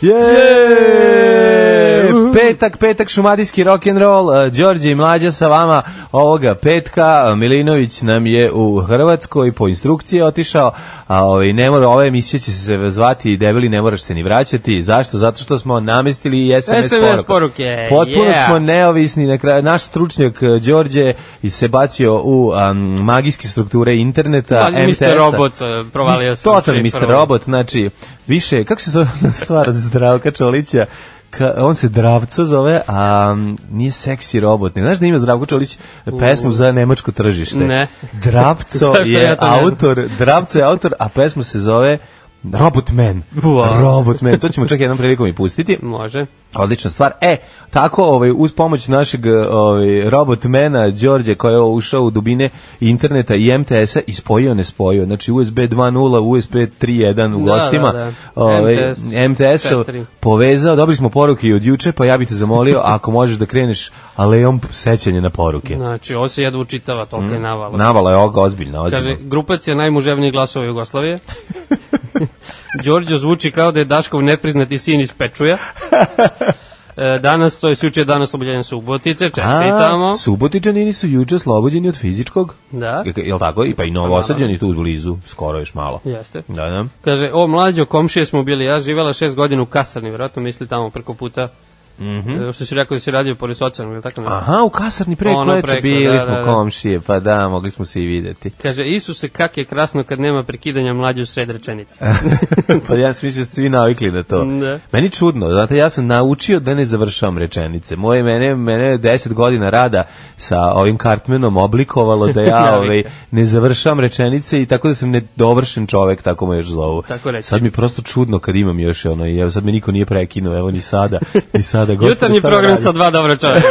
Yay! Petak, petak, šumadijski rock'n'roll, e, Đorđe i Mlađa sa vama ovoga petka, Milinović nam je u Hrvatskoj po instrukcije otišao, a ovaj, ne mora, ova emisija će se zvati debeli, ne moraš se ni vraćati, zašto? Zato što smo namestili SMS, SMS poruke. poruke. Potpuno yeah. smo neovisni, na kraju, naš stručnjak e, Đorđe se bacio u um, magijske strukture interneta, pa, MTS-a. Robot, e, provalio sam. Totalni Mr. Robot, znači, više, kako se zove stvar od Zdravka Čolića? Ka, on se Dravco zove, a nije seksi robot. Ne znaš da ima Zdravko Čolić pesmu za nemačko tržište? Ne. Dravco je ja autor, Dravco je autor, a pesma se zove Robotman. Wow. Robotman. To ćemo čak jednom prilikom i pustiti. Može. Odlična stvar. E, tako ovaj, uz pomoć našeg ovaj, robotmana Đorđe koji je ušao u dubine interneta i MTS-a i spojio ne spojio. Znači USB 2.0, USB 3.1 u da, gostima. Da, da. Ovaj, MTS, MTS povezao. Dobili smo poruke i od juče, pa ja bih te zamolio ako možeš da kreneš alejom sećanje na poruke. Znači, ovo se jedva učitava, toliko mm. je navala. Navala je ovoga ozbiljna. ozbiljna. Kaže, grupacija najmuževnijih glasova Jugoslavije. Đorđo zvuči kao da je Daškov nepriznati sin iz Pečuja. E, danas, to je juče danas oboljenje Subotice, čestitamo. A, Subotičani nisu juče oslobođeni od fizičkog. Da. Je, je li tako? I pa i pa novo osađeni tu blizu, skoro još malo. Jeste. Da, da. Kaže, o mlađo, komšije smo bili, ja živela šest godina u Kasarni, vjerojatno misli tamo preko puta Mm -hmm. Što si rekao da si radio pored socijalnog, ili tako? Aha, u kasarni pre ono bili da, smo da, da. komšije, pa da, mogli smo se i videti. Kaže, Isuse, kak je krasno kad nema prekidanja mlađe u sred rečenice. pa ja sam mislio da svi navikli na to. Da. Meni čudno, znate, ja sam naučio da ne završavam rečenice. Moje mene, mene 10 godina rada sa ovim kartmenom oblikovalo da ja ovaj, ne završavam rečenice i tako da sam nedovršen čovek, tako me još zovu. Tako reći. Sad mi prosto čudno kad imam još ono, i evo sad me niko nije prekinuo, evo ni sada, ni sada da gosti. Jutarnji program sa dva dobra čoveka.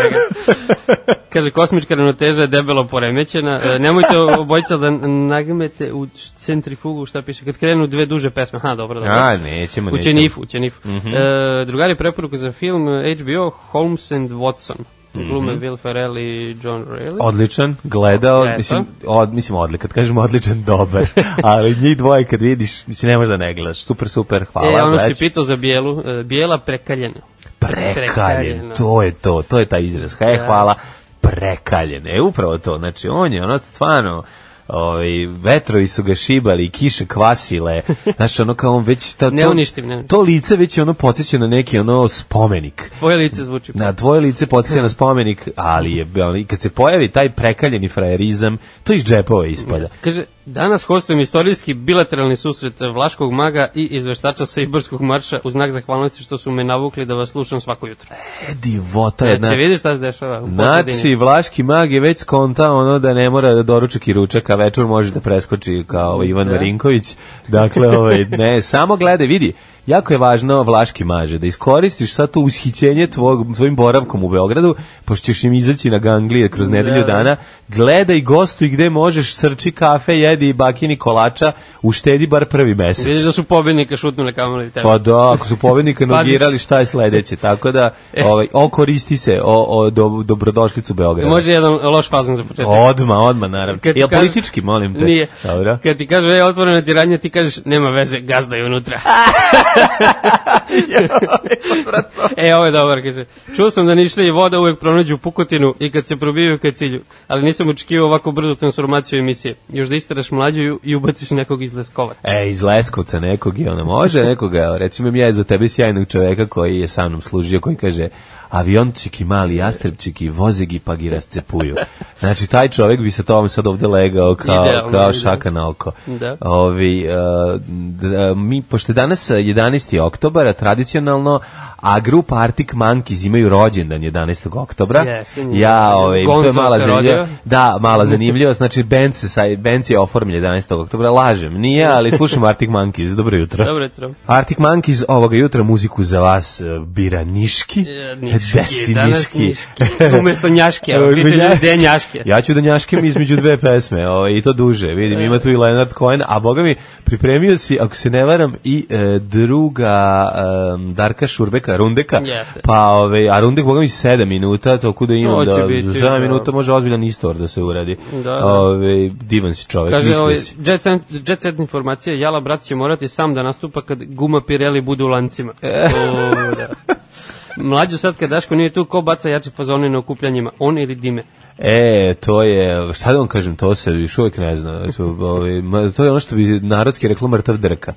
Kaže, kosmička ravnoteža je debelo poremećena. E, nemojte obojica da nagmete u centrifugu, šta piše. Kad krenu dve duže pesme, ha, dobro, dobro. A, nećemo, nećemo. U Čenifu, u Čenifu. Mm -hmm. e, drugari preporuku za film HBO Holmes and Watson mhm. glume mm -hmm. Will Ferrell i John Reilly. Odličan, gledao, Eto. mislim, od, mislim odličan, kad kažemo odličan, dobar, ali njih dvoje kad vidiš, mislim, ne možeš da ne gledaš, super, super, hvala. E, ono gledaš. si pitao za bijelu, e, bijela prekaljena prekaljen. To je to, to je taj izraz. Hej, da. hvala, prekaljen. E, upravo to. Znači, on je ono stvarno ovaj vetrovi su ga šibali, kiše kvasile. Znaš, ono kao on već ta, to, ne uništim, ne. to lice već je ono podsjeća na neki ono spomenik. Tvoje lice zvuči. Na tvoje lice podsjeća na spomenik, ali je ali kad se pojavi taj prekaljeni frajerizam, to iz džepova ispada. Kaže Danas hostujem istorijski bilateralni susret Vlaškog maga i izveštača sa Ibarskog marša u znak zahvalnosti što su me navukli da vas slušam svako jutro. E, divota je. Znači, vidiš šta se dešava. Znači, Vlaški mag je već skonta ono da ne mora da doručak i ručak, a večer može da preskoči kao da. Ivan da. Marinković. Dakle, ovaj, ne, samo gledaj, vidi, jako je važno vlaški maže, da iskoristiš sad to ushićenje tvog, tvojim boravkom u Beogradu, pošto ćeš im izaći na ganglije kroz nedelju da. dana, gledaj gostu i gde možeš, srči kafe, jedi i bakini kolača, uštedi bar prvi mesec. Vidiš da su pobednika šutnule kamali tebe. Pa da, ako su pobednika nogirali, šta je sledeće, tako da e. ovaj, okoristi se o, o do, dobrodošlicu Beograda. Može jedan loš fazon za početak. Odma, odma, naravno. Kad Jel kažu, politički, molim te? Nije. Dobro. Kad ti kažu, je otvorena tiranja, ti kažeš, nema veze, gazda je unutra. e, ovo je dobar, kaže. Čuo sam da nišlje i voda uvek pronađu pukotinu i kad se probijaju ka cilju, ali nisam očekivao ovako brzo transformaciju emisije. Još da istaraš mlađu i ubaciš nekog iz Leskovaca. E, iz Leskovca nekog je ona može nekoga, recimo ja je za tebe sjajnog čoveka koji je sa mnom služio, koji kaže, aviončiki, mali jastrepčiki, vozegi pa gi rascepuju. Znači, taj čovjek bi se to sad ovdje legao kao, Idealno, kao šaka na oko. Da. Ovi, e, e, mi, pošto danas 11. E, oktobara, tradicionalno, a grupa Arctic Monkeys imaju rođendan 11. oktobra. Jeste, ja, ovaj, to je mala zanimljiva. Da, mala zanimljiva. Znači, band, se, band je oformljen 11. oktobra. Lažem, nije, ali slušam Arctic Monkeys. Dobro jutro. Dobro jutro. Arctic Monkeys ovoga jutra muziku za vas bira Niški. Ja, E, Pesimiški. Umesto njaške, vidite njaške. Ja ću da njaškem između dve pesme, ovaj, i to duže, vidim, ima tu i Leonard Cohen, a boga mi, pripremio si, ako se ne varam, i e, druga e, Darka Šurbeka, Rundeka, Jeste. pa, ovaj, a Rundek, boga mi, sedam minuta, toliko da imam, da, biti, za da. minuta može ozbiljan istor da se uradi. Da, da. divan si čovek, Kaže, ovaj, jet, set, jet set informacija, Jala, brat će morati sam da nastupa kad guma Pirelli bude u lancima. E. O, da. Mlađu sad kad Daško nije tu, ko baca jače fazone na okupljanjima, on ili Dime? E, to je, šta da vam kažem, to se još uvijek ne zna. Ovaj, to je ono što bi narodski reklo mrtav drka.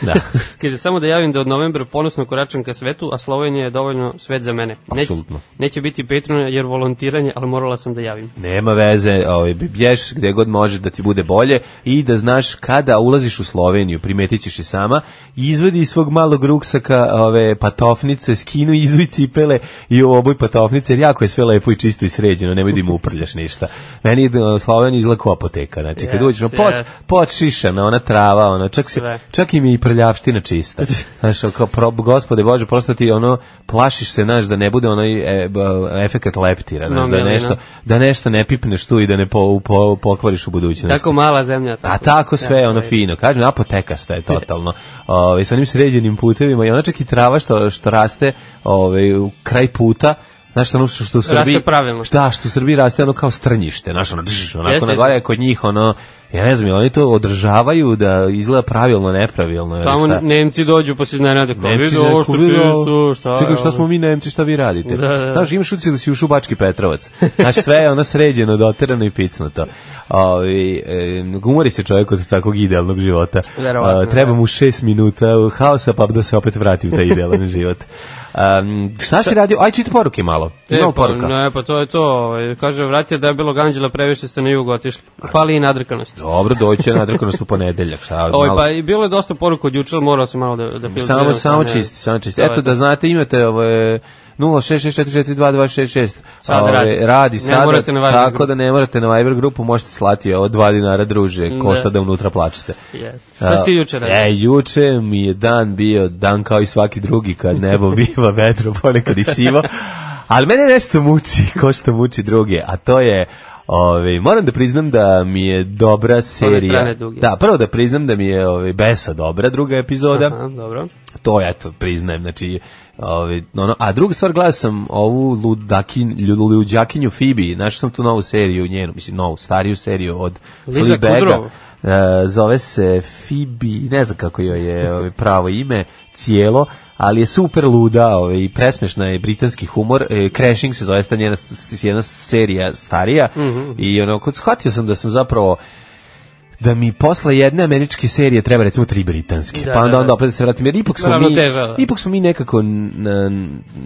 Da. Kaže, samo da javim da od novembra ponosno koračam ka svetu, a Slovenija je dovoljno svet za mene. Apsolutno. Neć, neće biti Patreon jer volontiranje, ali morala sam da javim. Nema veze, ovaj, bješ gde god može da ti bude bolje i da znaš kada ulaziš u Sloveniju, primetit ćeš i sama, izvedi iz svog malog ruksaka ove patofnice, skinu, izvuj cipele i oboj patofnice, jer jako je sve lepo i čisto i sređeno, ne budi da im uprljaš ništa. Meni je Slovenija izlako apoteka, znači kad yes, uđeš, yes. poč, poč šišana, ona trava, ona, čak, se, čak i mi i prljavština čista. Znaš, kao, pro, gospode Bože, prosto ti ono, plašiš se, znaš, da ne bude onaj e, efekt leptira, znaš, no, da, nešto, da nešto ne pipneš tu i da ne po, po, pokvariš u budućnosti. Tako mala zemlja. Tako. A tako sve, ono fino, kažem, apotekasta je totalno. Ove, ovaj, sa onim sređenim putevima i ona čak i trava što, što raste ove, ovaj, u kraj puta, Znaš, ono što u Srbiji... Raste pravilno. Da, što u Srbiji raste ono kao strnjište, znaš, ono, drž, onako jeste, na gore, kod njih, ono, ja ne znam, oni to održavaju da izgleda pravilno, nepravilno. Tamo šta? Nemci dođu pa se iznenade kao vidi ovo što čisto, šta Čekaj, šta smo mi Nemci, šta vi radite? Da, da. da. Znaš, imaš ucili da si u Šubački Petrovac. Znaš, sve je ono sređeno, doterano i picno to. Ovi, gumori e, se čovjek od takog idealnog života. Verovatno, e, treba da. mu 6 minuta haosa pa da se opet vrati u taj idealan život. Um, šta si radio? Aj, čiti poruke malo. E, Malo pa, poruka. Ne, pa to je to. Ovaj, kaže, vratio da je bilo ganđela, previše ste na jugu otišli. Fali i nadrkanost. Dobro, doće nadrkanost u ponedeljak. Šta, Oj, pa i bilo je dosta poruka od jučer, morao sam malo da, da Samo, samo čisti, samo čisti. Eto, da znate, imate ove ovaj, 066442266. Sad radi. Radi sad. morate na Viber Tako grupu. da ne morate na Viber grupu, možete slati ovo 2 dinara druže, košta da unutra plačete. Jeste. Šta ste juče radili? E, juče mi je dan bio dan kao i svaki drugi kad nebo biva vetro, ponekad i sivo. Ali mene nešto muči, ko što muči druge, a to je Ove, ovaj, moram da priznam da mi je dobra serija. Da, prvo da priznam da mi je ove, ovaj, Besa dobra druga epizoda. Aha, dobro. To ja to priznajem, znači Ove, ovaj, ono, a druga stvar, gledao sam ovu ludakin, luđakinju Fibi, našao sam tu novu seriju njenu, mislim novu, stariju seriju od Liza Fleabaga. E, zove se Fibi, ne znam kako joj je ove, ovaj, pravo ime, cijelo, ali je super luda ove, ovaj, i presmešna je britanski humor. E, Crashing se zove, ta njena jedna serija starija mm -hmm. i ono, shvatio sam da sam zapravo da mi posle jedne američke serije treba recimo tri britanske. Da, pa onda, da, onda da. opet da se vratim jer ipak smo mi težava. Da. ipak smo mi nekako na,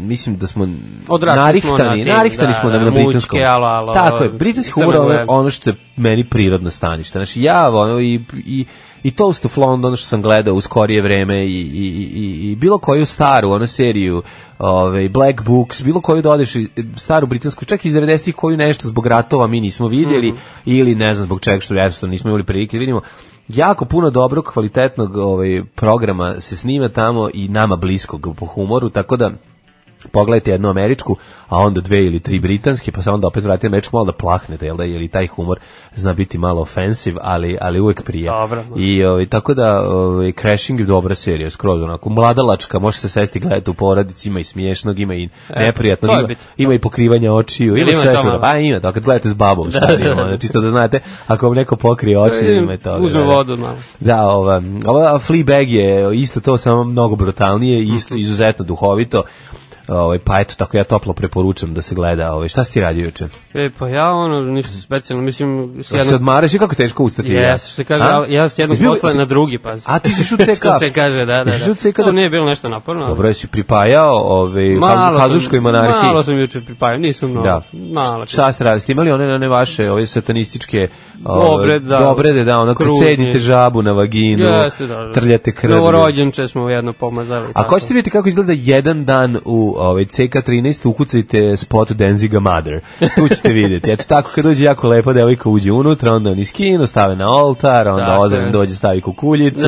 mislim da smo Odrasli narihtani, smo na narihtani da, smo da, na, na britanskom. Alo, alo, Tako je, britanski humor ono, ono što je meni prirodno stanište. Znači ja ono i, i i Toast of London, što sam gledao u skorije vreme i, i, i, i bilo koju staru, ono seriju, ove, ovaj, Black Books, bilo koju dodeš da staru britansku, čak iz 90-ih koju nešto zbog ratova mi nismo vidjeli mm -hmm. ili ne znam zbog čega što jednostavno nismo imali prilike da vidimo. Jako puno dobrog, kvalitetnog ovaj, programa se snima tamo i nama bliskog po humoru, tako da pogledajte jednu američku, a onda dve ili tri britanske, pa se onda opet vratite američku, malo da plahnete, jel da, jer i taj humor zna biti malo ofensiv, ali, ali uvek prije. Dobro. I ovaj, tako da, ovaj, Crashing je dobra serija, skroz onako, mladalačka, može se sesti gledati u porodici, ima i smiješnog, ima i e, neprijatnog, ima, ima, i pokrivanja očiju, ima, ima sve pa ima to, kad gledate s babom, šta ima, da, da, da, čisto da znate, ako vam neko pokrije oči, e, ima to. Uzme vodu, malo. Da, ova, ova Fleabag je isto to, samo mnogo brutalnije, mhm. isto, izuzetno duhovito, Ovaj pa eto tako ja toplo preporučujem da se gleda, ovaj šta si ti radio juče? E pa ja ono ništa specijalno, mislim s jednom... Se odmaraš i kako teško ustati. Jes, ja. se kaže, a? ja sam jednog posla na drugi pa. A ti si šut CK. što se kaže, da, da. da. Šut CK da... nije bilo nešto naporno. Dobro, jesi pripajao ovaj Hazuškoj monarhiji. Malo sam juče pripajao, nisam no. Da. Malo. Šta ste radili? Imali one na ne vaše, ove satanističke Dobre, da. Dobre, da, da ono kad žabu na vaginu, Jeste, da, da. trljate krv. Novorođenče smo jedno pomazali. A ko ćete vidjeti kako izgleda jedan dan u ovaj, CK13, ukucajte spot Denziga Mother. Tu ćete vidjeti. Eto tako kad dođe jako lepa devojka uđe unutra, onda oni skinu, stave na oltar, onda dakle. Ozren dođe stavi kukuljicu,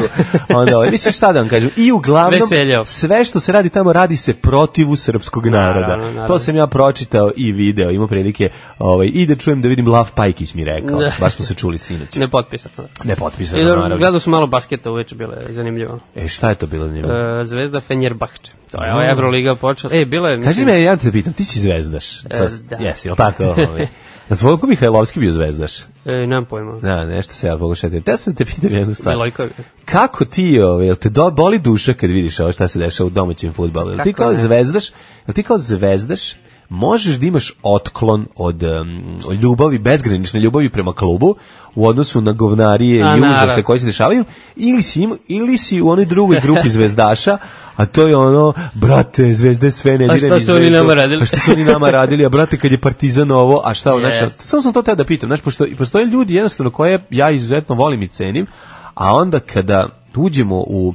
onda ovaj, mislim šta da vam kažem. I uglavnom, Veseljav. sve što se radi tamo, radi se protivu srpskog naroda. Naravno, naravno. To sam ja pročitao i video, imao prilike ovaj, i da čujem da vidim Lav Pajkić mi rekao. Baš smo se čuli sinoć. Ne Nepotpisano. Da. Ne e, naravno. Gledao sam malo basketa uveče, bilo je zanimljivo. E, šta je to bilo zanimljivo? E, zvezda Fenerbahče. To je ova mm. Euroliga počela. E, bila je... Mislim... Kaži me, ja te pitam, ti si zvezdaš. E, pa, da. Jesi, ili tako? Ovaj. Zvonko Mihajlovski bio zvezdaš? E, nemam pojma. Da, nešto se ja pokušati. Ja sam te pitam jednu stvar. Milojkovi. Kako ti, ove, ovaj, jel te do, boli duša kad vidiš ovo šta se dešava u domaćem futbalu? Jel ti kao zvezdaš, jel ti kao zvezdaš, možeš da imaš otklon od um, ljubavi, bezgranične ljubavi prema klubu u odnosu na govnarije a, i užase koji se dešavaju ili si, im, ili si u onoj drugoj grupi zvezdaša a to je ono, brate, zvezde sve ne A šta su oni nama radili? A šta su oni nama radili? A brate, kad je partizan ovo, a šta, yes. znaš, samo sam to tada da pitam, znaš, pošto i postoje ljudi jednostavno koje ja izuzetno volim i cenim, a onda kada uđemo u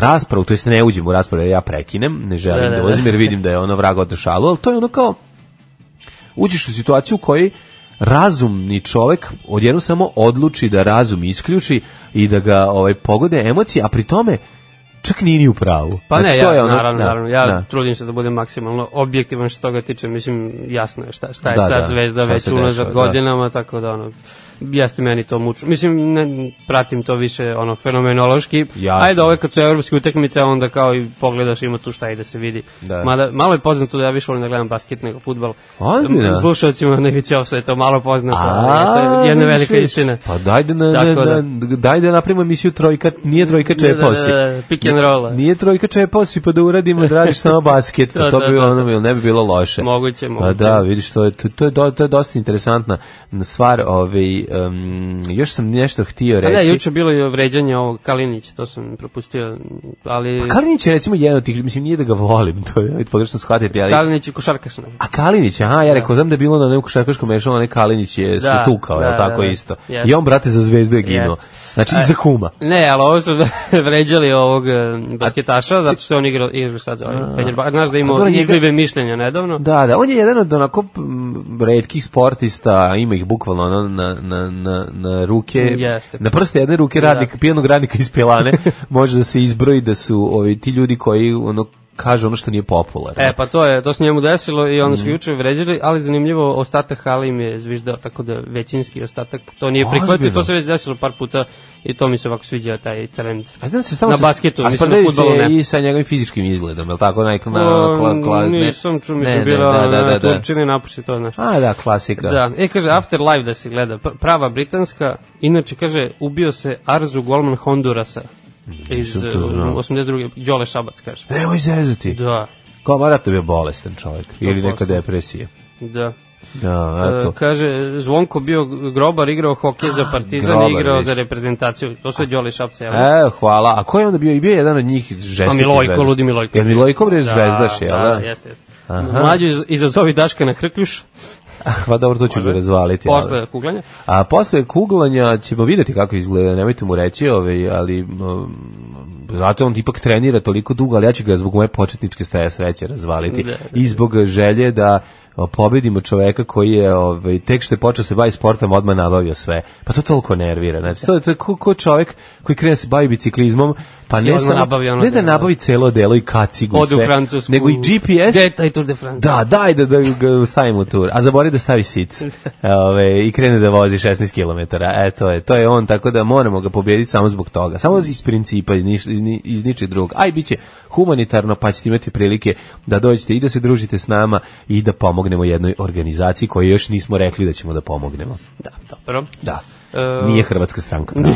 raspravu, to jest ne uđem u raspravu, ja prekinem, ne želim da, da, da, da. Ulazim, jer vidim da je ono vraga odršalo, ali to je ono kao, uđeš u situaciju u kojoj razumni čovek odjednom samo odluči da razum isključi i da ga ovaj pogode emocije, a pri tome čak nije ni u pravu. Pa znači, ne, ja, je ono, naravno, da, naravno, ja da. trudim se da budem maksimalno objektivan što toga tiče, mislim, jasno je šta, šta je da, sad da, zvezda već unazad da. godinama, tako da ono, jeste meni to mučno. Mislim, ne, pratim to više ono fenomenološki. Jasno. Ajde, ove kad su evropske utakmice, onda kao i pogledaš ima tu šta i da se vidi. Da. Mada, malo je poznato da ja više volim da gledam basket nego futbal. Odmira. Slušalcima negdje će ovo to malo poznato. A, to je jedna velika istina. Pa dajde da na, na, da. na, dajde napravimo emisiju trojka, nije trojka čeposi. Da, da, da, pick and rock'n'rolla. Nije trojka čepao si pa da uradimo da radiš samo basket, pa da, to, to, da, to bi da, ono, ne bi bilo loše. Moguće, moguće. A da, vidiš, to je, to, to je, do, to je dosta interesantna stvar. Ovaj, um, još sam nešto htio pa reći. A da, juče bilo je vređanje ovog Kalinića, to sam propustio. Ali... Pa Kalinić je recimo jedan od tih, mislim, nije da ga volim, to je pogrešno shvatiti. Ali... Kalinić je košarkaš. A Kalinić, aha, ja rekao, znam da je bilo na nekom košarkaškom mešanu, a ne Kalinić je da, se tukao, da, je tako da, da, isto. Yes. I on, brate, za zvezdu je ginuo. Yes. Znači, i za e, kuma. Ne, ali ovo su vređali ovog E, basketaša, zato što je on igrao igra sad za ovaj Fenerbahče. Znaš da imao njeglive mišljenja nedavno. Da, da, on je jedan od onako redkih sportista, ima ih bukvalno ono na, na, na, na ruke, Jeste. na prste jedne ruke da. radnika, da. pijanog radnika iz Pelane, može da se izbroji da su ovi, ti ljudi koji ono kaže ono što nije popularno. E, pa to je, to se njemu desilo i ono su mm. juče vređali, ali zanimljivo, ostatak hale im je zviždao, tako da većinski ostatak to nije prihvatio, to se već desilo par puta i to mi se ovako sviđa taj trend. A znam se stalno na basketu, a mislim na fudbalu ne. I sa njegovim fizičkim izgledom, el tako Na, na pa, na, ne. Nisam čuo mi se bilo da, da, da, da. Turčini napuši to, znaš. A da, klasika. Da, e kaže After Live da se gleda, prava britanska, inače kaže ubio se Arzu golman Hondurasa Mhm. Iz uh, eh, 82. Đole Šabac, kaže. Nemoj zezati. Da. Kao Maratov je bolestan čovjek. Ili neka depresija. Da. Da, eh, eto. E, kaže, Zvonko bio grobar, igrao hokej za ah, Partizan, grobar, igrao viš. za reprezentaciju. To su Đole Šapce. E, hvala. A ko je onda bio? I bio jedan od njih žestiti A Milojko, zvezda. Ludi Milojko. Je Milojko bre zvezdaš, da, jel da? Da, jeste, jeste. Mlađo izazovi Daška na Hrkljuš. Pa dobro, to ću ga razvaliti. Posle ali. kuglanja? A posle kuglanja ćemo videti kako izgleda, nemojte mu reći, ovaj, ali mm, zato on ipak trenira toliko dugo, ali ja ću ga zbog moje početničke staje sreće razvaliti ne, da, ne, da, da. i zbog želje da pobedimo čoveka koji je ovaj tek što je počeo se bavi sportom odmah nabavio sve. Pa to toliko nervira. Znači to je to je ko, ko čovjek koji krene se bavi biciklizmom, Pa ne samo nabavi ono ne da, da nabavi celo delo i kacigu Ode sve, u Francusku, nego i GPS. Daj Tour de France. Da, daj da, da ga stavimo u tur, a zaboravi da stavi sic. Da. Ove, I krene da vozi 16 km. eto je, to je on, tako da moramo ga pobediti samo zbog toga. Samo iz principa, iz, iz ničeg drugog. Aj, biće humanitarno, pa ćete imati prilike da dođete i da se družite s nama i da pomognemo jednoj organizaciji koju još nismo rekli da ćemo da pomognemo. Da, dobro. Da. Nije Hrvatska stranka prava.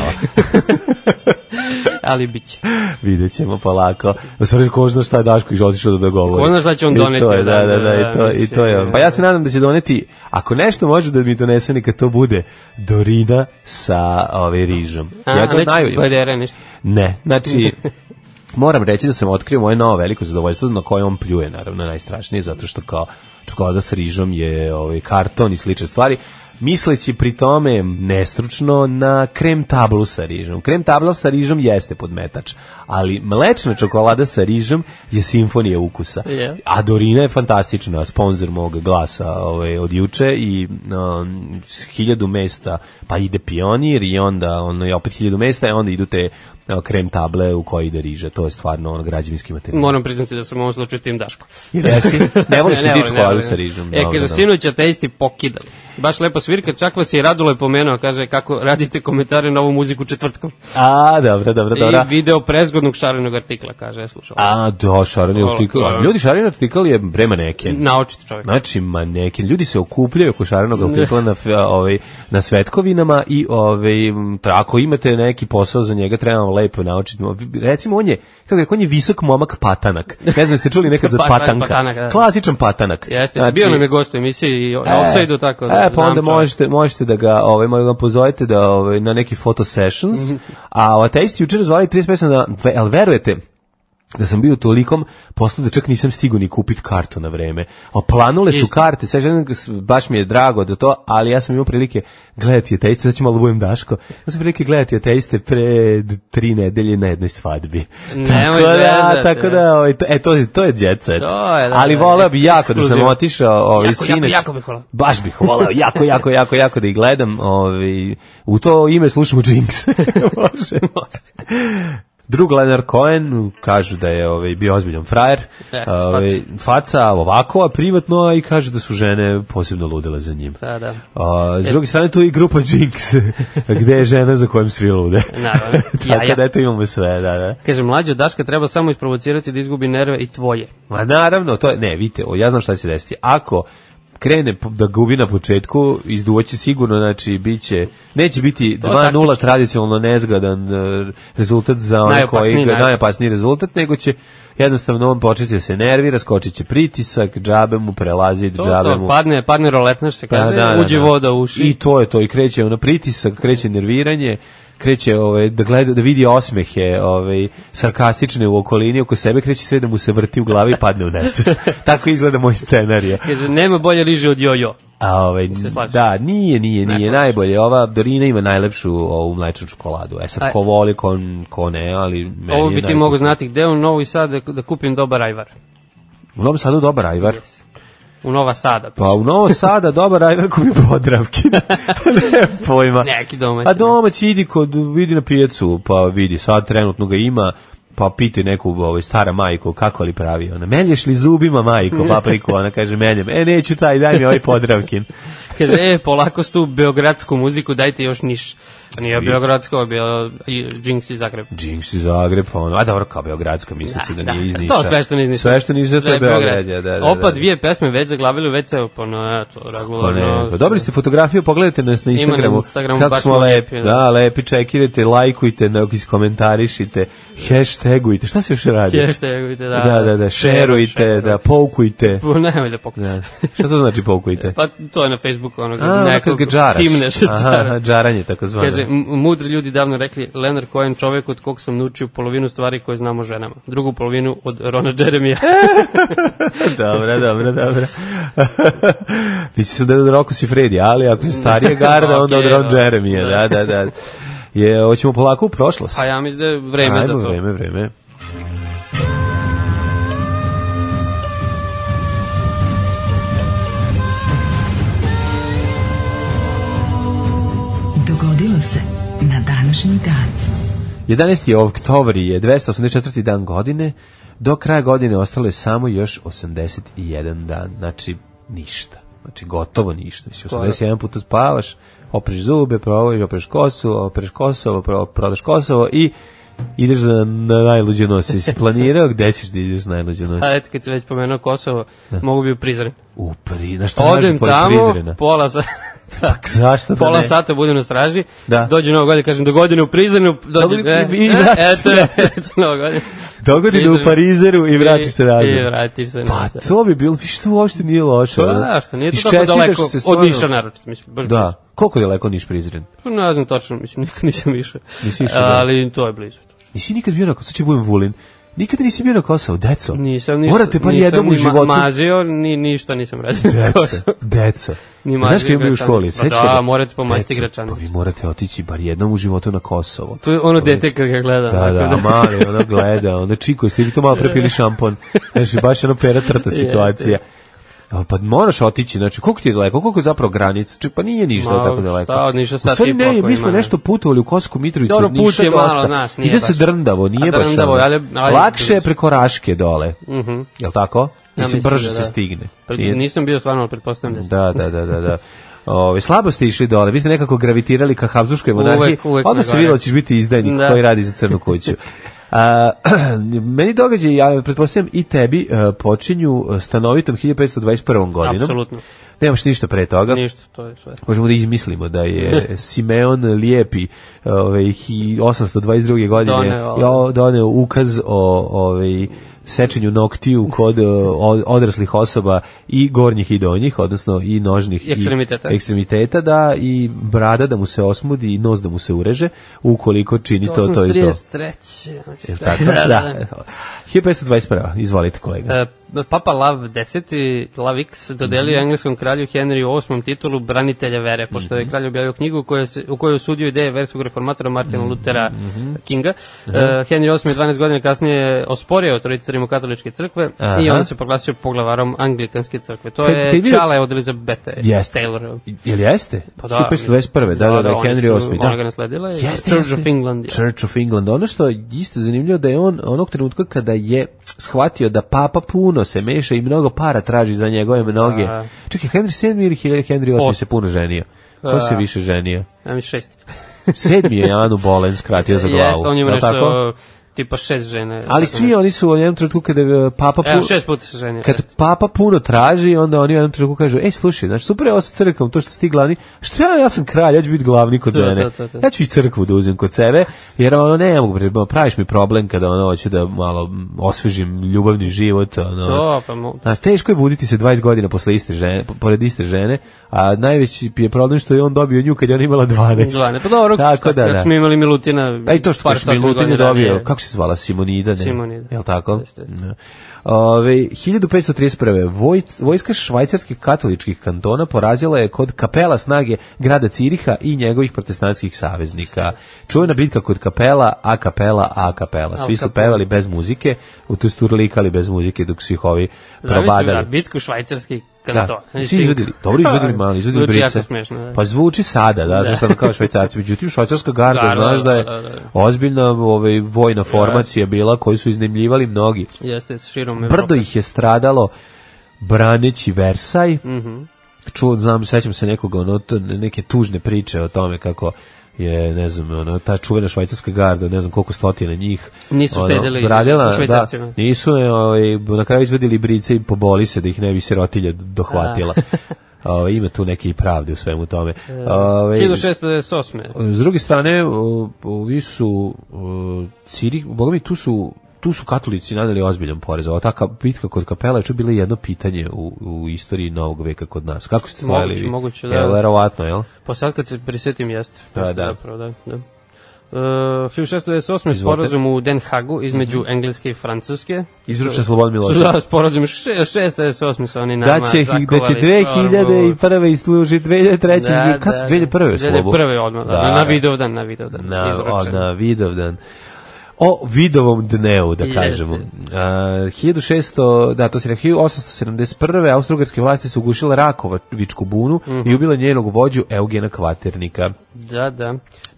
ali bit će. Vidjet ćemo polako. U ko zna šta je Daško otišao da dogovori. Ko zna šta će on doneti. I to je, da, da, da, i to, i to je. Pa ja se nadam da će doneti, ako nešto može da mi donese, neka to bude Dorina sa ove, rižom. A, ja ga najbolje. nešto? Ne, znači, moram reći da sam otkrio moje novo veliko zadovoljstvo na koje on pljuje, naravno, najstrašnije, zato što kao čokolada sa rižom je ovaj, karton i slične stvari misleći pri tome nestručno na krem tablu sa rižom. Krem tabla sa rižom jeste podmetač, ali mlečna čokolada sa rižom je simfonija ukusa. Yeah. A Dorina je fantastična, sponsor mog glasa ovaj, od juče i um, hiljadu mesta, pa ide pionir i onda ono, je opet hiljadu mesta i e onda idu te uh, krem table u koji ide riže. To je stvarno ono građevinski materijal. Moram priznati da sam u ovom slučaju tim Daško. Jesi? Ne voliš ne, ne, ne, ne, ne, ne, ne, ne, ne, ne, ne, ne, Baš lepa svirka, čak vas je Radule pomenuo, kaže kako radite komentare na ovu muziku četvrtkom. A, dobro, dobro, dobro. I video prezgodnog šarenog artikla, kaže, slušao. A, do, da, šareni artikl. Da. Ljudi, šareni artikl je bre maneken. Naočit čovjek. Znači, maneken. Ljudi se okupljaju oko šarenog artikla na, ovaj, na svetkovinama i ovaj, ako imate neki posao za njega, treba lepo naučiti. Recimo, on je, kako rekao, on je visok momak patanak. Ne znam, ste čuli nekad za pa, pa, patanka. Da. Klasičan patanak. Jeste, znači, bio nam je gost u emisiji i na e, offside tako da. E, E, pa onda možete, možete da ga, ovaj, možda ga pozovete da, ovaj, na neki photo sessions, mm -hmm. a o ateisti jučer zvali 35 da, ali verujete, da sam bio u tolikom poslu da čak nisam stigao ni kupiti kartu na vreme. A planule su karte, sve žene, baš mi je drago do da to, ali ja sam imao prilike gledati ateiste, sad ću malo da budem Daško, ja sam prilike gledati ateiste pre tri nedelje na jednoj svadbi. Nemoj tako da, da tako e. da, ovaj, to, e, to, to je jet set. To je, da, ali da, voleo bih jako ekskluziv. da sam otišao ovaj, jako, sineć, jako, jako bih volao. Baš bih voleo, jako, jako, jako, jako da ih gledam. Ovaj, u to ime slušamo Jinx. može, može. Drug Leonard Cohen, kažu da je ovaj, bio ozbiljan frajer, Jeste, ovaj, faca ovakova privatno, i kaže da su žene posebno ludele za njim. Da, da. A, s druge strane, tu je i grupa Jinx, gde je žena za kojom svi lude. Naravno. Tako ja, da, eto, imamo sve, da, da. Kaže, mlađo, Daška treba samo isprovocirati da izgubi nerve i tvoje. Ma naravno, to je, ne, vidite, ja znam šta će se desiti. Ako krene da gubi na početku, izduvaće sigurno, znači biće neće biti 2:0 tradicionalno nezgodan e, rezultat za onaj koji najopasniji, najopasniji rezultat, nego će jednostavno on da se nervira, skočiće pritisak, džabe mu prelazi, to, džabe mu... Padne, padne roletnaš se pa kaže, da, da, da, uđe voda u uši. I to je to, i kreće ono pritisak, kreće nerviranje, kreće ovaj da gleda da vidi osmehe, ovaj sarkastične u okolini oko sebe, kreće sve da mu se vrti u glavi i padne u nesvest. Tako izgleda moj scenarijo. Kaže nema bolje liže od jojo. A ovaj da, nije, nije, nije najbolje. Ova Dorina ima najlepšu ovu mlečnu čokoladu. E sad Aj. ko voli, ko, ko ne, ali meni Ovo bi ti mogu znati gde u Novi Sad da, da kupim dobar ajvar. U Novom Sadu dobar ajvar. Yes. U Nova Sada. Pa u Nova Sada dobar ajvar kupi podravki. ne pojma. Neki domaći. A da. domaći idi kod, vidi na pijacu, pa vidi, sad trenutno ga ima, pa piti neku ovaj, stara majku kako li pravi ona. Melješ li zubima majko papriku? Ona kaže meljem. E, neću taj, daj mi ovaj podravkin. kaže, e, polako stu beogradsku muziku, dajte još niš. Nije Beogradska, ovo je bilo Jinx i Zagreba. Jinx iz Zagreba, ono. A dobro, kao Beogradska, misli da, se da, da, nije iz da. Niša. To sve što nije iz Niša. Sve što nije iz to je Beograd. Da, da, da. Opa, dvije pesme već zaglavili, već se opono, pa eto, regularno. Pa, pa dobili ste fotografiju, pogledajte nas na Instagramu. Ima na Instagramu, kako baš smo lepi. Da. da, lepi, čekirajte, lajkujte, iskomentarišite, hashtagujte, šta se još radi? Hashtagujte, da. Da, da, da, šerujte, da, poukujte. Po, ne, da poukujte. Šta to znači poukujte? Pa to je na Facebooku, ono, nekog, timneš. Aha, džaranje, tako zvano mudri, mudri ljudi davno rekli, Leonard Cohen čovek od kog sam naučio polovinu stvari koje znam o ženama. Drugu polovinu od Rona Jeremija. dobro, dobro, dobro. Nisi se da od Roko si Fredi, ali ako si starije garda, okay, onda od Ron da. Jeremija. Da, da, da. Je, hoćemo polako u prošlost. Pa ja mislim da je vreme Ajmo, za to. Vreme, vreme. današnji dan. 11. oktober je 284. dan godine, do kraja godine ostalo je samo još 81 dan, znači ništa. Znači gotovo ništa. Mislim, 81 puta spavaš, opreš zube, probaviš, opreš kosu, opreš Kosovo, prodaš Kosovo i ideš za na najluđe nosi. Si planirao gde ćeš da ideš najluđe nosi? A eto, kad se već pomenuo Kosovo, da. mogu bi u Prizren. U Prizren, na što Odem tamo, Prizrena? pola sa... Tak, zašto da Pola ne? sata budem na straži, da. dođe novo godine, kažem, do godine u Prizrenu, dođe, Dobri, e, i vraćaš e, eto, se eto, novo godine. Do godine Prizren, u Parizeru i vratiš se nazad. I vratiš se pa nazad. Pa to bi bilo, što uopšte nije loše. Pa da, što nije to tako daleko, od Niša naročito, mislim, baš da. Baš. Koliko je daleko Niš Prizren? Pa ne znam tačno, mislim, nikad nisam više. Nisi išao, da. Ali to je blizu. Nisi nikad bio na Kosovu, će budem Vulin. Nikad nisi bio na Kosovu, deco. Nisam ništa. Morate pa jednom u životu. Nisam mazio, ni, ništa nisam radio na Kosovo. Deco, ni Znaš kada je bio u školi? Pa da, morate pomaziti gračanicu. Pa vi morate otići bar jednom u životu na Kosovo. To je ono pa dete kad ga gleda. Da, da, da. mali, ono gleda, ono čiko, ste vi to malo prepili šampon. Znaš, baš ono peratrta situacija. Yeah. Pa moraš otići, znači koliko ti je daleko, koliko je zapravo granica? Če pa nije ništa tako daleko. Šta, ništa sad Sve ne, mi smo ima. nešto putovali u Kosku Mitrovicu, Dobro, put je malo, znaš, nije Ide baš. se drndavo, nije A baš. Drndavo, ali, ali, lakše je preko Raške dole. Mhm. Uh -huh. Jel tako? Ja, mislim, brže da, se da. stigne. Pre, nisam bio stvarno, pretpostavljam da. Da, da, da, da. da. Ove, slabo ste išli dole, vi ste nekako gravitirali ka Habsburgskoj monarhiji, uvek, se vidjelo da ćeš biti izdajnik da. koji radi za crnu kuću. meni događaj, ja pretpostavljam i tebi, e, počinju stanovitom 1521. godinom. Apsolutno. Nemaš ništa pre toga. Ništa, to je sve. Možemo da izmislimo da je Simeon Lijepi ovaj 822. godine doneo, doneo ukaz o ovaj sečenju noktiju kod e, odraslih osoba i gornjih i donjih, odnosno i nožnih i ekstremiteta. I ekstremiteta, da, i brada da mu se osmudi i nos da mu se ureže, ukoliko čini to, to, to i to. 1833. Znači, da, da. da. 1521. Izvolite, kolega. E, Papa Lav X, Lav X, dodelio mm -hmm. engleskom kralju Henry VIII titulu branitelja vere, pošto je mhm. kralj objavio knjigu koja se, u kojoj osudio ideje verskog reformatora Martina mhm. Lutera mm -hmm. Kinga. Uh, Henry VIII je 12 godina kasnije osporio autoritarima katoličke crkve Aha. i onda se poglasio poglavarom anglikanske crkve. To kad, je čala od Elizabete jeste. Taylor. Ili jeste? Pa da. 1521. Da, da, da, da, da Henry VIII. Da. Ona ga nasledila je jeste, Church jeste. of England. Ja. Church of England. Ono što je isto zanimljivo da je on onog trenutka kada je shvatio da papa puno puno se meša i mnogo para traži za njegove mnoge. A... Da. Čekaj, Henry VII ili Henry VIII se puno ženio? Ko da. se više ženio? Ja mi šesti. Sedmi je Janu Bolen skratio za glavu. Jeste, on ima nešto, tako? tipa šest žene. Ali svi oni su u jednom trenutku kada uh, papa puno... Evo, šest puta se ženio. Kad jest. papa puno traži, onda oni u jednom trenutku kažu, ej, slušaj, znači, super je ovo sa crkvom, to što si ti glavni, što ja, ja sam kralj, ja ću biti glavni kod mene. Ja ću i crkvu da uzim kod sebe, jer ono, ne, mogu, praviš mi problem kada ono, hoću da malo osvežim ljubavni život, ono. To, pa mu... Znači, teško je buditi se 20 godina posle iste žene, pored iste žene, a najveći je problem što je on dobio nju kad je ona imala 12. 12. Pa dobro, tako da, da. smo imali Milutina. A pa to što je Milutin dobio, kako se zvala, Simonida, ne? Simonida. Jel tako? Jeste. Da. Ove, 1531. Voj, vojska švajcarskih katoličkih kantona porazila je kod kapela snage grada Ciriha i njegovih protestantskih saveznika. Čuvena bitka kod kapela, a kapela, a kapela. Svi su pevali bez muzike, u tu sturlikali bez muzike dok su ih ovi da, probadali. Zamisli, bitku švajcarskih kad da. to. Znači, izvedeli, dobro izvedeli malo, izvedeli brice. Da. Pa zvuči sada, da, da. zato kao švajcarci. Međutim, švajcarska garda, znaš da, da je da, ozbiljna ovaj, vojna formacija bila koju su iznemljivali mnogi. Jeste, širom Evropa. Brdo ih je stradalo braneći Versaj. Mhm. Mm -hmm. Čuo, znam, sećam se nekoga, ono, neke tužne priče o tome kako je ne znam ono, ta čuvena švajcarska garda ne znam koliko stotina njih nisu ono, štedeli radila da nisu e, ovaj na kraju izvedili brice i poboli se da ih ne bi sirotilja dohvatila da. O, ima tu neke i pravde u svemu tome. E, Ove, ovaj, 1698. S druge strane, ovi su Cirih, boga mi tu su tu su katolici nadali ozbiljan porez. Ova taka bitka kod kapela je bila jedno pitanje u, u istoriji novog veka kod nas. Kako ste slavili? Moguće, moguće, da. Je, verovatno, jel? Pa sad kad se prisetim, jeste. Da, da. Pravo, da, da. Uh, e, 1698. sporazum u Den Hagu između mm -hmm. Engleske i Francuske. Izručen Slobod Milošević. Da, sporazum 698. su oni nama da će, Da će 2001. isluži 2003. Da, da, kad su 2001. Slobodan? 2001. odmah, da, na Vidovdan, na Vidovdan. Na, o, na Vidovdan o vidovom dneu, da kažemo. Uh, 1600, da, to se rekao, 1871. Austrugarske vlasti su ugušile Rakovačku bunu mm -hmm. i ubile njenog vođu Eugena Kvaternika. Da, da.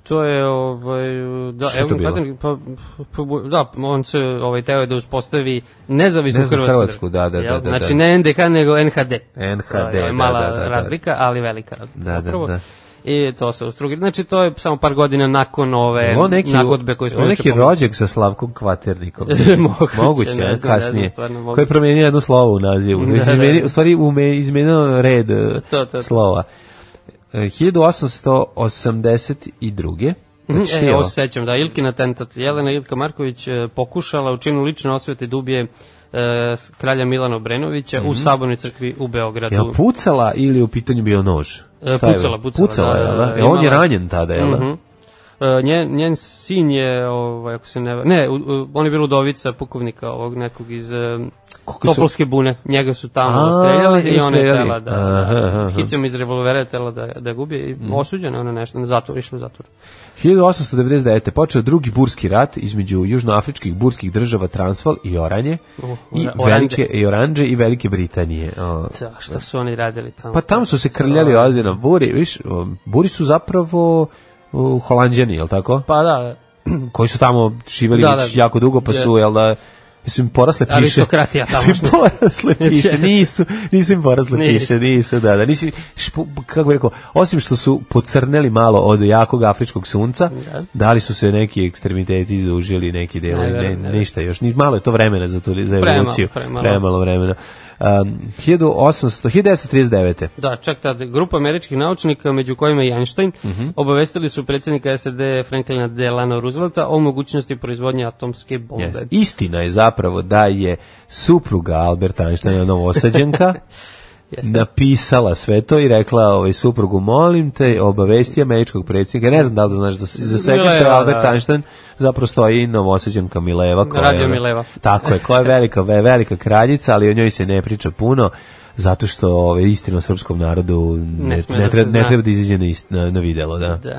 To je ovaj da Eugen Kvaternik pa, pa, pa, da on se ovaj teo je da uspostavi nezavisnu ne Hrvatsku. Hrvatsku da, da, da, da, Znači da. ne NDH nego NHD. NHD, da, da, da, mala da, da, da, razlika, ali velika razlika. Da, da, da i to se ustrugi. Znači, to je samo par godina nakon ove neki, nagodbe koje smo on neki rođak sa Slavkom Kvaternikom. Moguće, Moguće ne znam, kasnije. Ne znam, Koji je promijenio jedno slovo u nazivu. Da, da izmeni, da. U stvari, ume, izmenio red e, to, to, slova. 1882. E, mhm, znači, e, ovo se sećam, da, Ilkina tentat. Jelena Ilka Marković e, pokušala u činu lične osvete dubije kralja Milana Obrenovića mm -hmm. u mhm. Sabornoj crkvi u Beogradu. Je pucala ili u pitanju bio nož? pucala, pucala. Pucala, da, da. on da, da, da, je ranjen tada, jel da? Mhm. E, njen, njen sin je, ovaj, ako se ne... Ne, on je bio udovica pukovnika ovog nekog iz e, Koliko Topolske su... bune. Njega su tamo ostreljali i on je tela da... Aha, da Hicom iz revolvera je tela da, da gubi i mm. osuđena ona nešto, na zatvor, išla u zatvor. 1899. počeo drugi burski rat između južnoafričkih burskih država Transvaal i Oranje uh, i, oranđe. velike, i Oranđe i Velike Britanije. O, šta da. su oni radili tamo? Pa tamo su se krljali ovdje na buri, viš, buri su zapravo u Holandjani, jel tako? Pa da. Koji su tamo živeli da, da, jako dugo, pa su, jel da, Jesu im porasle piše. Aristokratija tamo. Jesu im porasle piše. Nisu, nisu im porasle nisu. piše, nisu, da, da. Nisi, špu, kako bih rekao, osim što su pocrneli malo od jakog afričkog sunca, ja. da, da su se neki ekstremiteti izužili, neki delovi, ne, ne, da. ništa još. Ni, malo je to vremena za, to, za evoluciju. Premalo, premalo. premalo vremena. Um, 1800, 1939. Da, čak tada, grupa američkih naučnika, među kojima je Einstein, uh mhm. -huh. obavestili su predsednika SAD Franklina Delano Roosevelta o mogućnosti proizvodnje atomske bombe. Yes. Istina je zapravo da je supruga Alberta Einsteina novosađenka, Jeste. napisala sve to i rekla ovaj suprugu molim te obavesti američkog predsjednika. Ne znam da li znaš da za svega što je Albert Einstein zapravo stoji novoseđen Kamileva. Koja Radio je, Mileva. Tako je, koja je velika, velika kraljica, ali o njoj se ne priča puno zato što ove ovaj, istina o srpskom narodu ne, ne, ne, da treba, ne treba da izađe na, na, na videlo, da. Da.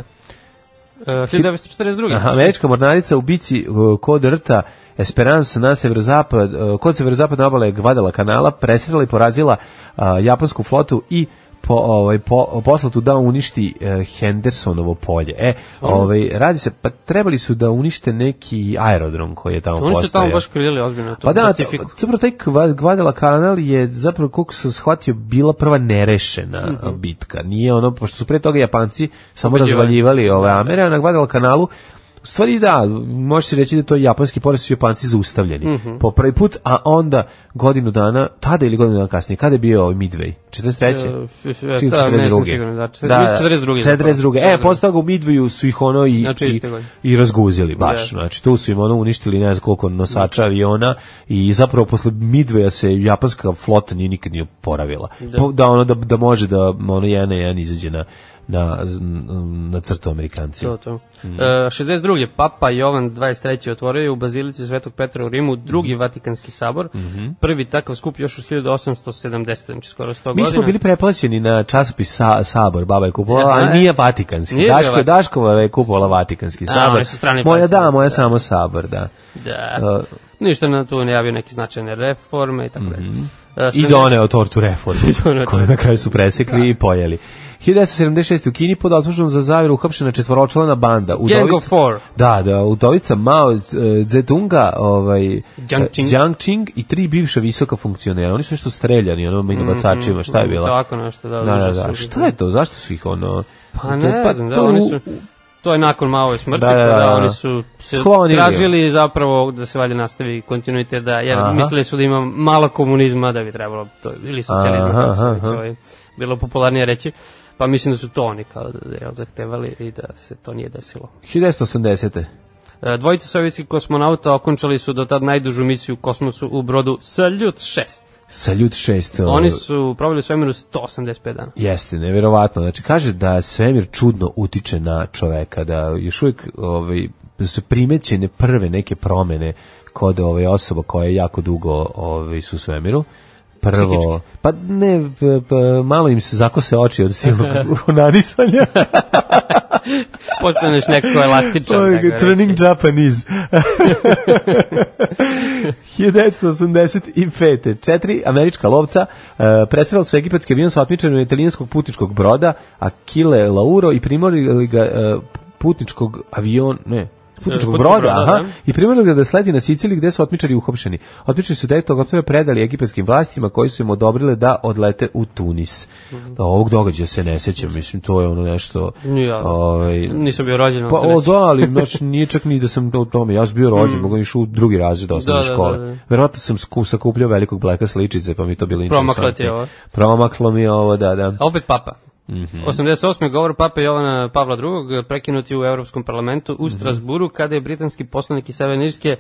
E, uh, 1942. američka mornarica u bici uh, kod Rta Esperanza na severozapad, e, kod severozapadne obale Gvadala kanala presrela i porazila a, e, japansku flotu i po, ovaj, po, poslatu da uništi eh, Hendersonovo polje. E, mhm. ovaj, radi se, pa trebali su da unište neki aerodrom koji je tamo postojao. Oni su tamo baš krili ozbiljno. To, pa da, pa, zapravo taj Gvadela kanal je zapravo, koliko sam shvatio, bila prva nerešena mm -hmm. bitka. Nije ono, pošto su pre toga Japanci samo Obeđivali. razvaljivali ove da, da. Amere, a na Gvadela kanalu stvari da, može se reći da to japanski porez su Japanci zaustavljeni mm -hmm. po prvi put, a onda godinu dana, tada ili godinu dana kasnije, kada je bio ovaj Midway? 43. Uh, Čili 42. Da, 42. Da, 42. 42. Da, da. E, posle toga u Midwayu su ih ono i, znači, i, i razguzili, baš. Da. Znači, tu su im ono uništili ne znam koliko nosača da. aviona i zapravo posle Midwaya se japanska flota nije nikad nije oporavila. Da. da ono da, da može da ono jedan jedan izađe na na, na crtu Amerikanci. To, to. Mm. E, 62. Papa Jovan 23. otvorio je u Bazilici Svetog Petra u Rimu drugi mm. Vatikanski sabor. Mm -hmm. Prvi takav skup još u 1870. Znači skoro 100 godina. Mi smo bili preplaćeni na časopis sa, Sabor, baba je kupovala, da, ali e. nije Vatikanski. Nije Daško, Vatikanski. Daškova je kupovala Vatikanski sabor. A, moja da, moja da. samo Sabor, da. Da. Uh, Ništa na tu ne javio neke značajne reforme i tako dalje. Mhm. E, I doneo tortu reformu, koju na kraju su presekli da. i pojeli. 1976. u Kini pod optužbom za zaviru uhapšena četvoročlana banda. Udovica, Gang of Four. Da, da, udovica Mao eh, Zedunga, ovaj, eh, Jiang Jiangqing i tri bivša visoka funkcionera. Oni su nešto streljani, ono, minobacačima, mhm, šta je mhm, bilo? Tako nešto, da. Da, da, da. Šta je to? Zašto su ih, ono... Pa ne pa, znam, da, oni su... To je nakon Maove smrti, da, da, pa da, da, oni da. su se Sklonili. tražili zapravo da se valje nastavi kontinuitet, da, jer aha. mislili su da ima malo komunizma da bi trebalo to, ili socijalizma, aha, aha, aha. Ovaj bilo popularnije reći pa mislim da su to oni kao da, zahtevali i da se to nije desilo. 1980. E, dvojica sovjetskih kosmonauta okončali su do tad najdužu misiju u kosmosu u brodu Salyut 6. Salyut 6. Oni su proveli u svemiru 185 dana. Jeste, neverovatno. Znači, kaže da svemir čudno utiče na čoveka, da još uvijek ovaj, da su primećene prve neke promene kod ove ovaj, osoba koja je jako dugo ovaj, su u svemiru prvo. Psihički. Pa ne, b, b, malo im se zakose oči od silnog nadisanja. Postaneš nekako elastičan. Oj, turning reći. Japanese. 1985. Četiri američka lovca uh, e, presrali su egipatski avion sa otmičenom italijanskog putničkog broda Akile Lauro i primorili ga uh, putničkog avion, ne, putničkog broda, aha, da. i primjerno ga da sledi na Sicili gde su otmičari uhopšeni. Otmičari su 9. oktobra predali egipatskim vlastima koji su im odobrile da odlete u Tunis. Mm -hmm. Ovog događaja se ne sećam, mislim, to je ono nešto... Ja, ovaj, nisam bio rođen. Pa, o, da, ali znači, nije čak ni da sam u tome, ja sam bio rođen, mm. mogu išu u drugi razred da, osnovne da, škole. Da, da, da. Verovatno sam sakupljao velikog bleka sličice, pa mi to bilo interesantno. Promaklo ti ovo. Promaklo mi ovo, da, da. opet papa. Mm -hmm. 88. govor Pape Jovana Pavla II prekinuti u Evropskom parlamentu u mhm. Strasburu mm -hmm. kada je britanski poslanik iz Severne Irske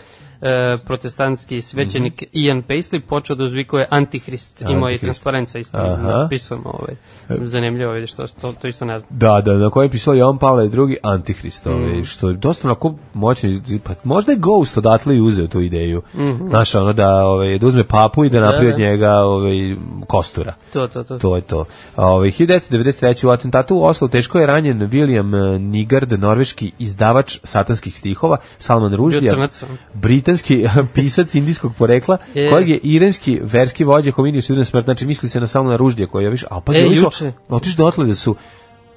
e, protestantski svećenik mm -hmm. Ian Paisley počeo da uzvikuje antihristi. antihrist. i moje transparenca isto napisano. Ovaj. E. Zanimljivo je što to, to isto ne znam. Da, da, na kojem je pisao Jovan Pavle II antihrist. Mm. Ovaj, što je dosta onako moćno. Pa, možda je Ghost odatle i uzeo tu ideju. Mm -hmm. Znaš, ono da, ovaj, da uzme papu i da, da napravi da. od njega ovaj, kostura. To, to, to. To je to. Ovaj, 1993. u atentatu u Oslo teško je ranjen William eh, Nigard, norveški izdavač satanskih stihova, Salman Ruždija, britanski iranski pisac indijskog porekla, e. kojeg je iranski verski vođa kominio sudna smrt, znači misli se na samo na ruždje koje je više, a pa e, otiš dotle da su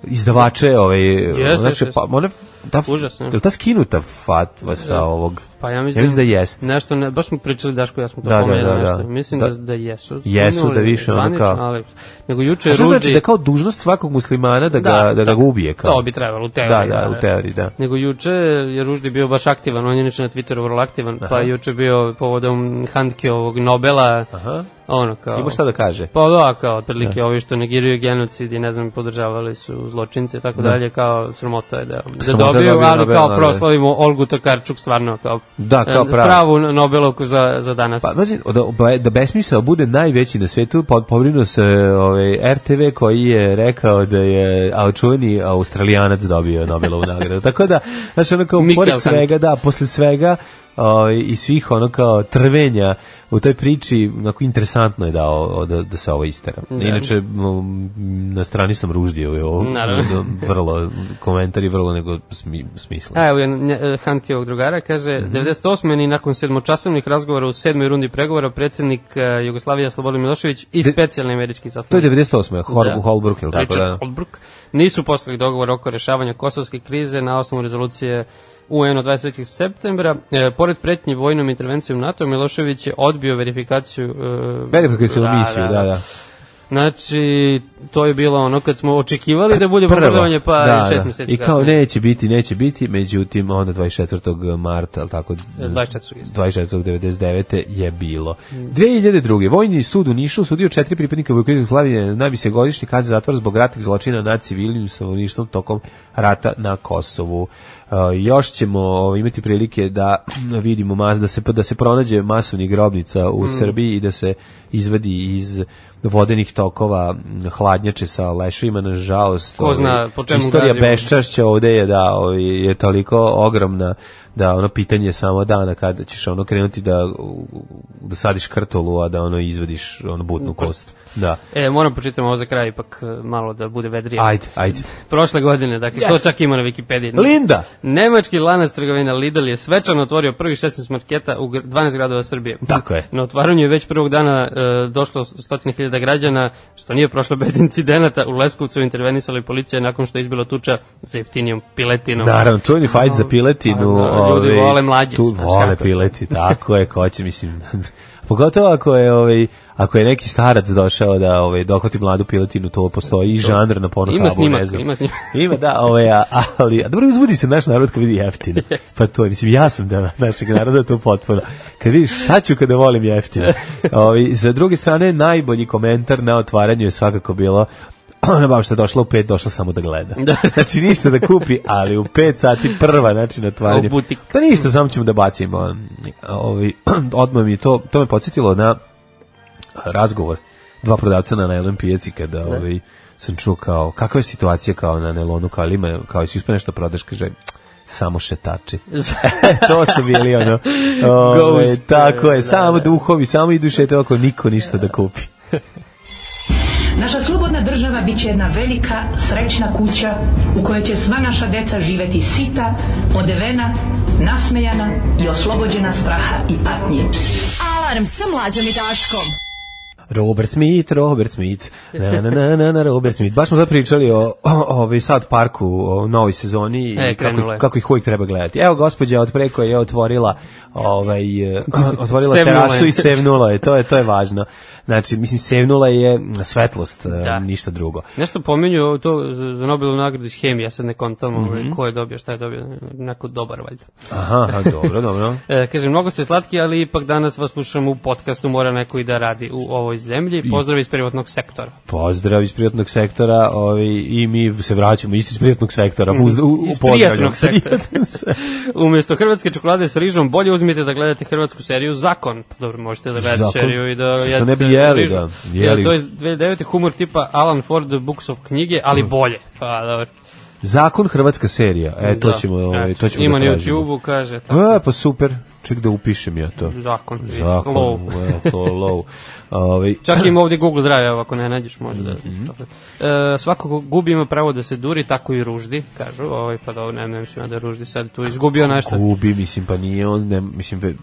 izdavače, ovaj, yes, znači, yes, yes. pa, one ta, užasno. Je li ta skinuta fatva sa da. ovog? Pa ja mislim, ja mislim da jeste. Nešto, ne, baš smo pričali Daško, ja smo to da, da pomenuli da, da, nešto. Mislim da, da, da jesu. Jesu, da više ono kao. Ali, nego juče ruždi... znači da kao dužnost svakog muslimana da, ga, da, da, da ga ubije? Kao. To bi trebalo, u teoriji. Da, da, da, u teoriji, da. Nego juče je ruždi bio baš aktivan, on je inače na Twitteru vrlo aktivan, pa Aha. pa juče bio povodom Handke ovog Nobela, Aha. ono kao... Ima šta da kaže? Pa da, kao, otprilike, ovi što negiraju genocid i ne znam, podržavali su zločince i tako da. dalje, kao sramota je da, da, da, dobiju, dobio ali kao proslavimo Olgu Tokarčuk stvarno kao, da, kao pravi. pravu Nobelovku za, za danas. Pa, znači, da, da besmisao bude najveći na svetu, pobrinuo se ovaj, RTV koji je rekao da je a, čuveni Australijanac dobio Nobelovu nagradu. Tako da, znači onako, kao, pored svega, da, posle svega, Ovaj, i svih ono kao trvenja u toj priči, onako interesantno je da, o, da, da se ovo istera. Da. Inače, na strani sam ruždio je ovo, da, vrlo, komentari vrlo nego smisla. smislen. A, evo e, je Hanki ovog drugara, kaže, mm -hmm. 98. i nakon sedmočasovnih razgovora u sedmoj rundi pregovora predsjednik uh, e, Jugoslavija Slobodan Milošević i De, specijalni američki sastanak. To je 98. Hor, da. Holbrook, ili tako da? Holbrook. Nisu poslali dogovor oko rešavanja kosovske krize na osnovu rezolucije UN od 23. septembra. E, pored pretnje vojnom intervencijom NATO, Milošević je odbio verifikaciju... E, verifikaciju da, misiju, da, da, da. da. Znači, to je bilo ono kad smo očekivali da bude bombardovanje, pa da, da. šest da. meseci I kao kasnije. neće biti, neće biti, međutim, onda 24. marta, ali tako, 24. 24. 99. je bilo. 2002. Vojni sud u Nišu sudio četiri pripadnika Vojkodine Slavije na se godišnji kad zatvor zbog ratnih zločina nad civilnim stanovništvom tokom rata na Kosovu. Eh, još ćemo ovaj, imati prilike da vidimo mas, da se da se pronađe masovni grobnica u mm. Srbiji i da se izvadi iz vodenih tokova hladnjače sa leševima nažalost žalost. Ko zna ovaj, po čemu Istorija beščašća ovde je da ovi, ovaj, je toliko ogromna da ono pitanje je samo dana kada ćeš ono krenuti da da sadiš krtolu a da ono izvadiš ono butnu kost. Da. E, moram počitam ovo za kraj, ipak e, malo da bude vedrije. Ajde, ajde. Prošle godine, dakle, yes. to čak ima na Wikipediji. Linda! Nemački lanac trgovina Lidl je svečano otvorio prvi 16 marketa u 12 gradova Srbije. Tako je. Na otvaranju je već prvog dana e, došlo stotine hiljada građana, što nije prošlo bez incidenata. U Leskovcu intervenisala i policija nakon što je izbila tuča za jeftinijom piletinom. Naravno, čujni fajt za piletinu. Naravno, ljudi ove, ovaj, vole mlađe. Tu, vole pileti, tako je, ko će, mislim... Pogotovo ako je ovaj ako je neki starac došao da ovaj dohvati mladu pilotinu to postoji i žanr na porno ima snimak, ima snimak. Ima da, ovaj ali a dobro uzbudi se naš narod kad vidi jeftino. Pa to mislim ja sam da našeg naroda to potpuno. Kad vidiš šta ću kada volim jeftino. Ovaj sa druge strane najbolji komentar na otvaranju je svakako bilo ona baba što došla u pet, došla samo da gleda. Da. Znači ništa da kupi, ali u pet sati prva, znači na otvaranju. Pa ništa, samo ćemo da bacimo. Ovi, odmah mi to, to me podsjetilo na razgovor dva prodavca na najlon pijaci kada da. ovaj, sam čuo kao, kakva je situacija kao na nelonu, kao ima, kao si uspio nešto prodaš, kaže, samo šetači. to su bili ono. Ove, tako je, da, samo da. duhovi, samo idu šete oko, niko ništa da kupi. Naša slobodna država biće jedna velika, srećna kuća u kojoj će sva naša deca živeti sita, odevena, nasmejana i oslobođena straha i patnje. Alarm sa mlađom i daškom. Robert Smith, Robert Smith, na, na, na, na, na Robert Smith. Baš smo zapričali o, o, Sad Parku, o novoj sezoni e, i kako, kako ih uvijek treba gledati. Evo, gospođa odpreko je otvorila ovaj, e, otvorila terasu i sevnula je, to je, to je važno. Znači, mislim, sevnula je svetlost, e, da. ništa drugo. Nešto pominju to za Nobelovu nagradu iz hemije, ja sad ne kontam mm -hmm. ko je dobio, šta je dobio, neko dobar valjda. Aha, dobro, dobro. e, kaže, mnogo ste slatki, ali ipak danas vas slušam u podcastu, mora neko i da radi u ovoj ovoj zemlji. Pozdrav iz privatnog sektora. Pozdrav iz privatnog sektora ovaj, i mi se vraćamo isto iz privatnog sektora. Mhm. U, u, iz privatnog sektora. Umesto hrvatske čokolade sa rižom, bolje uzmite da gledate hrvatsku seriju Zakon. Dobro, možete da gledate Zakon, seriju i da jedete ne bi jeli, rižu. Da, jeli. Ja, to je 2009. humor tipa Alan Ford Books of knjige, ali mhm. bolje. Pa, dobro. Zakon hrvatska serija. E, to da, ćemo, ovaj, to ćemo Ima da tražimo. Ima na YouTube-u, kaže. E, tako. E, pa super. Ček da upišem ja to. Zakon. Zakon. Low. Well, to low. Ove... Ovaj, čak im ovdje Google Drive, ako ne nađeš, može da... Mm -hmm. e, svako gubi ima pravo da se duri, tako i ruždi, kažu. Ovaj, pa da, ne, ne mislim da ruždi sad tu izgubio nešto. Gubi, mislim, pa nije on, ne, mislim,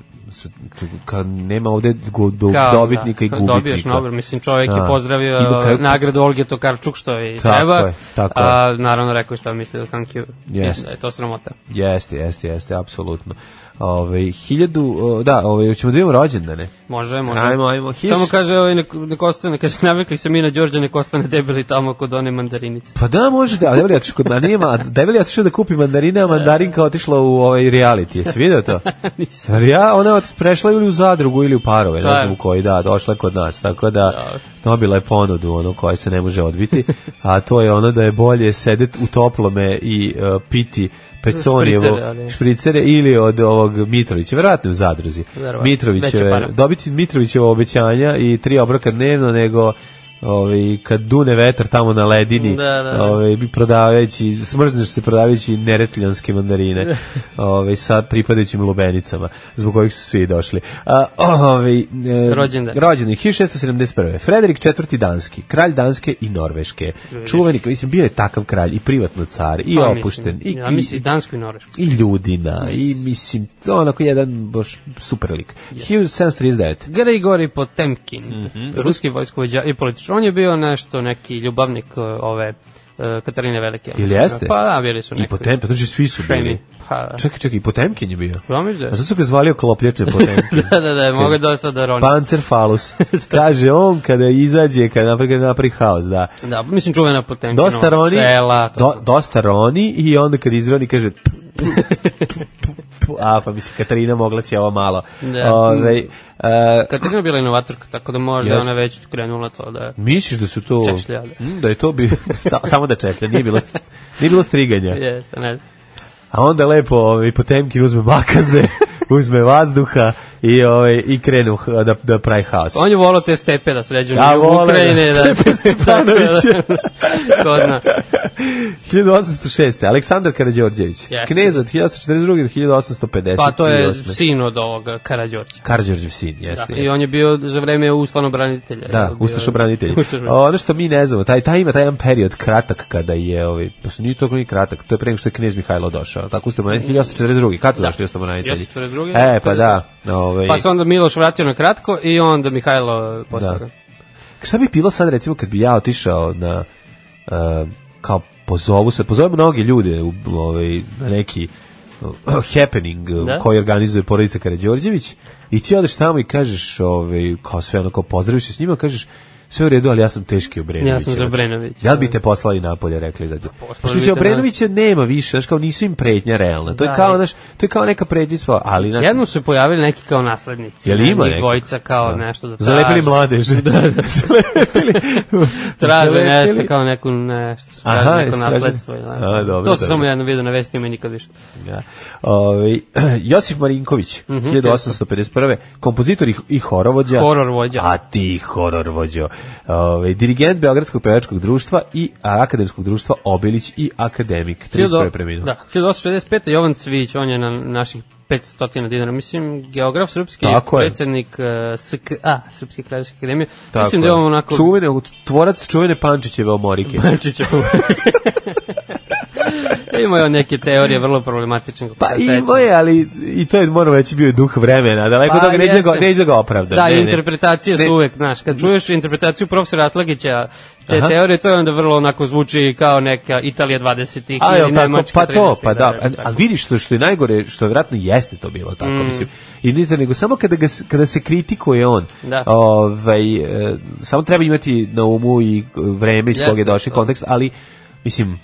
kad nema ovde do, do Kao, da. dobitnika da, i gubitnika. Dobiješ Nobel, mislim čovek je pozdravio kraju... nagradu Olge Tokarčuk što je tako treba. Je, tako a, Naravno rekao što misli mislio Hankiju. Jeste. Da je to sramota. Jeste, jeste, jeste, apsolutno. Ovaj 1000 da, ovaj ćemo da imamo rođendane. Može, može. Ajmo, ajmo. Hiš... Samo kaže ovaj nek, nek ostane, kaže navikli se mi na Đorđe nek ostane debeli tamo kod one mandarinice. Pa da, može da, debeli otišao kod Nanima, a debeli otišao da kupi mandarine, a mandarinka otišla u ovaj reality. Jesi video to? Nisam. Ja, ona je prešla ili u zadrugu ili u parove, ne znam u koji, da, došla kod nas, tako da, da dobila je ponudu ono koja se ne može odbiti, a to je ono da je bolje sedeti u toplome i uh, piti Peconijevo špricere, ili od ovog Mitrovića, verovatno u zadruzi. Mitrovićeve, dobiti Mitrovićeva obećanja i tri obroka dnevno, nego ovaj kad dune vetar tamo na ledini, da, da, da. ovaj prodavajući smrzneš se prodavajući neretljanske mandarine, ovaj sa pripadajućim lubenicama, zbog kojih su svi došli. A ovaj rođendan. Rođendan 1671. Frederik IV danski, kralj Danske i Norveške. Čuveni, mislim bio je takav kralj i privatno car i pa, opušten mislim, i ja mislim Dansku i Norvešku. I ljudina mislim. i mislim to onako jedan baš super lik. Yes. 1739. Grigori Potemkin, mm -hmm. ruski vojskovođa i političar on je bio nešto, neki ljubavnik ove e, Katarine Velike. Ili pa jeste? Pa da, bili su neki. I potem, pa znači svi su bili. Pa, čekaj, čekaj, Potemkin je bio. Romiš pa da? A sad su ga zvalio oklopljače Potemkin. da, da, da, mogu dosta da roni. Pancer falus. Da. Kaže on kada izađe, kada napravi, kada napravi haos, da. Da, mislim čuvena Potemkin. Dosta roni, sela, do, dosta roni i onda kad izroni kaže a pa mislim Katarina mogla si ovo malo. Da. Ove, uh, Katarina bila inovatorka, tako da možda jest. ona već krenula to da. Misliš da su to češljale. Mm, da je to bi samo da češlja, nije bilo nije bilo striganja. Jeste, ne znam a onda lepo ovaj, Potemkin uzme makaze, uzme vazduha i, ovaj, i krenu da, da pravi haos. On je volao te stepe da sređuje ja, Ukrajine. Da, da- stepe da, da, Stepanović. Ko 1806. Aleksandar Karađorđević. Yes. Knez od 1842. do 1850. Pa to je sin od ovoga Karađorđevića. Karađorđev sin, jeste. Da, I on je bio za vreme branitelja. Da, bio... ustanobranitelj. ono što mi ne znamo, taj, taj ima taj jedan period kratak kada je, ovaj, to pa su nije toliko ni kratak, to je pre nego što je knez Mihajlo došao. Tako ustanobranitelj 1842. Kad su da. došli ustanobranitelji? 1842. E, pa da, ovaj, Ovaj... Pa se onda Miloš vratio na kratko i onda Mihajlo poslao. Da. Šta bi bilo sad recimo kad bi ja otišao na uh, kao pozovu se, pozove mnogi ljude u, ovaj, na neki eh, happening eh, da? koji organizuje porodica Karađorđević i ti odeš tamo i kažeš ovaj, kao sve onako pozdraviš se s njima kažeš sve u redu, ali ja sam teški Obrenović. Ja sam za znači. Obrenović. Ja da. bih te poslali napolje, rekli zađe. Da ti. Pa Što se Obrenovića nema više, znači kao nisu im pretnja realna. To je da, kao, znaš, to je kao neka pretnja, ali znači jednom su pojavili neki kao naslednici. Jel ima neki dvojica kao da. nešto da traže. Zalepili mladež. da, da. Zalepili. traže Zalepili. nešto kao neku nešto, Aha, neko nasledstvo. A, dobro, to sam samo jedno video na vestima i nikad više. Ja. Ovaj Josif Marinković, mm -hmm, 1851. Kompozitor i, horovođa. hororvođa. Hororvođa. A ti hororvođo. Ove, ovaj, dirigent Beogradskog pevačkog društva i akademskog društva Obilić i akademik. 31. preminuo. Da, 1865. Jovan Cvić, on je na naših 500 dinara, mislim, geograf srpski, Tako predsednik uh, eh, SKA, Srpske kraljevske akademije. Tako mislim da je. da je on onako... Čuvene, tvorac čuvene Pančićeve omorike. Pančićeve Imao je neke teorije vrlo problematične. Pa imao je, ali i to je moramo reći bio je duh vremena, daleko pa, toga neće da, neće da ga opravda. Da, ne, interpretacije ne. su uvek, znaš, kad čuješ interpretaciju profesora Atlagića, te Aha. teorije, to je onda vrlo onako zvuči kao neka Italija 20-ih ili Nemačka Pa to, pa da, da ali vidiš što, što je najgore, što vjerojatno jeste to bilo tako, mm. mislim, i nita nego samo kada, ga, kada se kritikuje on, da. ovaj, e, samo treba imati na umu i e, vreme iz kog je došli kontekst, ali, mislim,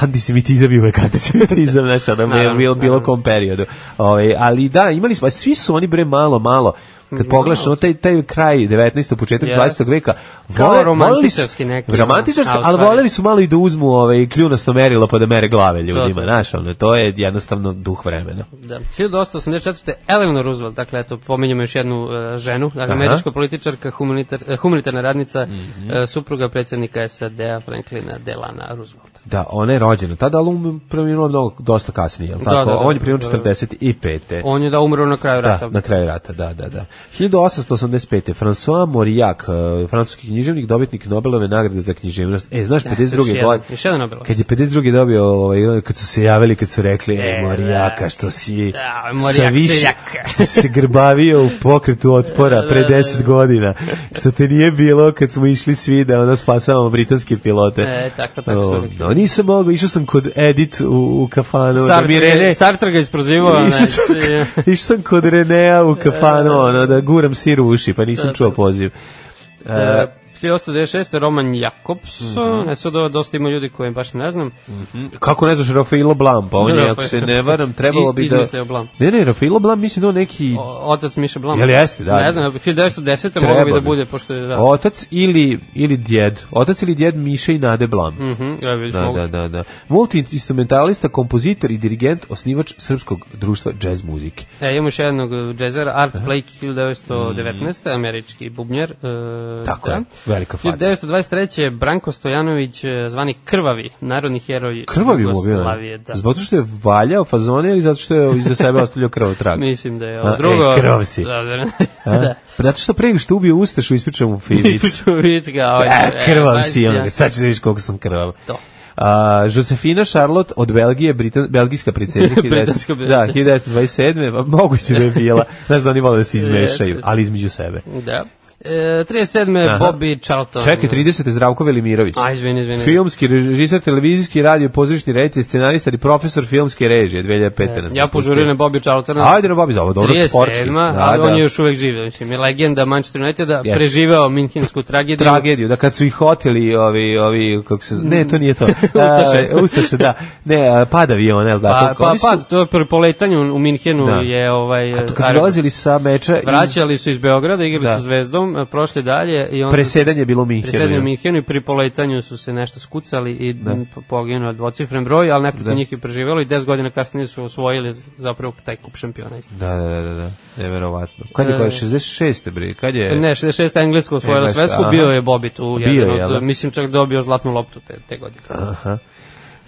antisemitizam i uvek antisemitizam, znaš, ono je bilo, bilo kom periodu. Ove, ovaj, ali da, imali smo, svi su oni bre malo, malo, kad mm, pogledaš no, taj taj kraj 19. početak yeah. 20. veka vole romantičarski neki romantičarski ali voleli su malo i da uzmu ovaj kljunasto merilo pa da mere glave ljudima znaš ono to je jednostavno duh vremena da 1884 Eleanor Roosevelt dakle eto pominjemo još jednu uh, ženu dakle američka političarka humanitar, e, humanitarna radnica mm -hmm. uh, supruga predsednika SAD-a Franklina Delana Roosevelt da ona je rođena tada, ali um, mnogo, dosta kasnije, je da, tako? Da, da, da, on je preminuo 45. Da, da. On je da umro na kraju rata. Da, na kraju rata, da, da, da. 1885. François Mauriac, e, francuski književnik, dobitnik Nobelove nagrade za književnost. E, znaš, 52. E, ja, godine. Još jedan Nobel. Kad je 52. dobio, ovaj, kad su se javili, kad su rekli, e, e Mauriaka, što si da, sa više, što se grbavio u pokretu otpora pre 10 godina, što te nije bilo kad smo išli svi da ono spasavamo britanske pilote. E, tako, tako su. A nisam mogao, išao sam kod Edit u, u kafanu. Da Sartre, da mi Rene, Sartre ga isprozivao. Išao znači. sam, išao sam kod Renea u kafanu, e, da, ono, da. da guram sir u uši, pa nisam čuo poziv. Uh, 1896. Roman Jakobson, mm -hmm. e sad dosta ima ljudi koje baš ne znam. Mm -hmm. Kako ne znaš Rafaelo Blam, pa on da, je, da, ako pa se ne varam, trebalo bi da... Izmislio Blam. Ne, ne, Rafaelo Blam mislim da on neki... O, otac Miša Blam. Jel jeste, da. Ne znam, 1910. mogao bi da bude, pošto je... Da. Otac ili, ili djed, otac ili djed Miša i Nade Blam. Mm -hmm, ja, da, da, da, da. Multi-instrumentalista, kompozitor i dirigent, osnivač Srpskog društva jazz muzike. E, imamo još jednog džezera, Art Blake, 1919. Mhm. američki bubnjar. E, Tako da. je, velika faca. 1923. Branko Stojanović, e, zvani Krvavi, narodni heroj Krvavi da. Jugoslavije. Da. Zbog što je valjao fazone ili zato što je iza sebe ostavljao krv trag? Mislim da je ovo e, drugo. E, krov si. da. da. Pa zato što prego što ubio Ustašu, ispričam mu Fivic. Ispričam mu Fivic ga. Ovaj, da, e, krvav si, onoga, sad ćeš da vidiš koliko sam krvav. To. A, Josefina Charlotte od Belgije, Britan, belgijska princeza, da, 1927. Moguće da je bila. Znaš da oni vole da se izmešaju, ali između sebe. Da. 37. E, Aha. Bobby Charlton. Čekaj, 30. Zdravko Velimirović. A, izvini, izvini. Filmski režisar, televizijski radio, pozorišni reditelj, scenarista i profesor filmske režije 2015. E, ja požurio na Bobby Charlton. Ajde na Bobby, za ovo dobro 37. sportski. Da, ali da. on je još uvek živ, mislim, je legenda Manchester United, da yes. preživeo minhinsku tragediju. Tragediju, da kad su ih hoteli ovi, ovi, kako se ne, to nije to. ustaše. A, e, ustaše, da. Ne, e, pad aviona, jel da? Pa, pa, su... pad, to je prvo poletanje u, Minhenu da. je ovaj... A to kad su dolazili sa meča... Vraćali su iz Beograda, igrali da. sa Zvezdom, Minhen, prošli dalje. I on presedanje bilo Minhenu. Presedanje je i pri poletanju su se nešto skucali i da. poginuo dvocifren broj, al nekoliko da. njih je preživelo i 10 godina kasnije su osvojili zapravo taj kup šampiona. Da, da, da, da, neverovatno. Da, kad je, e, 66. bre, kad je... Ne, 66. Englesko osvojio e, svetsku, bio je Bobby tu, bio jedan je, da? mislim čak dobio zlatnu loptu te, te godine. Aha.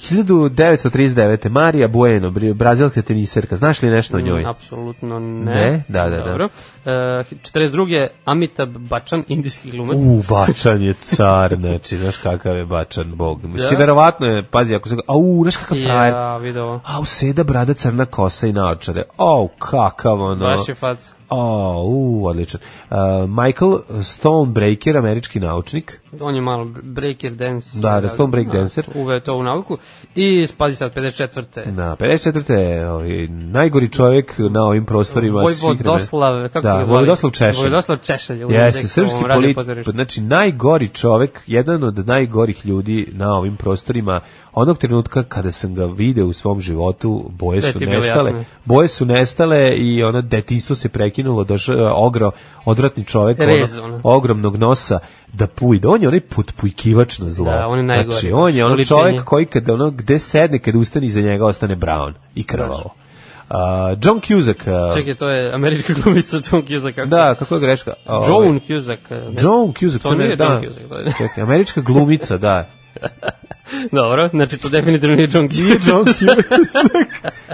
1939. Marija Bueno, brazilka teniserka. Znaš li nešto o mm, njoj? Apsolutno ne. Ne? Da, da, da. Dobro. da. 42. Amitab Bačan, indijski glumac. U, Bačan je car, znači, znaš kakav je Bačan, bog. Mislim, da? verovatno je, pazi, ako se... Au, znaš kakav frajer. Ja, vidio. Au, seda, brada, crna kosa i naočare. Au, kakav ono. Baš je fac. Au, u, odličan. Uh, Michael Stonebreaker, američki naučnik. On je malo breaker dance. Da, da, Stonebreak da, dancer. Uveo to u nauku. I spazi sad 54. Na, 54. Ovaj, najgori čovjek na ovim prostorima. Vojvodoslav, kako da, da, Vojvodoslav Češelj. Vojvodoslav Češelj. Jeste, srpski političar, znači najgori čovek, jedan od najgorih ljudi na ovim prostorima. Onog trenutka kada sam ga video u svom životu, boje su nestale. Jasno. Boje su nestale i ona detinjstvo se prekinulo, došao ogro, odvratni čovek, Rez, ono, ogromnog nosa da pujde. On je onaj put pujkivač na zlo. Da, on je najgori. Znači, on je znači, onaj čovjek koji kada ono gde sedne, kada ustane iza njega ostane brown i krvavo. Znači. Uh, John Cusack. Uh, Čekaj, to je američka glumica John Cusack. Kako? Da, kako je greška? Uh, Joan ovaj, Cusack. Ne. Joan Cusack. To, to nije da. John Cusack. Čekaj, američka glumica, da. Dobro, znači to definitivno nije John Cusack. Nije John Cusack.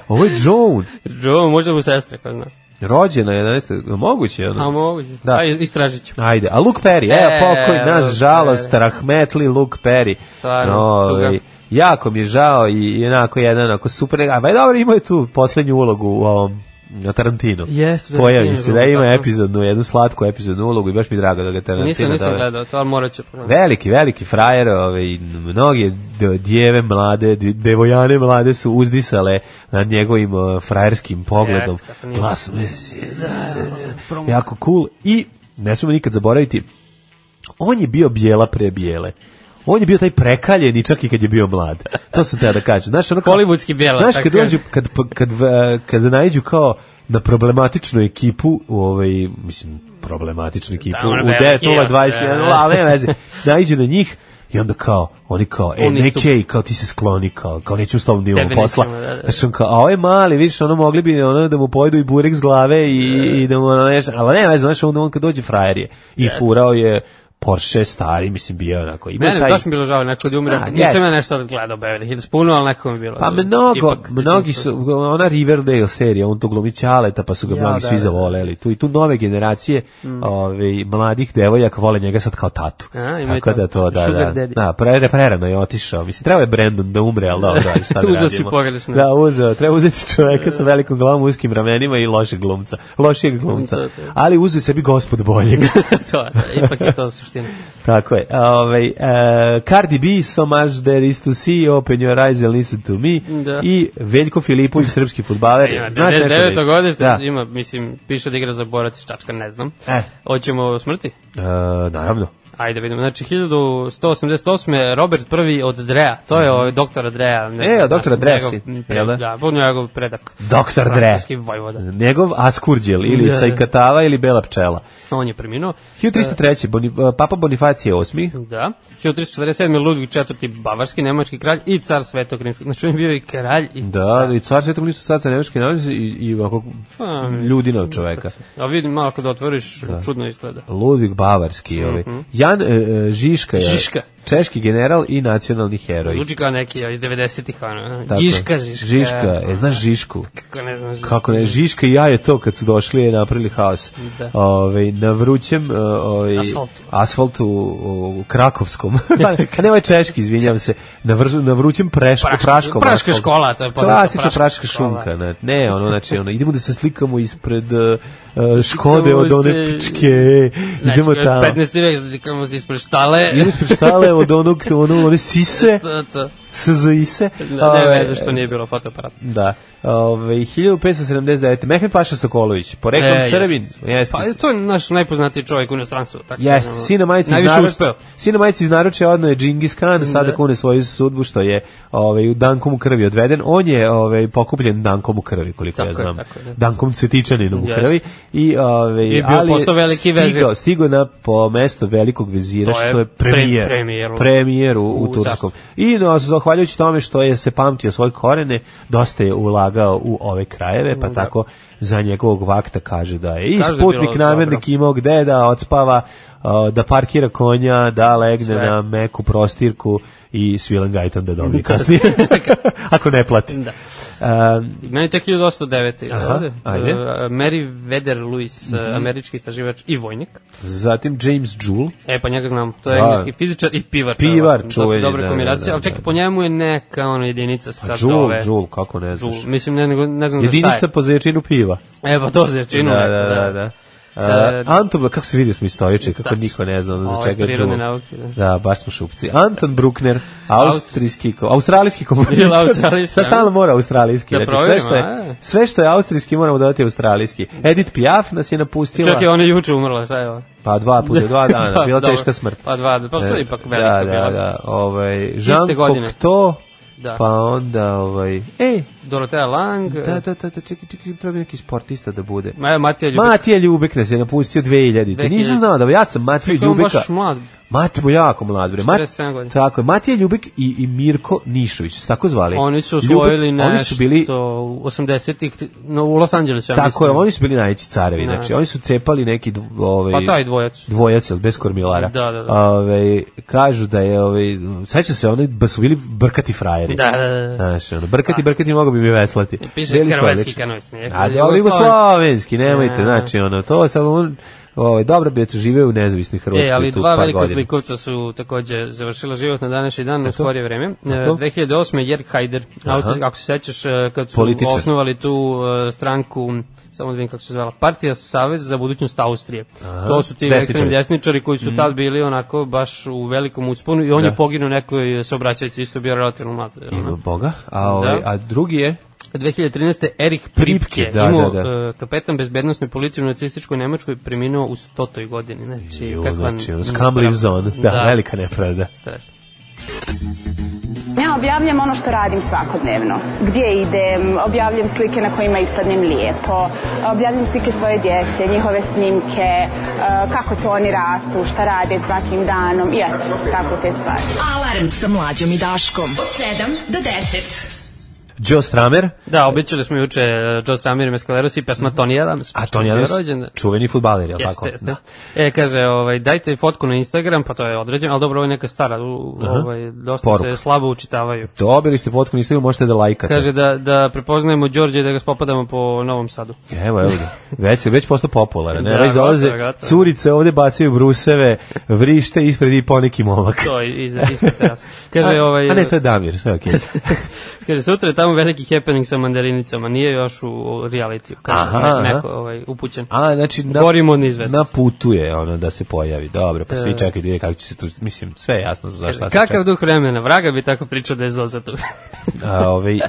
Ovo je Joan. Joan, možda mu sestra, ko zna. Rođena je 11. Moguće je A moguće. Da. Aj, istražit ću. Ajde. A Luke Perry, e, e pokoj nas, Luke žalost, Perry. rahmetli Luke Perry. Stvarno, no, ovaj, tuga. Jako mi je žao i onako jedan onako super, a ba pa dobro ima tu poslednju ulogu u ovom na Tarantinu. Jeste, Pojavi se da ima epizodnu, jednu slatku epizodnu ulogu i baš mi drago da ga Tarantino Nisam, nisam dove. gledao, to ali morat ću. Veliki, veliki frajer, ove, ovaj, mnoge djeve mlade, devojane mlade su uzdisale na njegovim frajerskim pogledom. Jeste, Glas, jako cool i ne smemo nikad zaboraviti on je bio bijela pre bijele. On je bio taj prekaljeni čak i kad je bio mlad. To sam te da kažem. Znaš, ono kao, Hollywoodski bjela. Znaš, kad, dođu, kad, kad, kad, najđu kao na problematičnu ekipu, u ovaj, mislim, problematičnu ekipu, da, u 9.021, ali ne veze, da. najđu na njih, i onda kao, oni kao, e, neki, kao ti se skloni, kao, kao neću s tobom da posla. Da, da. Znači, kao, a ovo mali, vidiš, ono mogli bi ono, da mu pojedu i burek s glave i, da. i da mu, ono, neš, ali ne, ne znam, znaš, onda on kad dođe frajer je i yes. furao je Porsche stari, mislim, bio onako. Ima Mene, taj... baš mi bilo žao, neko ljudi umira. Nisam ja nešto gledao Beverly Hills puno, ali neko mi bilo. Pa da mnogo, ipak, mnogi da su, ona Riverdale serija, on to glumi Ćaleta, pa su ga ja, mnogi da, svi da, da, zavoleli. Tu i tu nove generacije mm. ove, mladih devojaka vole njega sad kao tatu. A, ima Tako da to, da, da. da. Da, prerano pre, je otišao. Mislim, treba je Brandon da umre, ali dobro, da, šta da Uzeo si pogrešno. Da, uzeo. Treba uzeti čoveka sa velikom glavom, uskim ramenima i lošeg glumca. Lošijeg glumca. Ali uzeo sebi gospod boljeg. to, ipak je to baštine. Tako je. Ove, ovaj, uh, Cardi B, so much there is to see, open your eyes and listen to me. Da. I Veljko Filipović, srpski futbaler. Ja, Znaš 99. godište, da. ima, mislim, piše da igra za borac i čačka, ne znam. E. Hoćemo smrti? E, naravno. Ajde vidimo, znači 1188. Robert I od Drea, to je ovaj doktora Drea. Ne, e, doktor Drea si, jel da? Da, on njegov predak. Doktor Drea. vojvoda. Njegov Askurđel, ili da, Sajkatava, ili Bela pčela. On je preminuo. 1303. Boni, eh, Papa Bonifacije VIII. Da. 1347. Ludvig IV. Bavarski, nemački kralj i car Svetog Rimskog. Znači on je bio i kralj i da, car. Da, i car Svetog Rimskog, car Nemački kralj i, i ovako pa, ljudina od čoveka. A vidim, malo kada otvoriš, da. čudno izgleda. Ludvig Bavarski, ovaj. Mm -hmm. Jan e, e Žiška je. Žiška. Češki general i nacionalni heroj. Zvuči kao neki iz 90-ih, ono. Tako. Žiška, Žiška. Žiška, je, znaš Žišku? Kako ne znaš Žišku? Kako ne, Žiška i ja je to kad su došli i napravili haos. Da. Ove, ovaj, na vrućem e, ove, ovaj, asfaltu. asfaltu u Krakovskom. A ne ovaj češki, izvinjam se. Na, vr, na vrućem preško, praško, praškom Praška asfaltu. škola, to je podato. Klasična praška, šunka. Ne, ne ono, znači, ono, idemo da se slikamo ispred uh, škode od one pičke. Znači, idemo tamo. 15. vek, slikamo se ispred štale. Idemo ispred štale, od onog, ono, one sise. Da, da. SZIS-e. Da, ne, ne veze nije bilo fotoaparat. Da. Ove, 1579. Mehmed Paša Sokolović, poreklom e, Srbin. Jest. Jeste. Pa to je naš najpoznatiji čovjek u inostranstvu. Tako da, jeste, sina majici iz naručja. Sina majici iz naručja odno je Džingis Khan, da. sada kune svoju sudbu što je ovaj u dankom u krvi odveden. On je ovaj pokupljen dankom u krvi, koliko tako ja znam. Je, tako je. Dankom Cvetičaninom u krvi i ovaj je bio ali postao veliki vezir. Stigo, stigao na po mesto velikog vezira što je premijer. Premijer u, premijer u, u, u Turskom. I no, zahvaljujući tome što je se pamtio svoje korene, dosta je ulagao u ove krajeve, pa da. tako za njegovog vakta kaže da je i sputnik namernik imao gde da odspava, da parkira konja, da legne Sve. na meku prostirku, i Svilan Gajtan da dobije kasnije. Ako ne plati. Da. Um, Meni tek 1809. Aha, ajde. Uh, Mary Weder Lewis, mm -hmm. američki istraživač i vojnik. Zatim James Joule. E, pa njega znam. To je da. engleski fizičar i pivar. Pivar, čuvenje. To su dobre da, kombinacije. Da, da, ali čekaj, da, da. po njemu je neka ono jedinica pa sa Joule, zove. Joule, kako ne znaš. Joule. Mislim, ne, ne znam jedinica za šta je. Jedinica po zečinu piva. E, pa to zečinu. Da da, pa da, da, da. da. da. Uh, Anton, kako se vidi smo istoriče, kako niko ne zna za čega je čuo. Nauke, da. da, baš smo šupci. Anton Bruckner, austrijski, australijski kompozitor. australijski. Sad stalno mora australijski. Da znači, sve, što je, sve što je austrijski moramo dodati australijski. Edith Piaf nas je napustila. Čekaj, ona juče umrla, šta je ovo? Pa dva puta, dva dana, bila teška smrt. Pa dva, pa sve ipak velika da, bila. Da, da, da. Ovaj, Jean Cocteau, da. pa onda, ovaj, ej, Dorotea Lang. Da, da, da, da čekaj, čekaj, treba neki sportista da bude. Ma, Matija Ljubek. Matija Ljubek nas je napustio 2000. 2000. Nisam znao da, ja sam Matija Ljubeka. Baš mlad. Matija jako mlad, bre. Mat, tako je, Matija Ljubek i, i Mirko Nišović, su tako zvali. Oni su osvojili Ljubek, nešto oni su bili, 80-ih no, u Los Angelesu. Ja tako mislim. je, oni su bili najveći carevi, ne. znači oni su cepali neki ovaj, Pa taj dvojac. Dvojac, bez kormilara. Da, da, da. Ove, ovaj, kažu da je, ovaj, sećam se, oni su bili brkati frajeri. Da, da, da. Znači, ono, brkati, brkati, mogu bi bi veslati. Piše hrvatski kanoist. A, ali jugoslovenski, nemojte, da. znači, ono, to samo Ovaj dobro bi eto žive u nezavisnoj e, Hrvatskoj. E, ali dva velika godina. su takođe završila život na današnji dan u skorije vreme. 2008 Jerk Haider, ako se sećaš e, kad su Političar. osnovali tu e, stranku samo da vidim kako se zvala, Partija Savez za budućnost Austrije. Aha, to su ti ekstremni desničari koji su mm. tad bili onako baš u velikom usponu i on da. je poginuo nekoj saobraćajici, isto bio relativno mlad. Ima Boga, a, ovaj, da. a drugi je? 2013. Erik Pripke, da, imao da, da. Uh, kapetan bezbednostne policije u nacističkoj Nemačkoj preminuo u stotoj godini. Znači, jo, kakva... Znači, ono, scam lives on. Da, da, velika nepravda. Strašno. Ja objavljam ono što radim svakodnevno. Gdje idem, objavljam slike na kojima ispadnem lijepo, objavljam slike svoje djece, njihove snimke, e, kako to oni rastu, šta rade svakim danom i eto, tako te stvari. Alarm sa mlađom i Daškom od 7 do 10. Joe Stramer. Da, obećali smo juče e, Joe Stramer i Mescaleros i pesma mhm. Tony Adams. A Tony Adams, rođen. čuveni futbaler, je li tako? Jeste, da. E, kaže, ovaj, dajte fotku na Instagram, pa to je određeno, ali dobro, ovo je neka stara, ovaj, dosta Poruk. se slabo učitavaju. Dobili ste fotku na Instagram, možete da lajkate. Kaže da, da prepoznajemo Đorđe i da ga spopadamo po Novom Sadu. Evo, evo ga. Već, se, već postao popularan. Ne? Da, već dolaze, curice ovde bacaju bruseve, vrište ispred i poneki momak. To, iz, ispred terasa. Kaže, a, ovaj, a ne, to je Damir, sve okej. Okay. kaže, sutra tamo veliki happening sa mandarinicama, nije još u reality, kao aha, ne, neko ovaj, upućen. A, znači, na, Borimo od Na putu je ono da se pojavi, dobro, pa svi da. čekaju da kako će se tu, mislim, sve je jasno za šta Kakav čeka. duh vremena, vraga bi tako pričao da je Zoza tu. A, da, ovaj, e,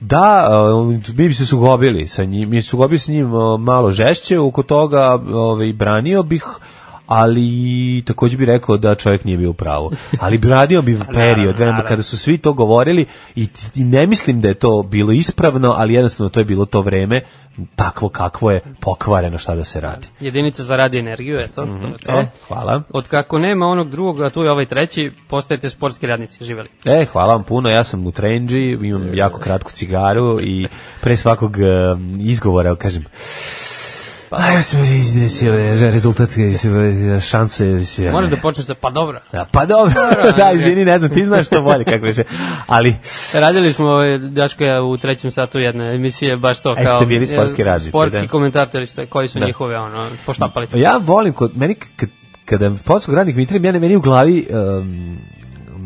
da, e, mi bi se sugobili sa njim, mi sugobili s njim e, malo žešće, oko toga ovaj, branio bih ali takođe bi rekao da čovjek nije bio u pravu. Ali radio bi period vremena kada su svi to govorili i, i ne mislim da je to bilo ispravno, ali jednostavno to je bilo to vreme takvo kakvo je pokvareno šta da se radi. Jedinica za radi energiju, eto. Mm -hmm. to, to. E, hvala. Od kako nema onog drugog, a tu je ovaj treći, postajete sportski radnici, živeli. E, hvala vam puno, ja sam u trenđi, imam e. jako kratku cigaru i pre svakog uh, izgovora, kažem, Pa. Ajde, smo iznesili rezultat, šanse. Sve. Možeš da počneš sa, pa dobro. Ja, da, pa dobro, da, izvini, ne znam, ti znaš što bolje kako reče. Ali... Radili smo, e, Daško ja, u trećem satu jedne emisije, baš to kao... Jeste bili e, sportski radnici. Sportski da. komentatori, što koji su da. njihove, ono, poštapalice. Ja volim, kod, meni, kada posle radnik Mitrem, ja ne meni u glavi... Um,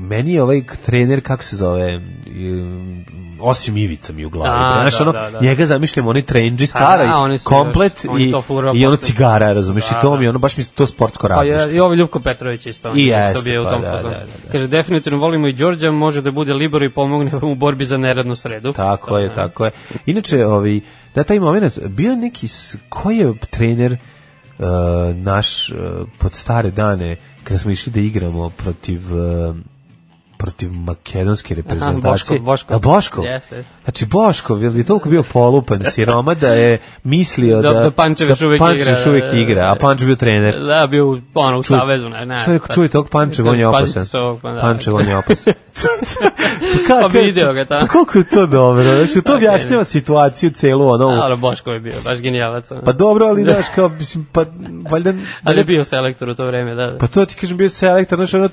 meni je ovaj trener, kako se zove, um, osim Ivica mi u glavi. Da, znaš, da, ono, da, da. njega zamišljam, onaj trenđi pa stari, da, komplet još, i, on i ono cigara, razumiješ, i da, to da. mi, ono, baš mi to sportsko radništvo. Pa, I ovo ovaj Ljubko Petrović isto, on, I jeste, isto bi je u pa tom pa, da, Kaže, definitivno volimo i Đorđa, može da bude libero i pomogne vam u borbi za neradnu sredu. Tako to, je, tako je. Inače, ovi, ovaj, da taj moment, bio neki, koji je trener uh, naš uh, pod stare dane, kada smo išli da igramo protiv... Uh, protiv makedonske da, reprezentacije. Aha, Boško, Boško. A Boško? Jeste. Znači Boško je toliko bio polupan siroma da je mislio da da, da, da uvijek, da uvek igra. uvek igra, a Pančević bio trener. Da, bio ono u savezu, ne, ne. Čovjek čuj tog Pančev, on je opasan. Pančev, on je opasan. Kako video ga tamo. Da. Pa koliko je to dobro. Znači to pa objašnjava situaciju celu ono. Ali Boško je bio baš genijalac. Pa dobro, ali daš kao mislim pa valjda ali je bio selektor u to vreme, da. Pa to ti kažem bio selektor, znači ono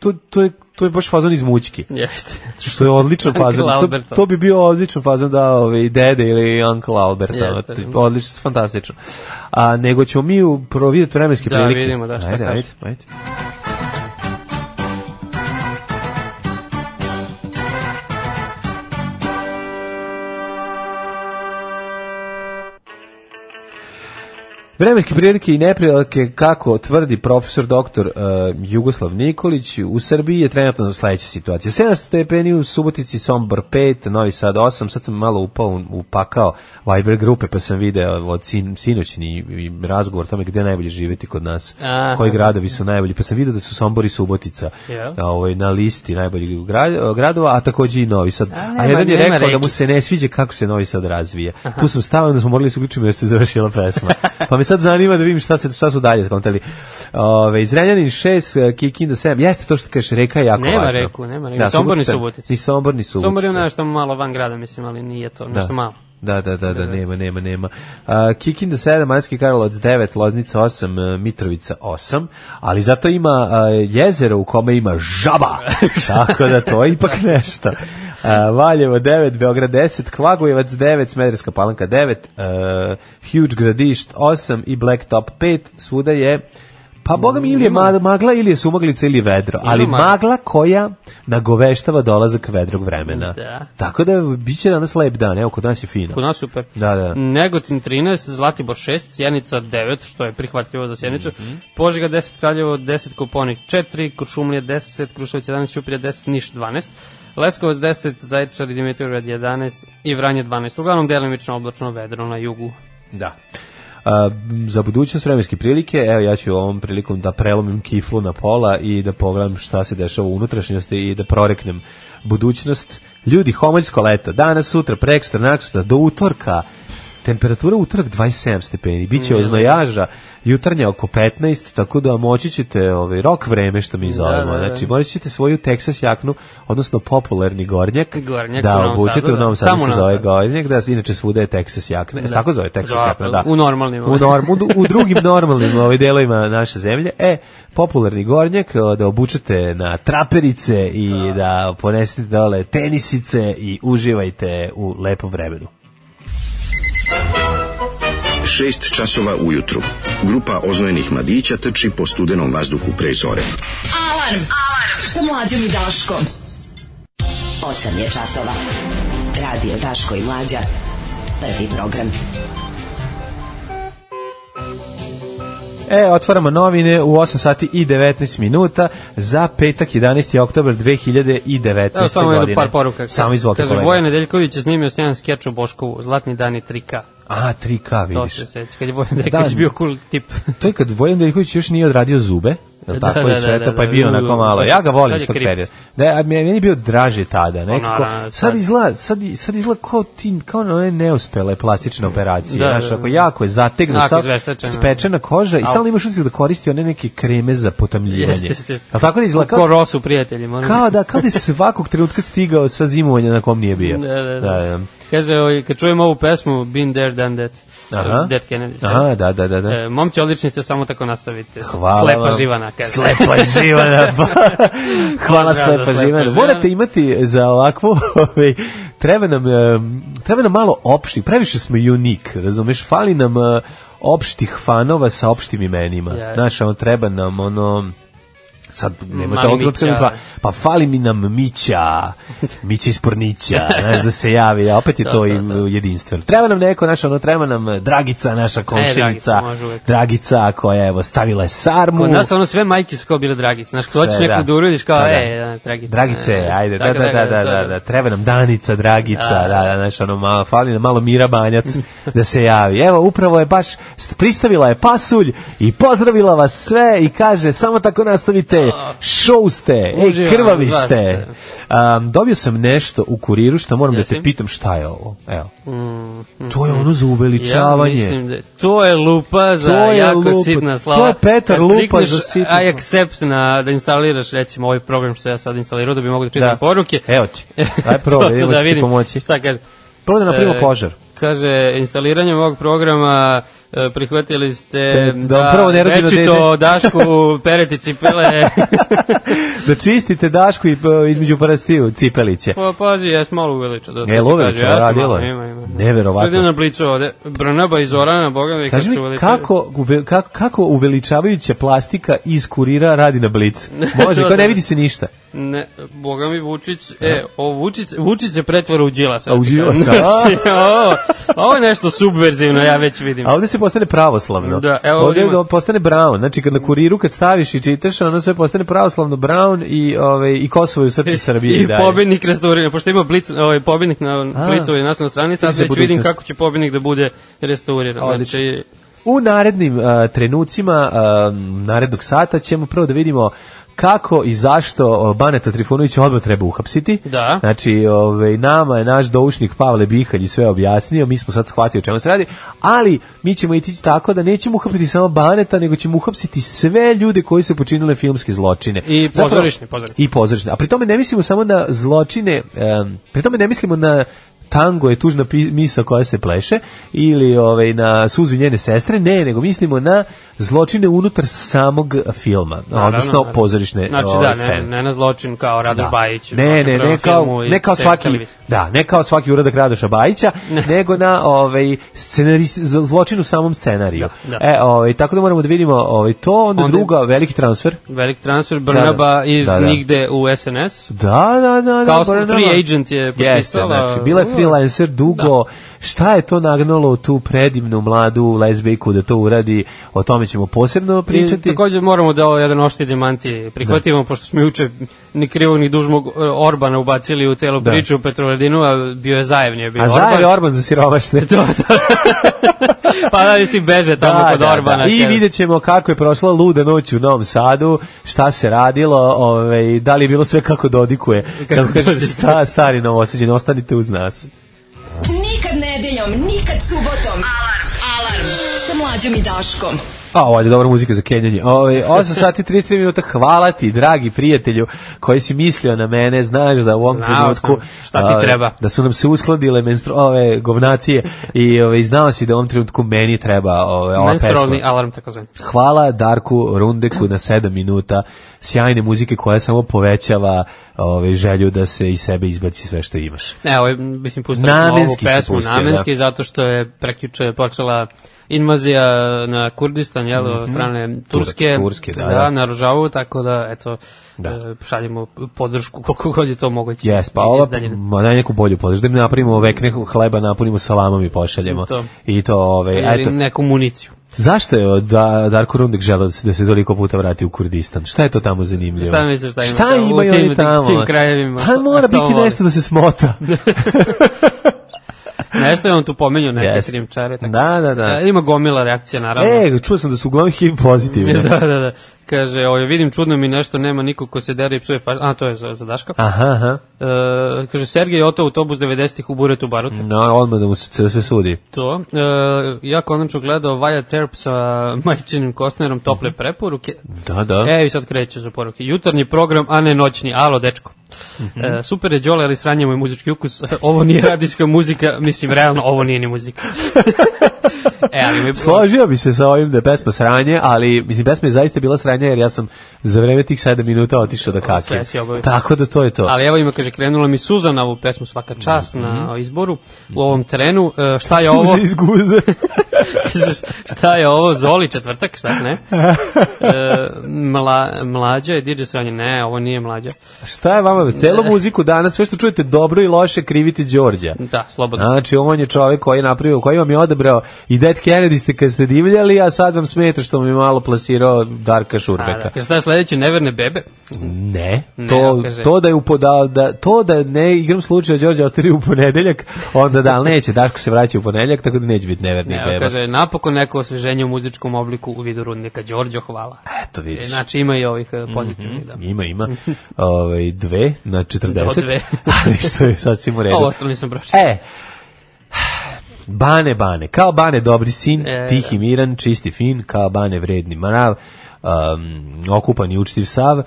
to to je to je baš fazon iz mućki. Jeste. Što je odličan fazon. To, to, bi bio odličan fazon da ovaj, dede ili Uncle Albert. Jeste. Odlično, fantastično. A nego ćemo mi providjeti vremenske da, prilike. Da, vidimo, da, šta ajde, ajde, ajde. Vremenske prilike i neprilike, kako tvrdi profesor doktor uh, Jugoslav Nikolić, u Srbiji je trenutno sledeća situacija. 7 stepeni u Subotici, Sombor 5, Novi Sad 8, sad sam malo upao, upakao Viber grupe, pa sam video od sin, sinoćni razgovor tome gde najbolje živeti kod nas, Aha. koji gradovi su najbolji, pa sam video da su Sombor i Subotica yeah. ovaj, na listi najboljih gradova, a takođe i Novi Sad. A, nema, a jedan je rekao reči. da mu se ne sviđa kako se Novi Sad razvija. Aha. Tu sam stavio da smo morali da se uključiti da se završila pesma. Pa me sad zanima da vidim šta, se, šta su dalje skontali. Ove, iz 6, Kikinda 7, jeste to što kažeš, reka je jako nema važno. Nema reku, nema reku, da, Sombor ni Subotica. Ni Sombor ni Subotica. Sombor je nešto malo van grada, mislim, ali nije to, da. nešto da. malo. Da, da, da, da, nema, nema, nema. Uh, Kikinda 7, Manjski Karlovac 9, Loznica 8, e, Mitrovica 8, ali zato ima uh, jezero u kome ima žaba, tako da to je ipak nešto. Uh, Valjevo 9, Beograd 10, Kvagojevac 9, Smederska palanka 9, uh, Huge Gradišt 8 i Blacktop 5. Svuda je Pa boga mi ili je magla ili je sumaglica ili vedro, ali magla koja nagoveštava dolazak vedrog vremena. Da. Tako da biće danas lep dan, evo kod nas je fino. Kod nas super. Da, da. Negotin 13, Zlatibor 6, Sjenica 9, što je prihvatljivo za Sjenicu, mm -hmm. Požega 10, Kraljevo 10, Kuponik 4, Kuršumlija 10, Kruševac 11, Ćuprija 10, Niš 12, Leskovac 10, Zaječar i Dimitrovgrad 11 i Vranje 12. Uglavnom delimično oblačno vedro na jugu. Da. A, za budućnost vremenske prilike, evo ja ću ovom prilikom da prelomim kiflu na pola i da pogledam šta se dešava u unutrašnjosti i da proreknem budućnost. Ljudi, homoljsko leto, danas, sutra, prekstra, naksutra, do utorka, Temperatura utorak 27 stepeni, bit će mm. oznojaža, jutarnja oko 15, tako da moći ćete ovaj, rok vreme što mi da, zovemo. Da, da, da. Znači, moći ćete svoju Texas jaknu, odnosno popularni gornjak, gornjak da obučete u Novom Sadu, da. se zove gornjak, da inače svuda je Texas jakna. Da. tako zove Texas da, jakna, da. U normalnim. U, norm, u, u drugim normalnim ovaj, delovima naše zemlje. E, popularni gornjak, da obučete na traperice i da, da ponesete dole tenisice i uživajte u lepom vremenu. 6 časova ujutru. Grupa oznojenih mladića trči po studenom vazduhu pre zore. Alarm! Alarm! Sa mlađom i Daškom. 8 je časova. Radio Daško i Mlađa. Prvi program. Prvi program. E, otvaramo novine u 8 sati i 19 minuta za petak 11. oktober 2019. Evo, samo godine. jedno par poruka. Samo izvolite Kaže, kolega. Vojan Nedeljković je snimio snijan skeč u Boškovu, Zlatni dani 3K. A, 3K, vidiš. To se seća, kad je Vojan da, Nedeljković da, bio cool tip. to je kad Vojan Nedeljković još nije odradio zube, Da, tako da, da, sveta, da, pa je da, bio da, onako da, malo. Ja ga volim što period. Da, a meni je bio draže tada, pa nekako. Sad izgleda, sad, sad izgleda kao tim, kao one neuspele plastične operacije. Da, znaš, ako jako je zategna, spečena koža i stalno imaš utisak da koristi one neke kreme za potamljivanje. Jeste, tako da izgleda kao rosu prijateljima. Kao da, kao da svakog trenutka stigao sa zimovanja na kom nije bio. Da, da, da. Kaže, ovaj, kad čujem ovu pesmu, Been There, Done That. Aha. Dead Kennedy. Aha, da, da, da. da. E, momci, odlični ste, samo tako nastavite. Hvala Slepa vam. živana, kaže. Slepa živana. Pa. Hvala slepa, slepa živana. Morate imati za ovakvu... Ovaj, treba nam, e, treba nam malo opšti, previše smo unik, razumeš, fali nam e, opštih fanova sa opštim imenima. Yeah. Znaš, ono, treba nam, ono, sad nema pa, pa fali mi nam Mića, Mića ispornića, znaš, da se javi, a opet je da, to da, da, da. jedinstveno. Treba nam neko, naša, ono, treba nam Dragica, naša e, komšinica, e, Dragica, koja evo, stavila je sarmu. Kod nas ono sve majke su kao bile Dragice, znaš, ko hoćeš neku da, da uradiš kao, da, e, Dragice. Dragice, ajde, da, da, da, da, da, da, treba nam Danica, Dragica, da, da, znaš, ono, malo, fali nam malo Mira Banjac da se javi. Evo, upravo je baš, pristavila je pasulj i pozdravila vas sve i kaže, samo tako nastavite, ste, show ste, ej, krvavi ste. Um, dobio sam nešto u kuriru što moram Jesi? da te pitam šta je ovo. Evo. Mm, mm, to je mm, ono za mm. uveličavanje. Ja mislim da to je lupa za to je jako lupa. sitna slava. To je Petar Kad lupa za sitna slava. I accept na, da instaliraš recimo ovaj program što ja sad instalirao da bi mogu da čitam da. poruke. Evo ti. Aj probaj, da, ti vidim pomoći. Šta kaže? Prvo da napravimo e, požar kaže, instaliranjem ovog programa e, prihvatili ste Te, da, da prvo nerođeno večito dete. Dašku pereti cipele. da čistite Dašku i e, između parastiju cipeliće. Pa, pazi, ja sam malo uveličao Da e, uveliča, da, da e, radilo Ima, ima. Neverovatno. Sada na blicu ovde, Brnaba i Zorana, boga mi, Kaži mi, uveliča... kako, uve, kako, kako uveličavajuća plastika iz kurira radi na blic? Može, kao ne da. vidi se ništa. Ne, boga mi Vučić, e, o Vučić, Vučić se pretvara u Đilasa. A u Đilasa? Znači, ovo, znači, ovo je nešto subverzivno, ja već vidim. A ovde se postane pravoslavno. Da, evo ovde ima... postane brown, znači kad na kuriru kad staviš i čitaš, ono sve postane pravoslavno brown i, ove, i Kosovo i u srcu Srbije. I, i pobednik restauriranja, pošto ima blic, ovaj, pobednik na Blicovi naslovnoj strani, sad već vidim kako će pobednik da bude restauriran. Znači, U narednim uh, trenucima uh, narednog sata ćemo prvo da vidimo kako i zašto Baneta Trifunovića odmah treba uhapsiti. Da. Znači, ovaj, nama je naš doušnik Pavle Bihalj sve objasnio, mi smo sad shvatili o čemu se radi, ali mi ćemo ići tako da nećemo uhapsiti samo Baneta, nego ćemo uhapsiti sve ljude koji su počinili filmske zločine. I pozorišne, pozorišne. I pozorišne. A pri tome ne mislimo samo na zločine, um, pri tome ne mislimo na tango je tužna misa koja se pleše ili ovaj na suzu njene sestre, ne, nego mislimo na zločine unutar samog filma, naravno, odnosno naravno. pozorišne znači, ovaj, da, ne, ne, na zločin kao Radoš da. Bajić. Ne, ne, ne kao, ne kao svaki, televizor. da, ne kao svaki uradak Radoša Bajića, ne. nego na ovaj scenarist zločin u samom scenariju. Da, da. E, ovaj tako da moramo da vidimo ovaj to, onda, onda druga veliki transfer. Veliki transfer da, Brnaba da. iz da, nigde u SNS. Da, da, da, kao da, free agent je potpisala. Yes, znači bila je freelancer da. dugo da. Šta je to nagnalo tu predivnu mladu lezbijku da to uradi, o tome ćemo posebno pričati. I također moramo da ovo jedan ošti demanti prihvatimo, da. pošto smo juče ni krivo ni dužmog e, Orbana ubacili u celu da. priču u a bio je Zajev, nije bio a Orban. A Zajev je Orban za siromašne. to, to. pa da si beže tamo da, kod da, Orbana. Da. I vidjet ćemo kako je prošla luda noć u Novom Sadu, šta se radilo, ovaj, da li je bilo sve kako dodikuje, kako kaže stari novoseđen, ostanite uz nas nikad nedeljom, nikad subotom. Alarm! Alarm! Sa mlađom i Daškom. Fa, ovo je dobra muzika za kenjanje. Ove, ovaj, 8 sati 33 minuta, hvala ti, dragi prijatelju, koji si mislio na mene, znaš da u ovom trenutku... Šta ti ovaj, treba? Da su nam se uskladile menstru, ove, govnacije i ove, ovaj, znao si da u ovom trenutku meni treba ove, ova Menstrualni pesma. alarm, tako zvem. Hvala Darku Rundeku na 7 minuta sjajne muzike koja samo povećava ove, želju da se iz sebe izbaci sve što imaš. Ne, ovo, mislim, pustio ovu pesmu pustio, da. namenski, da. zato što je prekjuče počela invazija na Kurdistan, jel, mm -hmm. strane Turske, Turske da, da, da. na Rožavu, tako da, eto, da. E, šaljemo podršku koliko god je to moguće. Jes, pa ova, ma daj neku bolju podršku, da im napravimo vek neku hleba, napunimo salamom i pošaljemo. To. I to, ove, Ili eto. neku municiju. Zašto je da Darko Rundek želeo da se toliko puta vrati u Kurdistan? Šta je to tamo zanimljivo? Šta misliš šta ima, šta ima tamo? tamo? Tim krajevima. Pa mora biti nešto da se smota. Nešto je on tu pomenio neke yes. krijumčare. Tako. Da, da, da, da. Ima gomila reakcija, naravno. E, čuo sam da su uglavnom HIV pozitivne. da, da, da kaže, oj, ovaj, vidim čudno mi nešto, nema niko ko se deri i psuje faš... A, to je za, za Daška. Aha, aha. E, kaže, Sergej je otao autobus 90-ih u Buretu Baruta. No, odmah da mu se, da se sudi. To. E, ja konačno gledao Vaja Terp sa majčinim Kostnerom tople mhm. preporuke. Da, da. E, i sad kreće za poruke. Jutarnji program, a ne noćni. Alo, dečko. Mm -hmm. e, super je Đole, ali sranjamo je muzički ukus. Ovo nije radijska muzika, mislim, realno, ovo nije ni muzika. e, ali mi... Složio bi se sa ovim da je pesma sranje, ali mislim, pesma je zaista bila sranje jer ja sam za vreme tih 7 minuta otišao da kakim. Tako da to je to. Ali evo ima, kaže, krenula mi suza na ovu pesmu svaka čast mm -hmm. na mhm. izboru u ovom trenu. E, šta je ovo? Izguze. šta je ovo? Zoli četvrtak, šta ne? E, mla, mlađa je DJ sranje. Ne, ovo nije mlađa. Šta je vama? E. Celo muziku danas, sve što čujete dobro i loše, kriviti Đorđa. Da, slobodno. Znači, on je čovek koji je napravio, koji vam je odebrao i Dead Kennedy ste kad ste divljali, a sad vam smeta što mi malo plasirao Darka Šurbeka. A, da, šta je sledeće, neverne bebe? Ne, to, ne, to da je upodao, da, to da ne igram slučaja da Đorđe ostari u ponedeljak, onda da, ali neće, Darko se vraća u ponedeljak, tako da neće biti nevernih ne, beba. Kaže, napokon neko osveženje u muzičkom obliku u vidu rudnika, Đorđo, hvala. Eto, vidiš. E, Znači, ima i ovih e, pozitivnih, mm -hmm, da. Ima, ima. Ove, ovaj, dve na 40. Do dve. ali što je sasvim u redu. Ovo ostalo nisam pročitao. E, Bane, bane, kao bane dobri sin, e, da. tihi miran, čisti fin, kao bane vredni manav, um, okupan i učtiv sav,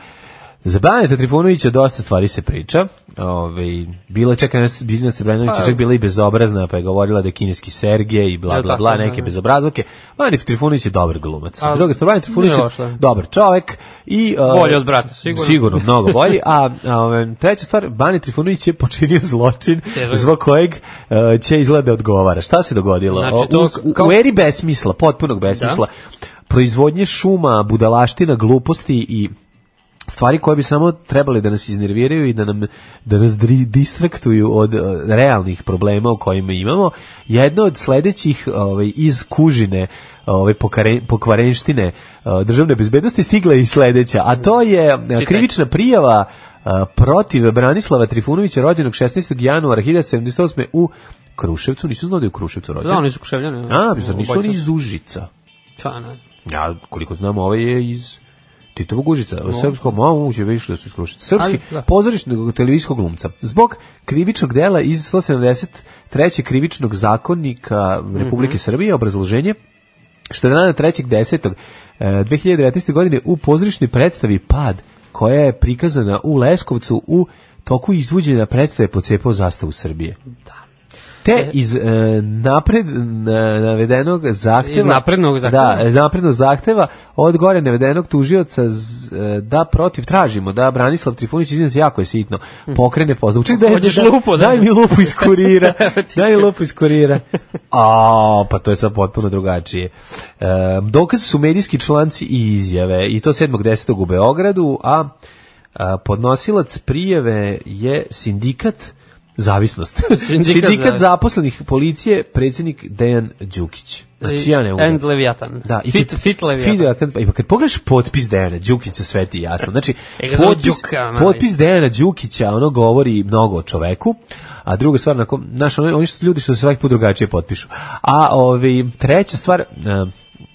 Za Baneta Trifunovića dosta stvari se priča. Ove, bila čeka Biljana Sebranovića, pa- čak bila i bezobrazna, pa je govorila da je kineski Sergej i bla, bla, bla, da, neke ne. Da. bezobrazluke. Baneta Trifunović je dobar glumac. A, Druga stvar, Baneta Trifunović je dobar čovek. I, ove, bolje od brata, sigurno. Sigurno, mnogo bolji. A ove, treća stvar, Baneta Trifunović je počinio zločin Težak. zbog kojeg uh, će izgleda da odgovara. Šta se dogodilo? Znači, to, u, kao... u eri besmisla, potpunog besmisla, da? proizvodnje šuma, budalaština, gluposti i stvari koje bi samo trebale da nas iznerviraju i da nam da nas distraktuju od e, realnih problema u kojima imamo. jedno od sledećih ovaj, iz kužine ovaj pokvarenštine e, državne bezbednosti stigla je i sledeća, a to je e, krivična prijava protiv Branislava Trifunovića rođenog 16. januara 1978. u Kruševcu, nisu znali da je u Kruševcu rođen. Da, oni su Kruševljani. Da. A, nisu oni iz Užica. Pa, ne. Ja, koliko znam, ovaj je iz Titovo Gužica, no. srpsko, malo moguće da išli da su iskrušiti. Srpski da. pozorišnog televizijskog glumca. Zbog krivičnog dela iz 173. krivičnog zakonika Republike mm -hmm. Srbije, obrazloženje, što je dana 3. 10. 2019. godine u pozorišnoj predstavi Pad, koja je prikazana u Leskovcu u toku izvuđenja predstave pod zastavu Srbije. Da te e. iz e, napred e, navedenog zahteva iz naprednog da, zahteva da iz naprednog zahteva od gore navedenog tužioca z, e, da protiv tražimo da Branislav Trifunić izvinite se jako je sitno hm. pokrene pozna učini da hoćeš lupu da? daj mi lupu iz kurira daj mi lupu iz kurira a pa to je sad potpuno drugačije e, dokaz su medijski članci i izjave i to 7. 10. u Beogradu a, a podnosilac prijeve je sindikat zavisnost. Sindikat, Sindikat zaposlenih policije, predsjednik Dejan Đukić. Znači ja ne mogu. And Leviatan. Da, i fit, fit, fit Fit, kad, pa, kad pogledaš potpis Dejana Đukića, sve ti jasno. Znači, e, potpis, Đuka, potpis Dejana Đukića, ono govori mnogo o čoveku, a druga stvar, nakon, znaš, oni, oni su ljudi što se svaki put drugačije potpišu. A ovi, treća stvar, e,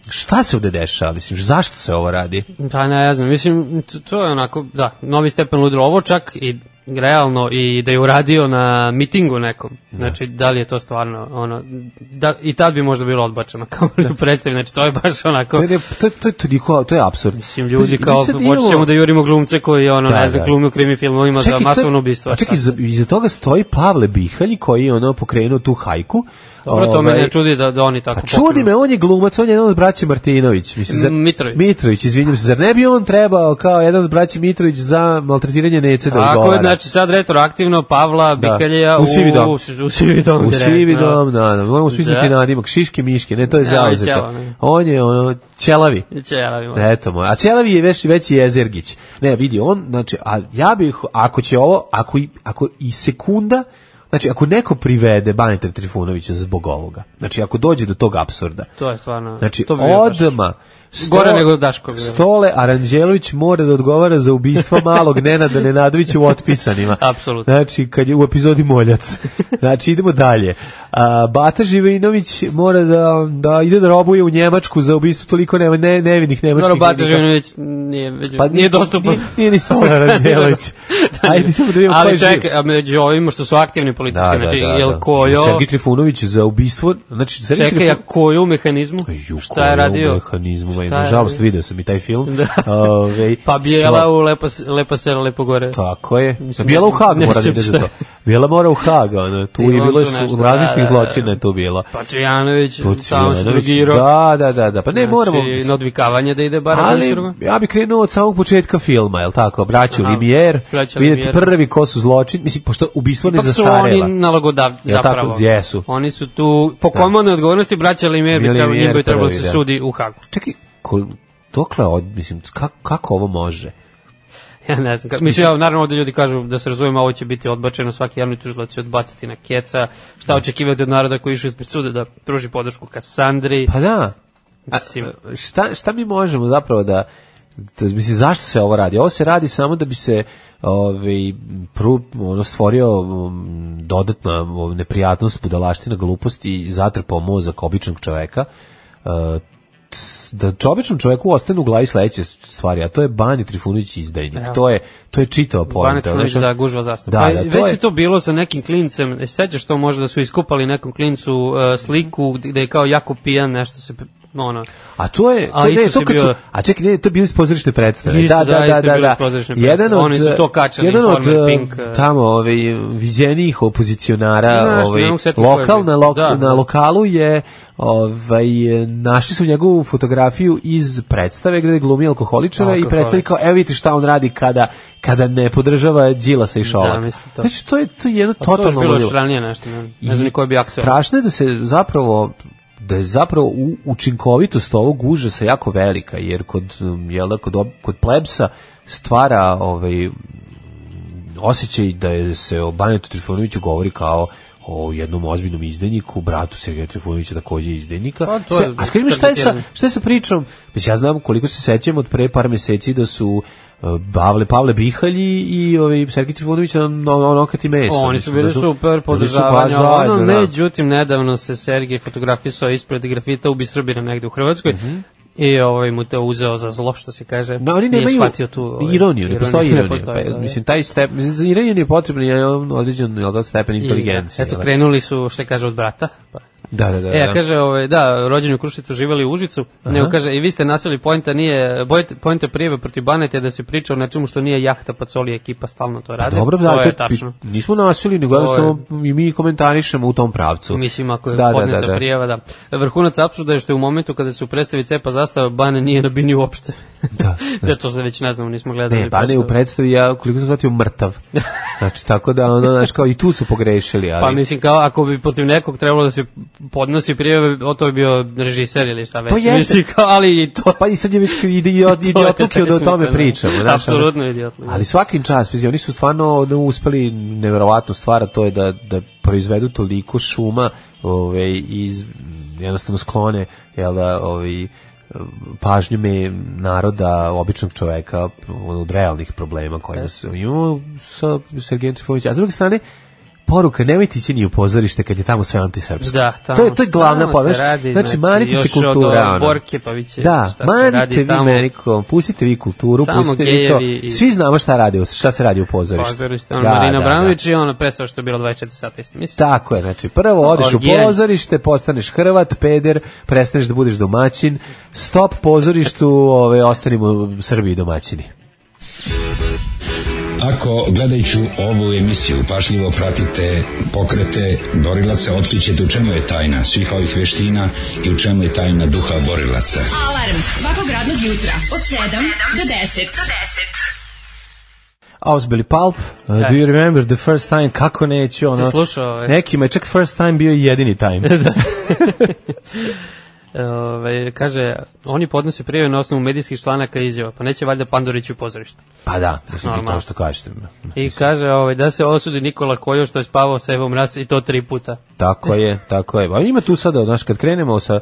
Šta se ovde dešava? Mislim, zašto se ovo radi? Pa ne znam, mislim, to je onako, da, novi stepen ludilo. Ovo čak i realno i da je uradio na mitingu nekom. Da. Znači, da li je to stvarno, ono, da, i tad bi možda bilo odbačeno kao da, da. predstavi, znači to je baš onako... To je, to je, to je, to to je absurd. Mislim, ljudi kao, hoćemo da jurimo glumce koji, ono, da, ne znam, da. glumio krimi filmovima za masovno ubistvo. A čekaj, iza toga stoji Pavle Bihalj koji je, ono, pokrenuo tu hajku, Dobro, to mene ovaj, čudi da, da oni tako A čudi me, on je glumac, on je jedan od braća Martinović. Mislim, zar, Mitrović. Mitrović, izvinjam se. Zar ne bi on trebao kao jedan od braća Mitrović za maltretiranje nece da ugovara? znači sad retroaktivno Pavla da. Bikaljeja u, u sivi dom. U, u sivi dom, u sivi dom, da, da. Moramo smisliti da. nadimak, šiške miške, ne, to je zauzeto. On je ono, ćelavi. Ćelavi. Eto moj. A ćelavi je veći, veći jezergić. Ne, vidi, on, znači, a ja bih, ako će ovo, ako ako i sekunda, Znači, ako neko privede Baneta Trifunovića zbog ovoga, znači, ako dođe do tog absurda, to je stvarno, znači, to bi odma, Sto, Gore nego Daško. Stole Aranđelović mora da odgovara za ubistvo malog Nenada Nenadovića u otpisanima. Apsolutno. Znači, kad je u epizodi Moljac. Znači, idemo dalje. A, Bata Živinović mora da, da ide da robuje u Njemačku za ubistvo toliko ne, ne, nevinih nemačkih. Dobro, Bata Živinović nije, već, pa, nije dostupan. Nije, nije ni Stona Radjelović. Da, da, da. Ajde, idemo da vidimo Ali čekaj, a među ovima što su aktivni politički, da, znači, da, da, da. jel Kojo... Sergij Trifunović za ubistvo, znači... Sergij čekaj, Trifun... a Kojo u mehanizmu? Pa ju, šta je radio? U mehanizmu, šta je nažalost, video sam i taj film. Da. Ove, pa Bijela u Lepa, lepa Sera, Lepo Gore. Tako je. Mislim, pa bijela u Hagu mora da ide za to. Bijela mora u Hagu, ono, tu je bilo različitih ratnih zločina je tu bilo. Pacijanović, Pacijanović, da, da, da, da, pa ne, znači, moramo... na odvikavanje da ide bar Ali, ja bih krenuo od samog početka filma, jel tako, braću Limijer, vidite prvi ko su zločin, mislim, pošto ubistvo ne zastarela. oni nalogodavci, zapravo. Ja Tako, jesu. Oni su tu, po da. komunalnoj odgovornosti, braća Limijer bi trebalo da se da. sudi u Hagu. Čekaj, dokle, od, mislim, kako, kako ovo može? Ja ne znam. Ka, mislim, ja, naravno ovde ljudi kažu da se razumemo, ovo će biti odbačeno, svaki javni tužilac će odbaciti na keca. Šta da. očekivati od naroda koji išu ispred suda da pruži podršku Kasandri? Pa da. A, šta, šta mi možemo zapravo da da, mislim zašto se ovo radi? Ovo se radi samo da bi se ovaj pru, ono stvorio um, dodatna um, neprijatnost, budalaština, glupost i zatrpao mozak običnog čoveka. Uh, da običnom čovjeku ostane u glavi sledeće stvari, a to je Banja Trifunović izdajnik. Ja. Da. To je to je čitao poenta. Banja Trifunović da gužva zastavu. Da, pa da, Već je... je to bilo sa nekim klincem. E, sećaš to može da su iskupali nekom klincu uh, sliku gde je kao jako pijan nešto se ono. A to je, to a ne, to kad su, a čekaj, ne, to bili pozorište predstave. Isto, da, da, da, da, da. da. Jedan od, Oni su to kačali, jedan od, e, Pink, e. tamo, ovaj, viđenijih opozicionara, Znaš, ovaj, lokal, na, lok, da, da. na lokalu je, ovaj, našli su njegovu fotografiju iz predstave gde glumi alkoholičara i predstavi kao, evo vidite šta on radi kada, kada ne podržava Đila sa i Šolaka. To. Znači, to je to je jedno totalno... to je bilo šranije nešto, ne, ne znam ni koji bi akcija. Strašno je da se zapravo da je zapravo u, učinkovitost ovog užasa jako velika, jer kod, um, jel, da, kod, kod plebsa stvara ovaj, osjećaj da je se o Banetu Trifonoviću govori kao o jednom ozbiljnom izdajniku, bratu Sergeja Trifunovića takođe izdajnika. A, pa, to je, se, a skaži mi šta je, sa, šta je sa pričom? Bez ja znam koliko se sećam od pre par meseci da su Pavle Pavle Bihalji i ovi Sergej Trifunović na ono kad i meso. Oni su bili da su, super da podržavanje, ono, da. međutim nedavno se Sergej fotografisao ispred grafita u Bistrobira negde u Hrvatskoj. Mm -hmm. I ovaj mu te uzeo za zlo što se kaže. Da, oni nemaju shvatio tu ovaj, ironiju, ne postoji ironija. pa, da, da, mislim taj step, mislim ironija je potrebna, je on određen, je stepen inteligencije. Eto krenuli su što se kaže od brata, pa Da, da, da. E, a da, da. kaže, ovaj, da, rođeni u Krušicu, živali u Užicu, Aha. nego kaže, i vi ste naseli pojnta, nije, pojnta prijeve protiv Banete da se priča o nečemu što nije jahta Pacoli ekipa stalno to pa radi. A dobro, da, to je tačno. Nismo naseli, nego jednostavno i mi komentarišemo u tom pravcu. Mislim, ako je da, da podneta da, da, da. prijeva, da. Vrhunac apsurda je što je u momentu kada su predstavi cepa zastava, Bane nije na bini uopšte. Da. da. to se već ne znamo, nismo gledali. Ne, Bane u predstavi, ja koliko sam shvatio, mrtav. Znači, tako da, ono, znaš, kao i tu su pogrešili. Pa ali... Pa mislim, kao ako bi protiv nekog trebalo da se podnosi prijeve, o to je bio režiser ili šta već. To jeste. Mislim, kao, ali i to... Pa i sad je već idiot, idiotluke da o tome pričamo. Da, Apsolutno idiotluke. Ali svakim čas, mislim, oni su stvarno uspeli nevjerovatnu stvar, to je da, da proizvedu toliko šuma ove, iz jednostavno sklone jel da, ovi, pažnju me naroda, običnog čoveka od realnih problema koje se imamo sa Sergejem Trifonićem. A s druge strane, poruka, nemojte ići ni u pozorište kad je tamo sve antisrpsko. Da, tamo, to je, to je glavna poruka. Znači, znači, manite se kultura. Od Borke Paviće, da, šta manite radi vi tamo. Merikom, pustite vi kulturu, Samo pustite vi to. I... Svi znamo šta, radi, šta se radi u pozorištu. Pozorište, ono da, Marina da, Bramović da. i ono predstava što je bilo 24 sata isti mislim. Tako je, znači, prvo odeš u pozorište, postaneš Hrvat, peder, prestaneš da budeš domaćin, stop pozorištu, ove, ostanimo Srbiji domaćini. Ako gledajuću ovu emisiju pašljivo pratite pokrete borilaca, otkrićete u čemu je tajna svih ovih veština i u čemu je tajna duha borilaca. Alarm svakog radnog jutra od 7 do 10. Do 10. Ausbeli Pulp, uh, do da. you remember the first time, kako neću, ono, slušao, ovaj? nekima je čak first time bio jedini time. Da. Ove, ovaj, kaže, oni podnose prijave na osnovu medijskih članaka i izjava, pa neće valjda Pandorić u pozorište. Pa da, mislim, i to što kažete. I kaže ove, ovaj, da se osudi Nikola Kojo što je spavao sa Evom Ras i to tri puta. Tako je, tako je. A ima tu sada, znaš, kad krenemo sa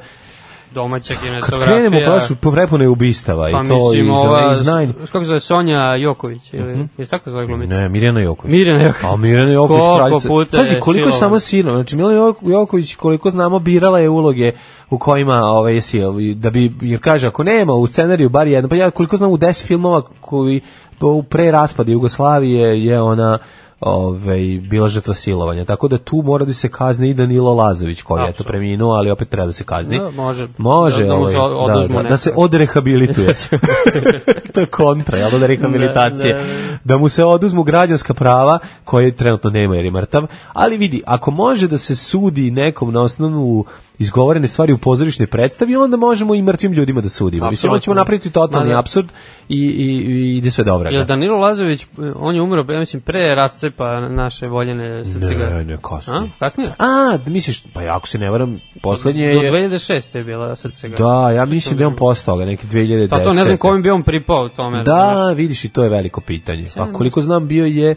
domaća kinematografija. Kad krenemo prošlo, prepune ubistava pa, i to mislim, i ova, iz nine. Kako se zove Sonja Joković ili uh -huh. je mhm. tako zove glumica? Ne, Mirjana Joković. Mirjana Joković. A Mirjana Joković kraljica. Pazi koliko je samo sino, znači Mirjana Joković koliko znamo birala je uloge u kojima ovaj je sil da bi jer kaže ako nema u scenariju bar jedno, pa ja koliko znam u 10 filmova koji u pre raspada Jugoslavije je ona ovaj bila žrtva silovanja. Tako da tu mora da se kazni i Danilo Lazović koji je to preminuo, ali opet treba da se kazni. Da, može. Može, da, da ovaj, da, da, da, se odrehabilituje. Da, da. to je kontra, jel, od rehabilitacije. Da, da, da, mu se oduzmu građanska prava koje trenutno nema jer je mrtav, ali vidi, ako može da se sudi nekom na osnovu izgovorene stvari u pozorišnoj predstavi, onda možemo i mrtvim ljudima da sudimo. Mislim, ćemo napraviti totalni da. apsurd i, i, i ide sve dobro. Jel Danilo Lazović, on je umro, ja mislim, pre rascepa naše voljene srcega. Ne, ne, kasnije. A, kasnije? A, misliš, pa ja ako se ne varam, poslednje je... Do 2006. je bila srcega. Da, ja mislim da je on posle toga, neki 2010. Pa to ne znam kojim bi on pripao u tome. Da, vidiš i to je veliko pitanje. A koliko znam, bio je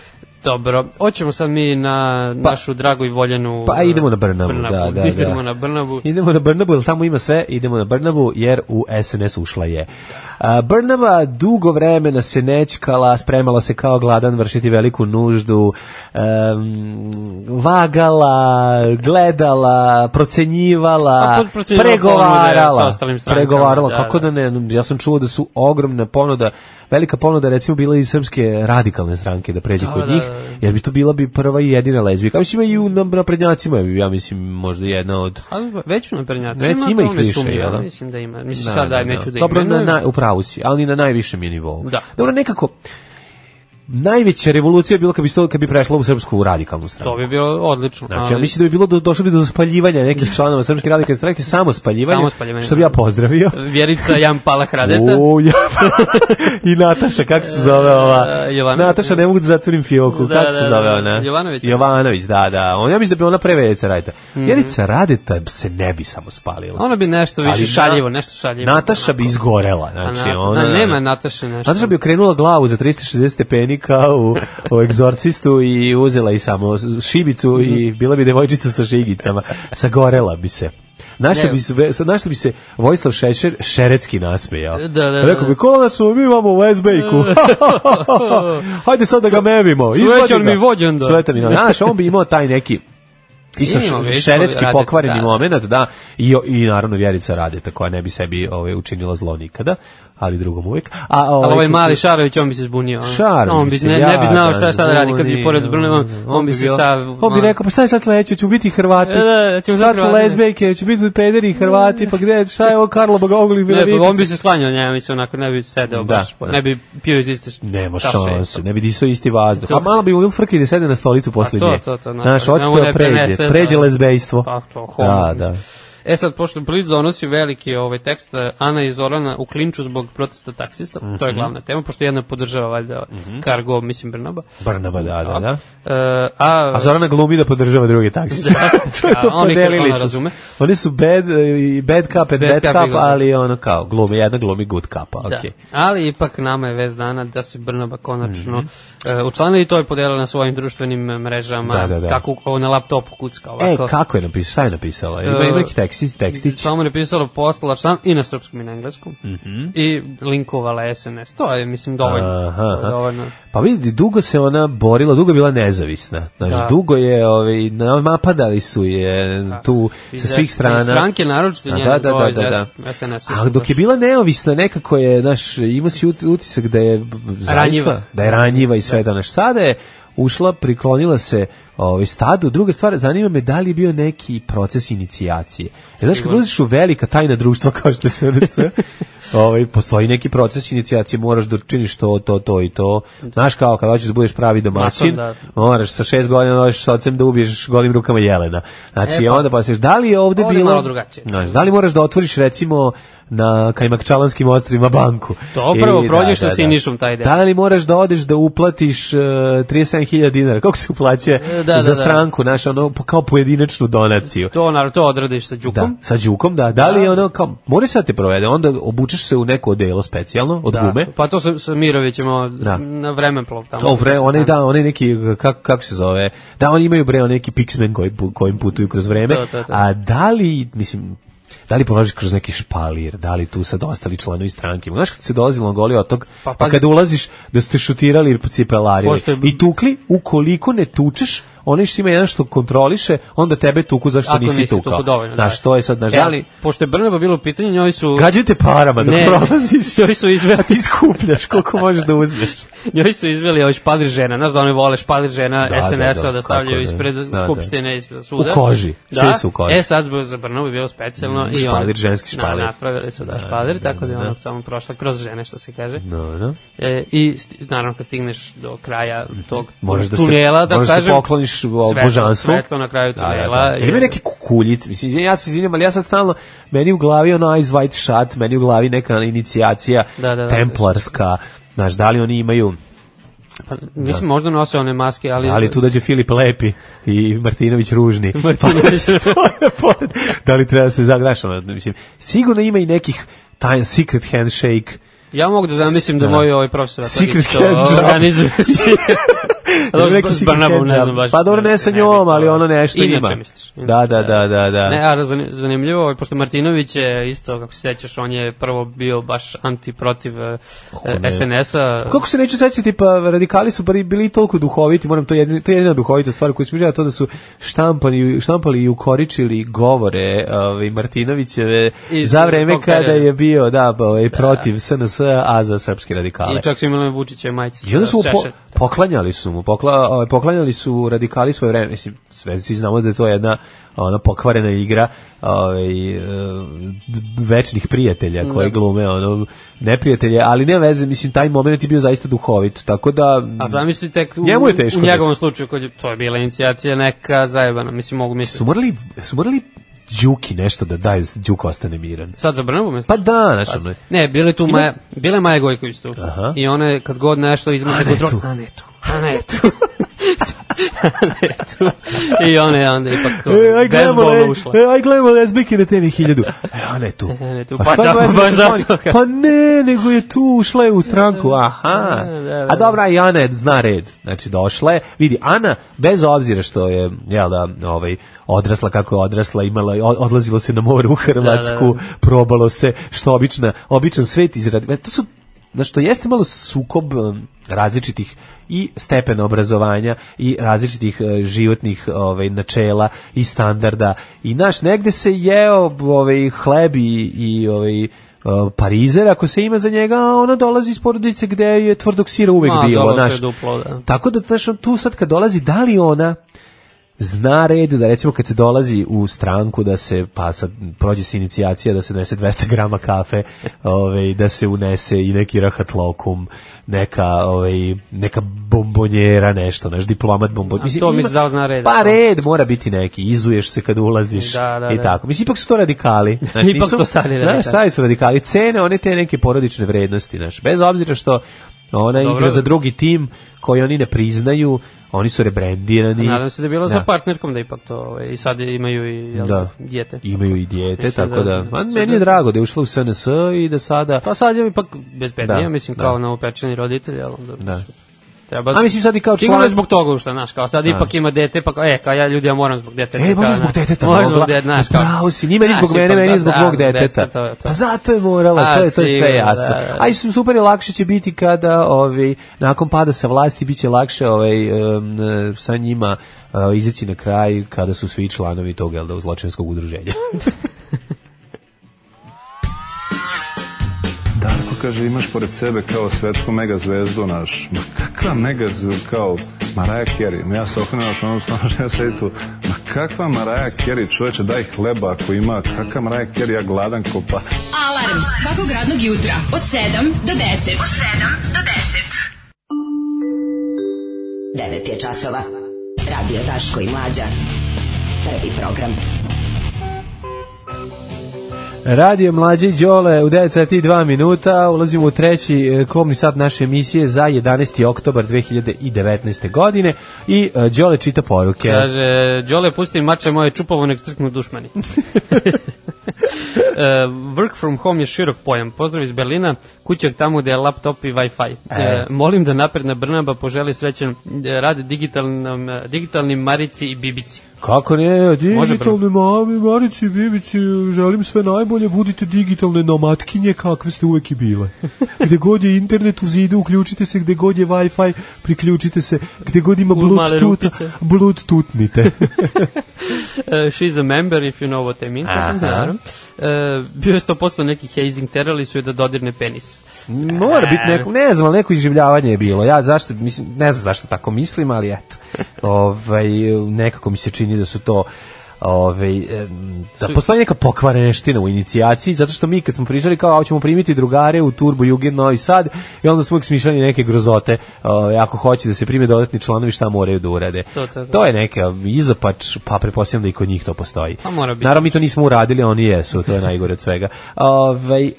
Dobro, hoćemo sad mi na pa, našu dragu i voljenu Pa idemo na eh, Brnabu, Brnabu. da, da, da. Idemo na Brnabu. Idemo na Brnabu, jer tamo ima sve, idemo na Brnabu jer u SNS ušla je. Brnava dugo vremena se nećkala, spremala se kao gladan vršiti veliku nuždu, um, vagala, gledala, procenjivala, pregovarala. Pregovarala, da, kako da, da ne, ja sam čuo da su ogromne ponuda, velika ponuda recimo bila i srpske radikalne stranke da pređe da, kod da, njih, da. jer bi to bila bi prva i jedina lezbika. Mislim, i u naprednjacima, ja mislim, možda jedna od... Ali već u naprednjacima, već ima ih više, sumnja, ja, da? mislim da ima. Mislim, da, sad da, neću da, da. Dobro, na, na, upravo Hausi, ali na najvišem je nivou. Da. Dobro, nekako najveća revolucija bila kad bi to kad bi prešla u srpsku radikalnu stranu. To bi bilo odlično. Znači, ali... ja mislim da bi bilo do, došlo bi do spaljivanja nekih članova srpske radikalne stranke, samo spaljivanje. Samo spaljivanje. Što bi ja da. pozdravio. Vjerica Jan Pala Hradeta. O, ja, I Nataša, kako se zove e, ova? Jovanović. Nataša, ne mogu da zatvorim fioku. Da, kako da, se da, zove da, ona? Jovanović. Jovanović, da, da. On, ja mislim da bi ona pre Vjerica Radeta. Mm Vjerica Radeta se ne bi samo spalila. Ona bi nešto više šaljivo, nešto šaljivo. Nataša bi izgorela. Znači, ona, na, nema Nataše nešto. Nataša bi okrenula glavu za 360 stepeni kao u, u egzorcistu i uzela i samo šibicu i bila bi devojčica sa šigicama. Sagorela bi se. Našto bi se našto bi se Vojislav Šešer šeretski nasmejao. Da, da, da. Rekao bi kola su mi imamo lezbejku. Hajde sad da ga mevimo. Svećan mi vođen da. Svetan mi, znaš, on bi imao taj neki Isto šeretski pokvareni da. moment, da, i, i naravno Vjerica Radeta koja ne bi sebi ove, ovaj, učinila zlo nikada, ali drugom uvek. A ovaj, ali ovaj, ovaj mali Šarović, on bi se zbunio. Šarović, on bi ne, ne bi znao šta šta da radi kad bi pored Brno, on, on bi se sa On bi rekao, pa šta je sad sledeće, ću biti Hrvati. Da, da, da ćemo sad smo lezbejke, će biti pederi Hrvati, pa gde, šta je ovo Karlo Bogogli bila Ne, pa on bi se sklanjao, ne, mislim onako ne bi sedeo da, baš, pa, ne bi pio iz iste. Nema šanse, ne bi disao isti vazduh. A malo bi Will Frke da sede na stolicu pa poslednje. nje. Znaš, hoće da pređe, pređe lezbejstvo. Da, pa da. E sad, pošto Blitz donosi veliki ovaj tekst eh, Ana i Zorana u klinču zbog protesta taksista, mm -hmm. to je mhm. glavna tema, pošto jedna podržava valjda mm -hmm. Cargo, mislim Brnaba. Brnaba, da, da, da. A, da. eh, a, a Zorana glumi da podržava drugi taksista. Da. Da, to je to a, podelili oni, su. Razume. Oni su bad, bad cup and bad, bad cup, cup ali ono kao, glumi, jedna glumi good cup, okay. da. Ali ipak nama je vez dana da se Brnaba konačno mm -hmm. uh, eh, učlana i to je podelila na svojim društvenim mrežama, da, da, da. kako ovaj, na laptopu kucka e, ovako. E, kako je napisala, šta je napisala? Ima, ima neki tekst teksti, tekstić. Samo napisala postala član i na srpskom i na engleskom. Mm -hmm. I linkovala SNS. To je, mislim, dovoljno. Aha, aha. dovoljno. Pa vidi, dugo se ona borila, dugo je bila nezavisna. Znaš, da. dugo je, ovaj, napadali su je da. tu I sa svih strana. I stranke naročito njenu da, da, da, da, da. SNS. A dok je bila neovisna, nekako je, znaš, ima si utisak da je ranjiva. da je ranjiva i sve da. Naš, Sada je ušla, priklonila se ovaj stadu. Druga stvar, zanima me da li je bio neki proces inicijacije. E, znaš, kad ulaziš u velika tajna društva kao što je SNS, ovaj, postoji neki proces inicijacije, moraš da činiš to, to, to i to. Znaš kao, kad hoćeš da budeš pravi domaćin, da. moraš sa šest godina dođeš da sa ocem da ubiješ golim rukama jelena. Znači, e, pa, onda pa seš, da li je ovde bilo... drugačije. Znaš, da li moraš da otvoriš, recimo, na Kajmakčalanskim ostrima banku. To prvo prođeš da, sa da, da, Sinišom taj deo. Da li moraš da odeš da uplatiš uh, e, 37.000 dinara? Kako se uplaćuje? E, da, za da, da. stranku, naš, ono, kao pojedinačnu donaciju. To, naravno, to odradiš sa đukom. Da, sa đukom, da. Da li da. je ono, kao, mora se da te provede, onda obučeš se u neko delo specijalno, od da. gume. Pa to sa, sa Mirovićem, da. na vremenplov tamo. To, vre, one, da, one neki, kako kak se zove, da, oni imaju bre, neki piksmen koji, kojim putuju kroz vreme, to, to, to. a da li, mislim, da li prolaziš kroz neki špalir, da li tu sad ostali članovi stranke. Znaš kad se dolazilo na goli otok, pa, pa, pa kada ulaziš da ste šutirali po cipelari i tukli, ukoliko ne tučeš, oni što ima jedan što kontroliše, onda tebe tuku zašto Ako nisi tukao. Dovoljno, na što da. je sad naš e, ali, da pošto je Brnaba bilo u pitanju, njoj su Gađaju te parama dok ne, prolaziš. Njoj su izveli ti skupljaš koliko možeš da uzmeš. njoj su izveli ovaj špalir žena, znaš da oni vole špalir žena da, da SNS-a da, da, stavljaju da, ispred da, skupštine ispred suda. U koži, da. sve su u koži. E sad za Brnabu bilo specijalno mm, i on špalir ženski špalir. Na, napravili su da, špalir, da, tako da je ona samo prošla kroz žene što se kaže. Da, da. E, i naravno kad stigneš do kraja tog tunela da, da kažem, vidiš božanstvo. Svetlo na kraju tunela. Da, da, da. ima neki kukuljic, mislim, ja se izvinjam, ali ja sam stalno, meni u glavi ono Eyes White Shut, meni u glavi neka inicijacija da da, da, da, templarska, znaš, da li oni imaju pa, mislim, da. možda nose one maske, ali... Ali da tu dađe Filip Lepi i Martinović Ružni. Martinović. Pa, da li treba se zagrašati? Mislim, sigurno ima i nekih tajan secret handshake. Ja mogu da zamislim da, da moj ovaj profesor Secret organizuje Dobro, neki si Barnabom, ne znam baš. Pa dobro, ne sa njom, ali da. ono nešto inače, ima. Misliš, da, inače, da, da, da, da, da. Ne, a zanimljivo, pošto Martinović je isto, kako se sećaš, on je prvo bio baš anti-protiv e, SNS-a. Kako se neću sećati, pa radikali su bili toliko duhoviti, moram, to je jedina, to je jedina duhovita stvar koju smo to da su štampani, štampali i ukoričili govore ovaj, Martinovićeve za vreme kada je bio, da, pa, ovaj, da. protiv SNS, a a za srpske radikale. I čak su imali Vučiće majice. I onda su poklanjali su su mu pokla, ovaj, poklanjali su radikali svoje vreme, mislim, sve svi znamo da je to jedna ona pokvarena igra ovaj eh, večnih prijatelja koji da. glume ono neprijatelje, ali ne veze, mislim taj momenat je bio zaista duhovit, tako da A zamislite u, njemu je teško, u njegovom slučaju kad je, to je bila inicijacija neka zajebana, mislim mogu misliti. Su morali su morali Đuki nešto da daju, Đuk ostane miran. Sad za Brnabu mislim? Pa da, znaš. Pa, ne, bile tu Ima... Maja, bila je Maja Gojković tu. Aha. I ona kad god nešto izmete kontrol. Ana je tu. Ana je tu. I ona je onda ipak e, aj gledamo, bezbolno ušla. E, aj gledamo lesbike na teni hiljadu. E, ona je tu. E, ona je tu. Pa, pa, da, baš zato. pa ne, nego je tu, ušla je u stranku. E, da, Aha. Da, da, da, da. A dobra, i Ana je, zna red. Znači, došla je. Vidi, Ana, bez obzira što je, jel da, ovaj, odrasla kako je odrasla, imala, odlazilo se na more u Hrvatsku, da, da, da. probalo se, što obična, običan svet izradi. E, to su da što jeste malo sukob um, različitih i stepena obrazovanja i različitih uh, životnih ovaj načela i standarda i naš negde se jeo ovaj hleb i, i ovaj uh, parizer, ako se ima za njega, ona dolazi iz porodice gde je tvrdog sira uvek bilo. Naš. Duplo, da. Tako da, znaš, tu sad kad dolazi, da li ona zna red da recimo kad se dolazi u stranku da se pa sad prođe se inicijacija da se donese 200 g kafe, ovaj da se unese i neki rahat lokum, neka ovaj neka bombonjera nešto, naš diplomat bombon. Mislim, to mi se dao zna red. Pa da. red mora biti neki, izuješ se kad ulaziš da, da, i da. tako. Mislim ipak su to radikali. Znaš, ipak nisu, to stari radikali. Znaš, su radikali. Cene one te neke porodične vrednosti, znaš. Bez obzira što ona Dobro. igra za drugi tim koji oni ne priznaju oni su rebrendirani. Nadam se da je bilo da. sa partnerkom da ipak to, ovaj, i sad imaju i jel, da. dijete. Imaju i dijete, Mislim tako da, da. meni da- je drago da je ušla u SNS i da sada... Pa sad je ipak bezbednija, da, mislim, da. kao da. na upečeni roditelj, ali da, da. Treba... A mislim sad i kao Sigurno je zbog toga što, znaš, kao sad da. ipak ima dete, pa kao, e, kao ja ljudi, ja moram zbog deteta. E, možda zbog deteta. Možda zbog deteta, znaš, kao... Pravo si, njima ni zbog mene, meni da, zbog mog da, deteta. Pa zato je moralo, to je, to je sve jasno. A i super je lakše će biti kada, ovaj, nakon pada sa vlasti, biće lakše ovaj, sa njima e, izaći na kraj kada su svi članovi tog, jel da, zločinskog udruženja. Darko kaže, imaš pored sebe kao svetsku megazvezdu naš. Ma kakva megazvezdu kao Maraja Kerry? Ja se okrenuo što ono stvarno ja sedi tu. Ma kakva Maraja Kerry? Čoveče, daj hleba ako ima. Kakva Maraja Kerry? Ja gladan ko pas. Alarm svakog radnog jutra od 7 do 10. Od 7 do 10. 9 je časova. Radio Taško i Mlađa. Prvi program. Prvi program. Radio Mlađi Đole u 9 sati 2 minuta. Ulazimo u treći e, komni sat naše emisije za 11. oktobar 2019. godine i e, Đole čita poruke. Kaže, Đole pusti mače moje čupovo nek crknu dušmani. E, work from home je širok pojam. Pozdrav iz Berlina, kućak tamo gde je laptop i wifi. E. molim da napredna Brnaba poželi srećan rad digitalnim, digitalnim Marici i Bibici. Kako ne, digitalne mami, marici, bibici, želim sve najbolje, budite digitalne nomatkinje kakve ste uvek i bile. Gde god je internet u zidu, uključite se, gde god je Wi-Fi, priključite se, gde god ima bluetooth, bluetooothnite. uh, she's a member if you know what I mean, sasvim naravno e, bio je 100% neki hazing, terali su je da dodirne penis. Mora biti e. neko, ne znam, neko iživljavanje je bilo. Ja zašto, mislim, ne znam zašto tako mislim, ali eto. ovaj, nekako mi se čini da su to Ove, da postoji neka pokvarenština u inicijaciji, zato što mi kad smo prižali kao, a ćemo primiti drugare u Turbo Jugend Novi Sad, i onda smo uvijek smišljali neke grozote, ove, ako hoće da se prime dodatni članovi, šta moraju da urade. To, to, to. to je neka izapač, pa prepostavljam da i kod njih to postoji. Pa Naravno, mi to nismo uradili, oni jesu, to je najgore od svega. Ove, e,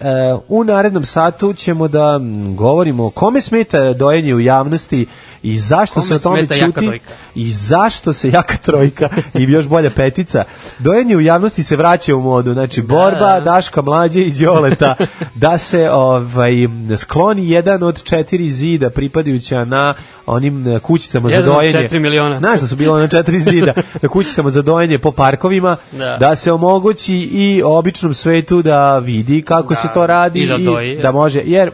u narednom satu ćemo da govorimo kome smeta dojenje u javnosti i zašto kome se o tome čuti i zašto se jaka trojka i još bolje petica porodica. Dojenje u javnosti se vraća u modu. Znači, da. borba Daška Mlađe i Đoleta da se ovaj, skloni jedan od četiri zida pripadajuća na onim e, kućicama jedan za dojenje. četiri miliona. Znaš da su bilo na četiri zida na kućicama za dojenje po parkovima da, da se omogući i običnom svetu da vidi kako da, se to radi i da, doji, i da, da može, jer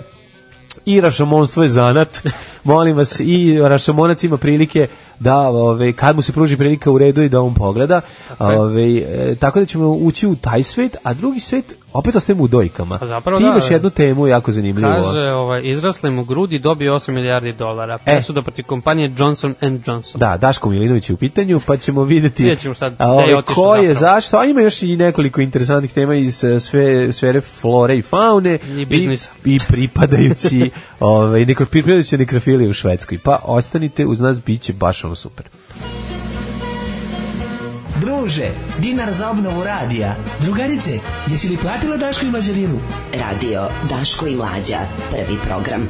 i rašomonstvo je zanat. Molim vas, i rašomonac ima prilike da ove, kad mu se pruži prilika u redu i da on pogleda. Ove, e, tako da ćemo ući u taj svet, a drugi svet opet ostajemo u dojkama. Pa Ti da, imaš da, jednu temu jako zanimljivu. Kaže, ovaj, izraslim u grudi, dobio 8 milijardi dolara. E. Presuda protiv kompanije Johnson Johnson. Da, Daško Milinović je u pitanju, pa ćemo videti Vidjet ćemo sad a, ovaj, je ko zapravo. je, zašto. A ima još i nekoliko interesantnih tema iz eh, sve, sfere flore i faune. I biznisa. I, i pripadajući, ovaj, nekro, pripadajući nekrofilije u Švedskoj. Pa ostanite uz nas, bit će baš ono super. Druže, dinar za obnovu radija. Drugarice, jesi li platila Daško i Mlađarinu? Radio Daško i Mlađa, prvi program.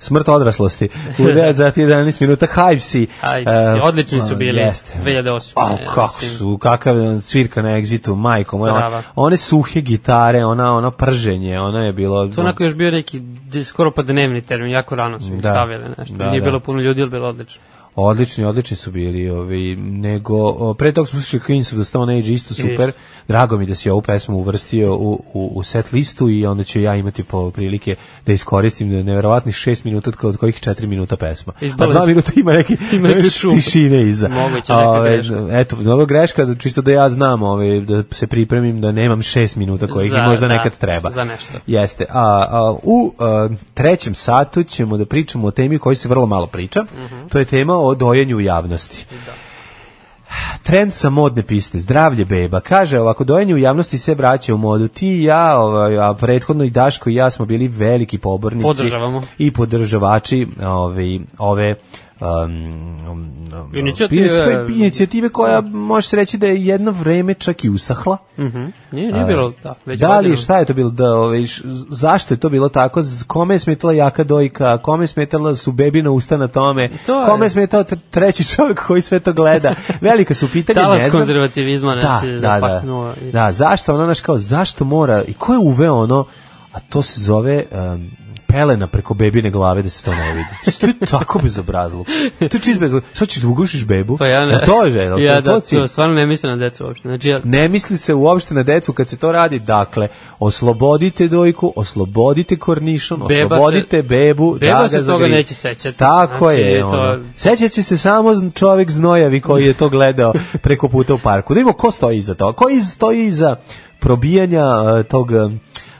Smrt odraslosti. U 9 za 11 minuta Hivesi. Hivesi, uh, odlični su bili. Jeste. 2008. A, oh, kako su, kakav svirka na egzitu, majko moja. One suhe gitare, ona, ono prženje, ono je bilo... To onako još bio neki skoro pa dnevni termin, jako rano su ih da, stavili. Nešto. Da, Nije da. bilo puno ljudi, ali bilo odlično. Odlični, odlični su bili, ovi, ovaj, nego pre toga smo slušali Queens of the Stone Age, isto super. Drago mi da si ovu pesmu uvrstio u, u, u set listu i onda ću ja imati po prilike da iskoristim neverovatnih 6 minuta od kojih 4 minuta pesma. Pa 2 minuta ima neki, ima neki šum. tišine iza. Moguće neka greška. Eto, nova greška, čisto da ja znam, ove, da se pripremim da nemam 6 minuta kojih za, možda da, nekad treba. Za nešto. Jeste. A, a u a, trećem satu ćemo da pričamo o temi o kojoj se vrlo malo priča. Mm -hmm. To je tema o o dojenju javnosti. Da. Trend sa modne piste, zdravlje beba. Kaže, ovako dojenje u javnosti se vraća u modu. Ti i ja, ovaj, a prethodno i Daško i ja smo bili veliki pobornici. Podržavamo. I podržavači ovaj, ove um, inicijative, inicijative koja može se reći da je jedno vreme čak i usahla. Mm -hmm. Nije, nije bilo, da. Već da li, šta je to bilo, da, ove, zašto je to bilo tako, kome je smetala jaka dojka, kome je smetala su bebina usta na tome, to je. kome je smetao treći čovjek koji sve to gleda. Velika su pitanja, ne znam. konzervativizma da, da, da, da, da. da, zašto, ono, naš kao, zašto mora, i ko je uveo ono, a to se zove... Um, pelena preko bebine glave da se to ne vidi. Što je tako bezobrazlo? To je čist bezobrazlo. Šta ćeš da ugušiš bebu? Pa ja ne. Jel to je žel? Ja da, to stvarno ne mislim na decu uopšte. Znači, ja... Ne misli se uopšte na decu kad se to radi. Dakle, oslobodite dojku, oslobodite kornišon, beba oslobodite se, bebu. Da beba da se toga zagri. neće sećati. Tako znači, je. To... Ono. se samo čovek znojavi koji je to gledao preko puta u parku. Da imamo ko stoji iza toga. Ko iz, stoji iza probijanja uh, tog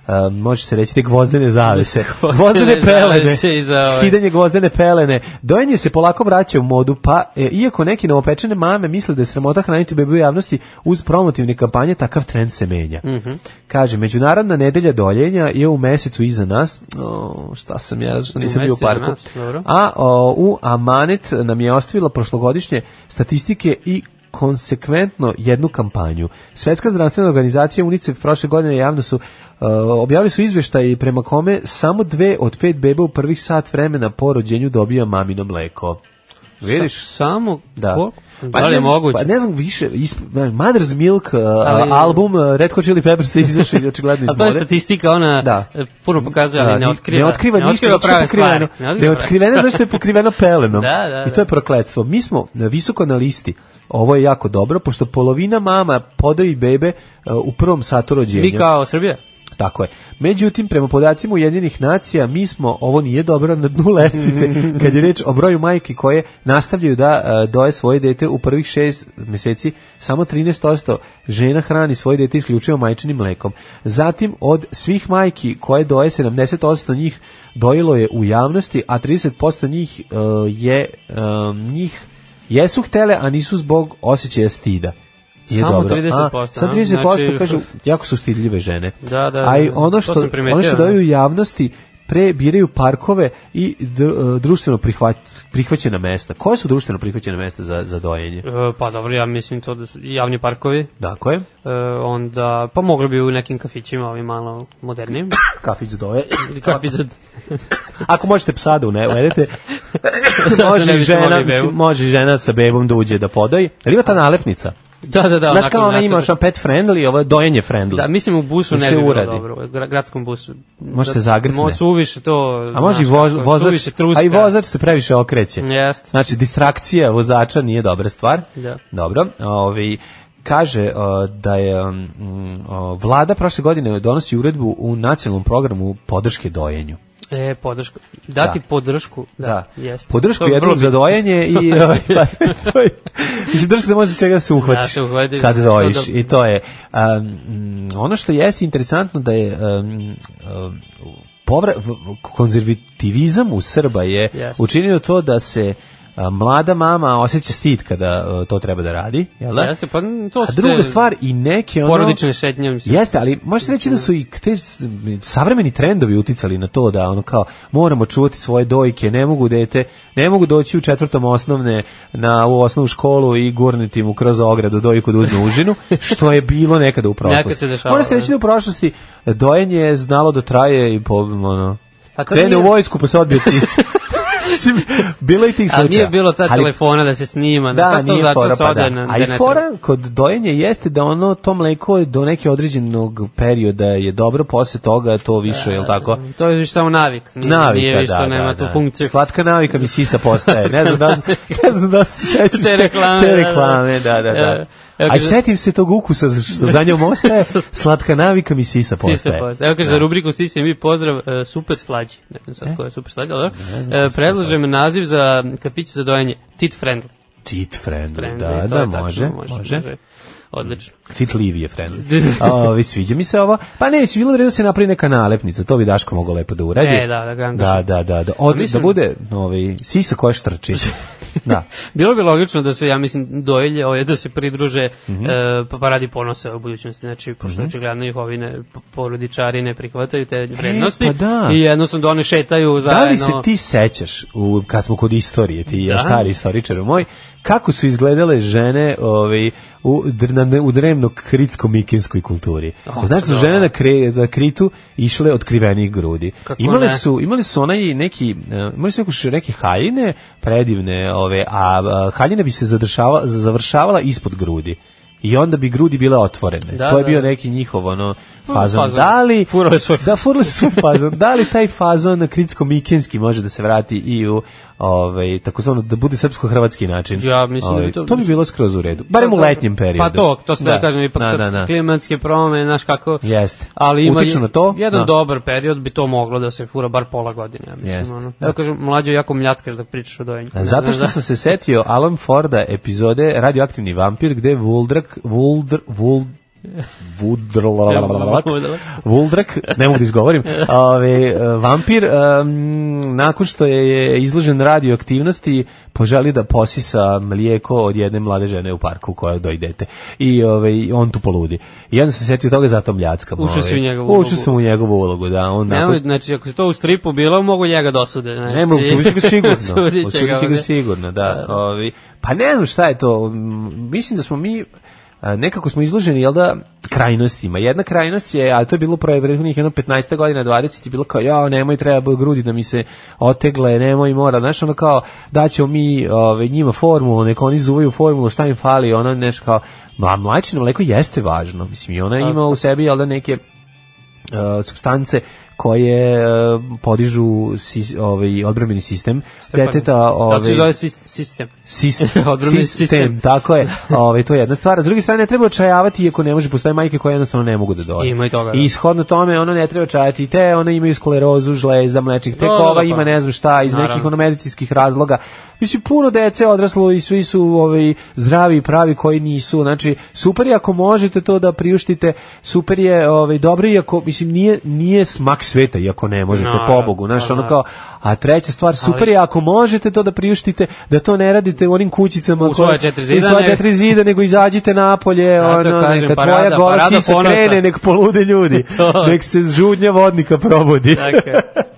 uh, može se reći te gvozdene zavese, gvozdene pelene, ovaj. skidanje gvozdene pelene. Dojenje se polako vraća u modu, pa e, iako neki novopečene mame misle da je sramota hraniti bebu javnosti uz promotivne kampanje, takav trend se menja. Mm -hmm. Kaže, međunarodna nedelja doljenja je u mesecu iza nas, o, šta sam ja, zašto nisam bio u parku, nas, a o, u Amanet nam je ostavila prošlogodišnje statistike i konsekventno jednu kampanju. Svetska zdravstvena organizacija UNICEF prošle godine javno su uh, objavili su izveštaj prema kome samo dve od pet beba u prvih sat vremena po rođenju dobija mamino mleko. Vidiš samo da. Ko? Pa, da li je moguće? Pa ne znam više, is, Mother's Milk uh, ali, album uh, Red Hot Chili Peppers je izašao i očigledno iz A to je statistika, ona da. Eh, puno pokazuje, ali da, ne otkriva. Ne otkriva, ne otkriva ništa, prave stvari. Ne otkriva, ne otkriva, ne otkriva, ne otkriva, ne otkriva, ne otkriva, ne otkriva, ne otkriva, ne otkriva, ne otkriva, ovo je jako dobro, pošto polovina mama podoji bebe uh, u prvom satu rođenja. Mi kao Srbija? Tako je. Međutim, prema podacima Ujedinjenih nacija, mi smo, ovo nije dobro, na dnu lestvice, kad je reč o broju majki koje nastavljaju da uh, doje svoje dete u prvih šest meseci, samo 13% žena hrani svoje dete isključivo majčinim mlekom. Zatim, od svih majki koje doje, 70% njih dojilo je u javnosti, a 30% njih uh, je um, njih Jesu htele, a nisu zbog osjećaja stida. Je samo dobro. 30%. A, samo 30% znači, kažu, jako su stidljive žene. Da, da, da. A i da, da. ono što, to sam ono što daju javnosti pre biraju parkove i e, društveno prihvat, prihvaćena mesta. Koje su društveno prihvaćena mesta za, za dojenje? E, pa dobro, ja mislim to da su javni parkovi. Dakle. E, onda, pa mogli bi u nekim kafićima, ovim malo modernim. Kafić doje. Kafić za... Ako možete psa da uvedete, može, žena, može žena sa bebom da uđe da podoji. Ali ima ta nalepnica? Da, da, da. Znaš kao ona ima što pet friendly, ovo je dojenje friendly. Da, mislim u busu da ne bi bilo uradi. dobro, u gradskom busu. Može se da, zagrcne. Može se uviše to. A može i voz, vozač, a i vozač se previše okreće. Jest. Znači, distrakcija vozača nije dobra stvar. Da. Dobro, ovi, kaže uh, da je um, uh, vlada prošle godine donosi uredbu u nacionalnom programu podrške dojenju. E, podršku. Dati da. podršku. Da, da. Jeste. Podršku je jednom za dojanje i... Ovaj, pa, to je, mislim, drška da možeš čega da se uhvatiš da, uhvati, kad dojiš. Da... I to je... Um, ono što jeste interesantno da je... Um, um, povra, konzervativizam u Srba je yes. učinio to da se mlada mama osjeća stid kada e, to treba da radi, jel da? Jeste, pa to su A druga stvar i neke ono porodične šetnje mislim. Jeste, ali možeš reći da su i te savremeni trendovi uticali na to da ono kao moramo čuvati svoje dojke, ne mogu dete, ne mogu doći u četvrtom osnovne na u osnovnu školu i gurnuti mu kroz ogradu dojku da uzme užinu, što je bilo nekada u prošlosti. Može se da. reći da u prošlosti dojenje je znalo da traje i po ono, a to Krene u vojsku pa se odbio cis. bilo je tih slučaja. A nije bilo ta ali, telefona da se snima, da, da to nije znači fora, pa da. Na, A da i fora kod dojenja jeste da ono to mleko do neke određenog perioda je dobro, posle toga to više, je li tako? E, to je više samo navik. Nije, navika, nije više da, nema da, tu da. funkciju. Slatka navika mi sisa postaje. Ne znam da, ne znam da se sećaš te, te reklame. Te da, da. reklame, da, da, da. da. Evo, kaže, Aj, setim se tog ukusa što za njom ostaje, slatka navika mi sisa postaje. Sisa postaje. Evo kaže, da. za rubriku sisa mi pozdrav, uh, super slađi. Ne znam sad e? ko je super slađi, ali da. Uh, predlažem naziv za kafić za dojenje, tit friendly. Tit friendly, friendly da, da, da, može, može. može. Odlično fitljivije friendly. Ovi, sviđa mi se ovo. Pa ne, mislim, bilo da se napravi neka nalepnica, to bi Daško mogao lepo da uradi. E, da, da, da, da, da, da. Od, pa da mislim... da bude novi, sisa koja štrči. da. bilo bi logično da se, ja mislim, dojelje, ovaj, da se pridruže mm -hmm. e, paradi pa ponose u budućnosti, znači, pošto mm -hmm. očigledno ih ovi porodičari ne prihvataju te e, vrednosti e, pa da. i jednostavno da one šetaju zajedno. Da li se ti sećaš, u, kad smo kod istorije, ti da? ja stari istoričar moj, kako su izgledale žene ovaj, u, na, u drem ekstremno kritsko-mikinskoj kulturi. Oh, Znaš da su da. žene na, kre, na kritu išle od krivenih grudi. Kako imale su imali su onaj neki e, imali su neku neke haljine predivne ove a, a haljina bi se zadršava završavala ispod grudi i onda bi grudi bile otvorene. Da, to je da, bio da. neki njihov ono fazon. fazon. Da li furali su da furali su fazon. da li taj fazon kritsko mikenski može da se vrati i u ovaj takozvano da bude srpsko-hrvatski način. Ja mislim da ovaj, da bi to, to bi bilo skroz u redu. Barem u letnjem periodu. Pa to, pa to se da, da kažem ipak na, da, na, da, klimatske promene, znaš kako. Jeste. Ali ima Utično na to. Jedan na. dobar period bi to moglo da se fura bar pola godine, ja mislim Jest. ono. Da. Ja kažem mlađe jako mljackaš dok pričaš o dojenju. Zato što sam se setio Alan Forda epizode Radioaktivni vampir gde Vuldrak Vuldr Vuldr Vuldrak, ne mogu da izgovorim, ove, e, vampir, um, nakon što je izložen radioaktivnosti, poželi da posisa mlijeko od jedne mlade žene u parku koja dojdete. I ove, on tu poludi. I ja se setio toga zato mljacka. Ušao se u njegovu ulogu. sam u njegovu ulogu, da. On ne, nakon... znači, ako se to u stripu bilo, mogu njega dosude da osude. Znači... Ne, mogu, ga sigurno. Osudit će ga sigurno, da, da, da. Ovi, pa ne znam šta je to. Mislim da smo mi nekako smo izloženi, jel da, krajnostima. Jedna krajnost je, ali to je bilo pre prethodnih jedno 15. godina, 20. je bilo kao, ja, nemoj, treba grudi da mi se otegle, nemoj, mora, znaš, ono kao, daćemo mi ove, njima formulu, neko oni zuvaju formulu, šta im fali, ono neš, kao, mla, mlečino mleko jeste važno, mislim, i ona ima u sebi, jel da, neke uh, substance koje e, podižu sis, ovaj odbrambeni sistem Stefan, deteta, ovaj da sistem. Sistem, odbrambeni sistem, tako je. Ovaj to je jedna stvar. S druge strane ne treba očajavati iako ne može postoje majke koje jednostavno ne mogu da dođu. Ima i toga. Da. I ishodno tome ono ne treba očajati te, one imaju sklerozu, žlezda, mlečnih da, da, tekova, no, no, no, ima pa. ne znam šta iz Naravno. nekih onomedicinskih razloga Mislim, puno dece odraslo i svi su ovaj, zdravi i pravi koji nisu. Znači, super je ako možete to da priuštite, super je ovaj, dobro iako mislim, nije, nije smak sveta iako ne možete, no, pobogu. Znaš, no, pa ono da. kao, a treća stvar, super je ako možete to da priuštite, da to ne radite u onim kućicama. U svoje četiri zida. četiri zida, nego izađite napolje, ono, kažem, neka parada, tvoja gosisa krene, nek polude ljudi. nek se žudnja vodnika probudi. Dakle.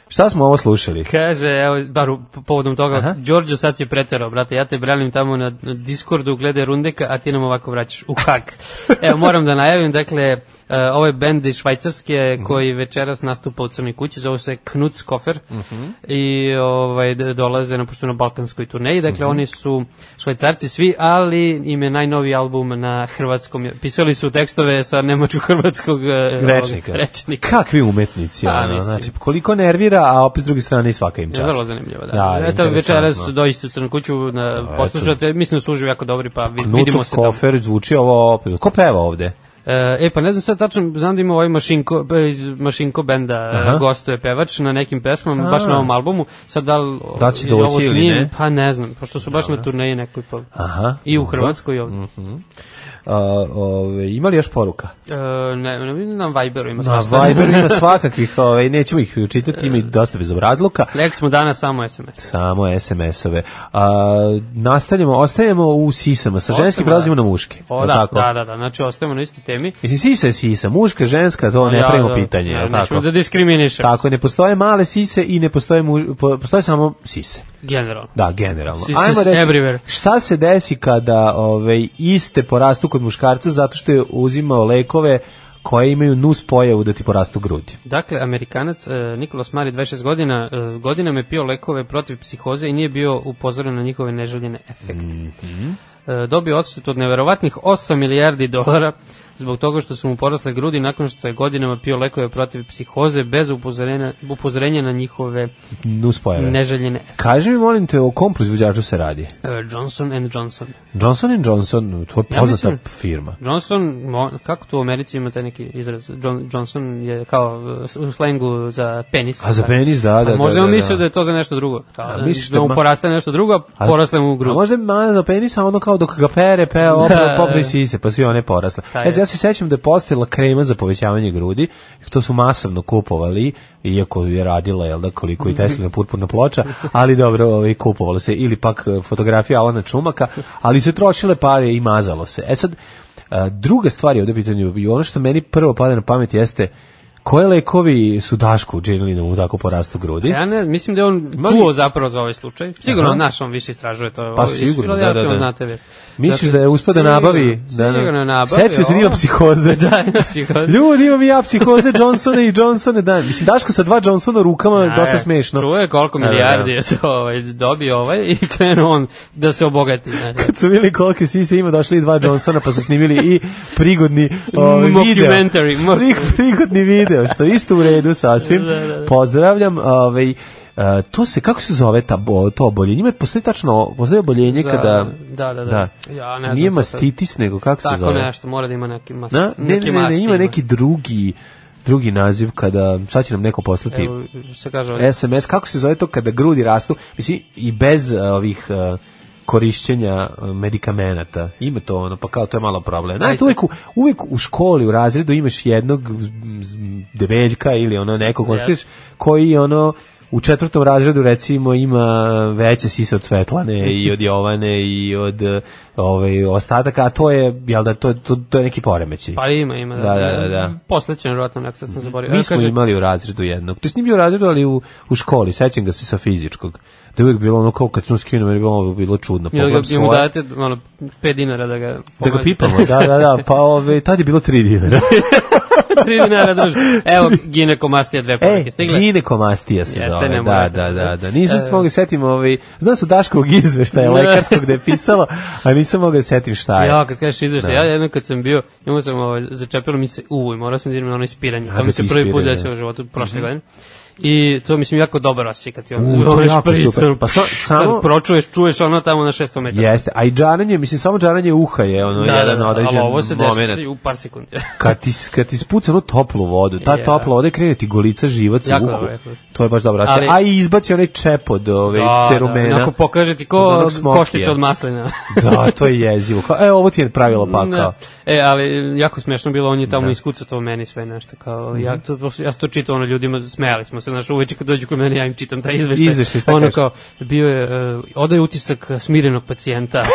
Šta smo ovo slušali? Kaže, evo, bar u, povodom toga, Aha. Đorđo sad si preterao, brate, ja te branim tamo na, na Discordu, glede rundeka, a ti nam ovako vraćaš u hak. evo, moram da najavim, dakle, uh, ovo je bend iz Švajcarske mhm. koji večeras nastupa u Crnoj kući, zove se Knut Kofer uh mhm. -huh. i ovaj, dolaze na, pošto na balkanskoj turneji, dakle, uh mhm. -huh. oni su švajcarci svi, ali im je najnoviji album na hrvatskom, pisali su tekstove sa nemačko-hrvatskog uh, e, rečnika. rečnika. Kakvi umetnici, pa, ono, znači, koliko nervira a opet s druge strane i svaka im čast. Vrlo zanimljivo, da. da Eto, večeras dođite u Crnu kuću, na, poslušate, mislim da su jako dobri, pa vidimo se tamo. Kofer zvuči ovo opet. Ko peva ovde? E, e pa ne znam sad tačno, znam da ima ovaj Mašinko, e, iz Mašinko benda e, Aha. gostuje pevač na nekim pesmama, baš na ovom albumu. Sad da li da će doći ili ne? Pa ne znam, pošto su baš Dobre. na turneji nekoj pa. Aha. I u Hrvatskoj i ovde. Mhm. Mm ove, ima li još poruka? E, ne, ne, da na Viberu ima Na Viberu ima svakakvih, ove, nećemo ih učitati, ima i e. dosta bezobrazluka. Rekli smo danas samo SMS. Samo SMS-ove. A, nastavljamo, ostajemo u sisama, sa ženskim da. prelazimo na muške. O, da, tako? da, da, da, znači ostajemo na istoj temi. Mislim, sisa je sisa, muška, ženska, to ne ja, pravimo da, pitanje. Ne, ja, nećemo da diskriminišemo. Tako, ne postoje male sise i ne postoje, muž, postoje samo sise. Generalno. Da, generalno. Ajmo reći, everywhere. šta se desi kada ovaj, iste porastu kod muškarca zato što je uzimao lekove koje imaju nus pojavu da ti porastu grudi. Dakle, Amerikanac e, Nikolas Mari, 26 godina, e, godinama je pio lekove protiv psihoze i nije bio upozoren na njihove neželjene efekte. Mm -hmm. e, dobio odštetu od neverovatnih 8 milijardi dolara, zbog toga što su mu porasle grudi nakon što je godinama pio lekove protiv psihoze bez upozorenja, upozorenja na njihove Nuspojave. neželjene. Kaže mi, molim te, o kom proizvođaču se radi? Uh, Johnson and Johnson. Johnson and Johnson, to je poznata ja mislim, firma. Johnson, kako to u Americi ima taj neki izraz? John, Johnson je kao u slengu za penis. A za penis, da, pa da. A možda da, da, da. mislio da. da je to za nešto drugo. Kao, a, da, misliš da mu da ma... poraste nešto drugo, a porasle mu grudi. A možda je za penis, a ono kao dok ga pere, pe, opre, popri sise, pa svi one porasle. E, ja se sećam da je postojala krema za povećavanje grudi, to su masovno kupovali, iako je radila, jel da, koliko i Tesla purpurna ploča, ali dobro, ovaj, kupovalo se, ili pak e, fotografija Alana Čumaka, ali se trošile pare i mazalo se. E sad, e, druga stvar je ovdje pitanju, i ono što meni prvo pada na pamet jeste, Koje lekovi su Dašku učinili da mu tako porastu grudi? Ja ne, mislim da je on Mali... čuo zapravo za ovaj slučaj. Sigurno, Aha. naš on više istražuje to. Pa sigurno, da, da, da. Misliš da je uspio da nabavi? Da, sigurno nabavi. Seću se da ima psihoze. Da, ima psihoze. Ljudi, imam i ja psihoze Johnsona i Johnsona. Da. Mislim, Daško sa dva Johnsona rukama da, dosta smešno. Čuje koliko da, da, da. milijardi je to, ovaj, dobio ovaj i krenuo on da se obogati. Ne. Kad su bili kolike sise ima, došli dva Johnsona pa su snimili i prigodni ovaj, video. Prigodni video video, da, što isto u redu sasvim. Da, da, Pozdravljam. Ovaj, Uh, to se kako se zove ta bol, to oboljenje? Ima postoji tačno, postoji oboljenje Za, kada da, da, da. da. Ja ne znam. Nije mastitis nego kako se zove? Tako nešto, mora da ima neki mast. Na? Ne, neki ne, ne, ne, ima neki drugi drugi naziv kada sad će nam neko poslati Evo, se kaže SMS kako se zove to kada grudi rastu mislim i bez uh, ovih uh, korišćenja e, medikamenata. Ima to ono, pa kao to je malo problem. Znaš, uvijek, uvijek u školi, u razredu imaš jednog debeljka ili ono nekog yes. koji ono u četvrtom razredu recimo ima veće sise od Svetlane i od Jovane i od ovaj ostataka, a to je jel da to to, to je neki poremećaj. Pa ima, ima da. Da, da, da. da. da, da. Posleće verovatno nek sad sam zaboravio. Mi smo kaže... imali u razredu jednog. To je bio u razredu, ali u, u školi, sećam ga se sa fizičkog da je uvijek bilo ono kao kad sam skinuo, meni bilo, bilo čudno. Ja, ga, svoje... mu ovaj- date ono, 5 dinara da ga... Pomozi. Da ga pipamo, da, da, da, pa ove, tad je bilo 3 dinara. 3 dinara druže. Evo, ginekomastija dve e, poruke e, stigle. ginekomastija se Jeste, zove, da, da, da, da. Nisam se e. mogli da setim, ovaj, znam su Daškovog izveštaja da. lekarskog da je pisalo, a nisam mogli da setim šta je. Ja, kad kažeš izveštaj, da. ja jedno kad sam bio, imao sam ovaj, začepilo mi se uvo i morao sam da idem na ono ispiranje. A, to mi se prvi put desilo u životu, prošle mm -hmm. godine. I to mislim jako dobar osjećaj kad ti ono uroliš pricu, pa sa, samo kad pročuješ, čuješ ono tamo na 600 metara. Jeste, a i džaranje, mislim samo džaranje uha je ono da, jedan da, da, određen moment. ovo se desi u par sekundi. kad ti kad ti spuca ono toplu vodu, ta yeah. topla voda krene da ti golica živac jako u uhu. Dobro, to je baš dobro. Ali, a i izbaci onaj čep od ove da, da cerumena. Da, pokaže ti ko koštića od maslina. da, to je jezivo. e, ovo ti je pravilo pa da. kao. E, ali jako smešno bilo, on je tamo da. iskucao to meni sve nešto kao, ja, mhm. to, ja sam to čitao ono ljudima, smejali smo se čitam, znaš, uveče kad dođu kod mene, ja im čitam taj izveštaj. Izveštaj, šta ono kao, bio je, uh, e, odaje utisak e, smirenog pacijenta.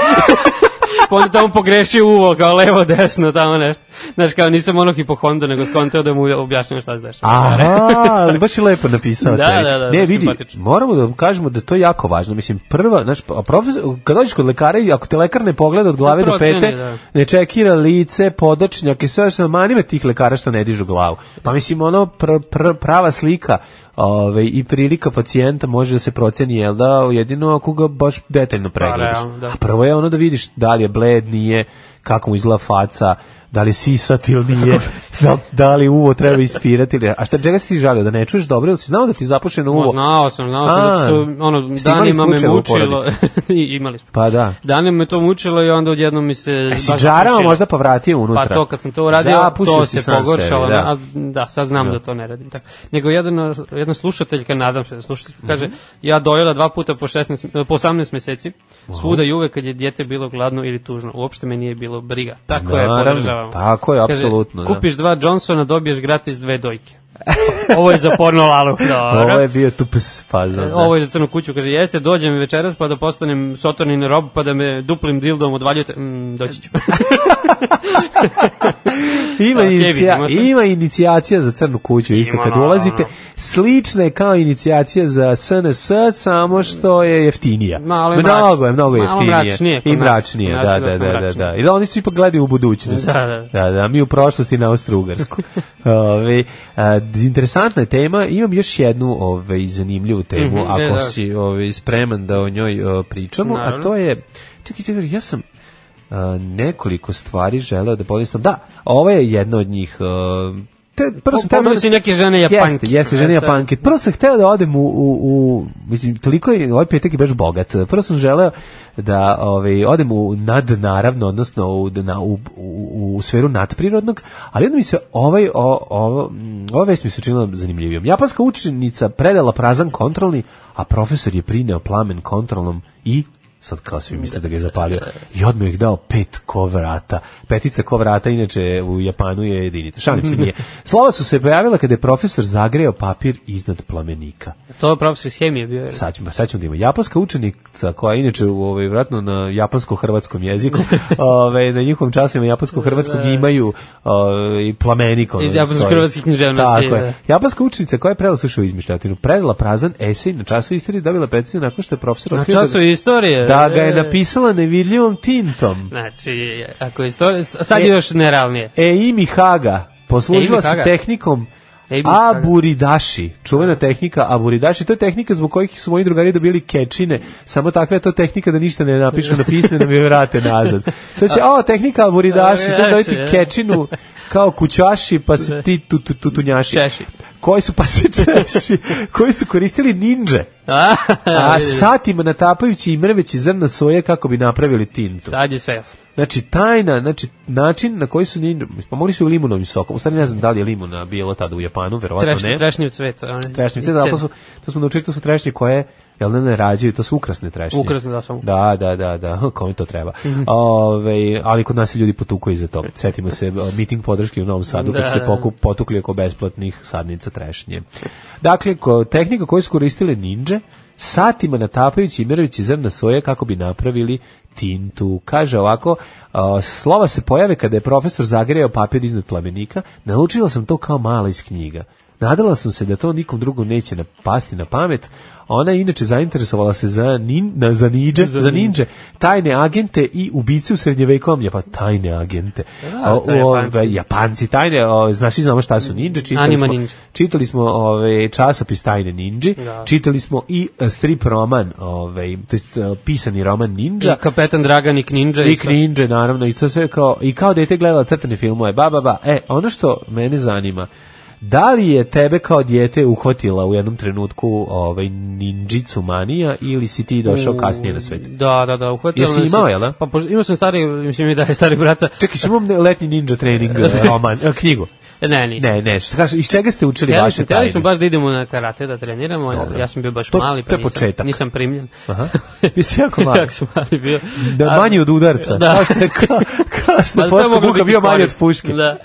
pa onda tamo pogrešio uvo, kao levo, desno, tamo nešto. Znaš, kao nisam ono hipohondo, nego skontao da mu objašnjam šta se dešava. A, ali baš je lepo napisao. da, da, da, ne, da, vidi, moramo da kažemo da to je jako važno. Mislim, prva, znaš, a profesor, kad dođeš kod lekara i ako te lekar ne pogleda od glave do pete, da. ne čekira lice, podočnjak i sve što nam anime tih lekara što ne dižu glavu. Pa mislim, ono, pr, pr, prava slika Ove, i prilika pacijenta može da se proceni, jel da, jedino ako ga baš detaljno pa, pregledaš. Da. A prvo je ono da vidiš da li je bled, nije, kako mu izgleda faca, da li sisati ili nije, da, da li uvo treba ispirati ili... A šta, čega si ti žalio, da ne čuješ dobro, ili si znao da ti je zapušeno uvo? No, znao sam, znao sam, da što ono, danima me mučilo. imali smo. Pa da. Danima me to mučilo i onda odjednom mi se... E, si džarao možda pa vratio unutra. Pa to, kad sam to uradio, Zapušio to se pogoršalo. da. A, da, sad znam da. da to ne radim. Tako. Nego jedna, jedna slušateljka, nadam se da slušateljka, mm -hmm. kaže, ja dojela dva puta po, 16, po 18 meseci, svuda i uvek kad je dijete bilo gladno ili tužno. Uopšte me nije bilo briga. Tako je, podržavam Tako je, apsolutno. Da. Kupiš dva Johnsona, dobiješ gratis dve dojke. Ovo je za porno lalu. Dobro. Da, Ovo da. je bio tupes fazon. Da. Ovo je za crnu kuću. Kaže, jeste, dođem večeras pa da postanem sotornin rob pa da me duplim dildom odvaljujete. Mm, doći ću. ima, da, inicija, ima inicijacija za crnu kuću, ima, isto kad ulazite. Slična je kao inicijacija za SNS, samo što je jeftinija. Malo je mnogo mrač, je, mnogo jeftinija. Mračnije, I mračnije, da, da, da, da, da. I da oni su ipak gledaju u budućnost. Da, da. da, da mi u prošlosti na austro Ovi, Ove, interesantna je tema, imam još jednu ovaj, zanimljivu temu, mm -hmm, ako da. si ovaj, spreman da o njoj o, pričamo, Naravno. a to je, čekaj, čekaj, ja sam Uh, nekoliko stvari želeo da podijelim. Da, ovo je jedna od njih. Uh, te, prvo sam teo da si neke žene japanke. Jeste, jeste žene japanke. Prvo sam hteo da odem u, u, u mislim, toliko je, ovaj petak je baš bogat. Prvo sam želeo da ovaj, odem u nad, naravno, odnosno u, na, u, u, u sferu nadprirodnog, ali onda mi se ovaj, o, ovo ova vest mi se učinila zanimljivijom. Japanska učenica predala prazan kontrolni, a profesor je prineo plamen kontrolnom i sad kao svi misle da ga je zapalio i odmah ih dao pet kovrata petica kovrata inače u Japanu je jedinica šalim se nije slova su se pojavila kada je profesor zagreo papir iznad plamenika to je profesor iz hemije bio je sad ćemo, sad ćemo da ima japanska učenica koja je inače u ovaj vratno na japansko-hrvatskom jeziku ovaj na njihovom časovima japansko-hrvatskog da, da. imaju i ovaj, plamenik iz japansko-hrvatskih književnosti tako da. je japanska učenica koja je predala slušao izmišljatinu, predala prazan esej na času istorije dobila peticiju nakon što je profesor na času istorije da da ga je e. napisala nevidljivom tintom. Znači, ako je to, sad je e. još nerealnije. E, Imi Haga, poslužila e, se tehnikom e, Aburidaši, čuvena da. tehnika Aburidaši, to je tehnika zbog kojih su moji drugari dobili kečine, samo takva je to tehnika da ništa ne napišu na pisme da vrate nazad. Sad će, o, tehnika Aburidaši, sad dajte znači, kečinu kao kućaši, pa se da. ti tu, tu, tu, tunjaši. Češi. Koji su, pa se češi, koji su koristili ninđe. A da satima natapajući i mrveći zrna soje kako bi napravili tintu. Sad je sve jasno. Znači, tajna, znači, način na koji su ninđe, pa mogli su limunovim sokom, u stvari ne znam da li je limuna bilo tada u Japanu, verovatno ne. Trešnji, trešnji u cvet. Trešnji u cveta, to, su, to smo naučili, to su trešnje koje jel ne, ne rađaju, to su ukrasne trešnje. Ukrasne, da, samo. Da, da, da, da, kome to treba. Mhm. Ove, ali kod nas se ljudi potuku za to. Setimo se miting podrške u Novom Sadu, da, kad se da, da. pokup, potukli oko besplatnih sadnica trešnje. Dakle, ko, tehnika koju su koristile ninja, satima natapajući Imirović i zrna soje kako bi napravili tintu. Kaže ovako, slova se pojave kada je profesor zagrejao papir iznad plamenika, naučila sam to kao mala iz knjiga. Nadala sam se da to nikom drugom neće napasti na pamet, ona je inače zainteresovala se za, nin, na, za, niđe, za, za ninđe, tajne agente i ubice u srednjevekovom pa tajne agente. Da, o, o, Japanci. Japanci tajne, o, znaš i znamo šta su ninđe, čitali Anima smo, ninja. čitali smo ove, časopis tajne ninđe, da. čitali smo i e, strip roman, ove, to je e, pisani roman ninđa. I kapetan i ninđa. I ninđe, naravno, i, to sve kao, i kao dete gledala crtane filmove, ba, ba, ba. E, ono što mene zanima, Da li je tebe kao dijete uhvatila u jednom trenutku ovaj ninjitsu manija ili si ti došao u, kasnije na svet? Da, da, da, uhvatila. Jesi imao, jel da? Pa imao sam stari, mislim da je stari brata. Čekaj, sam imao letnji ninja trening eh, roman, eh, knjigu. Ne, nisam. Ne, ne, šta kažeš, iz čega ste učili teli vaše tajne? smo baš da idemo na karate, da treniramo, Dobre. ja sam bio baš to, mali, pa nisam, nisam primljen. Aha, si jako mali. Tako sam mali bio. Da, manji od udarca, da. kao što je, kao, kao što je Boško Buka bio manji od puške. Da,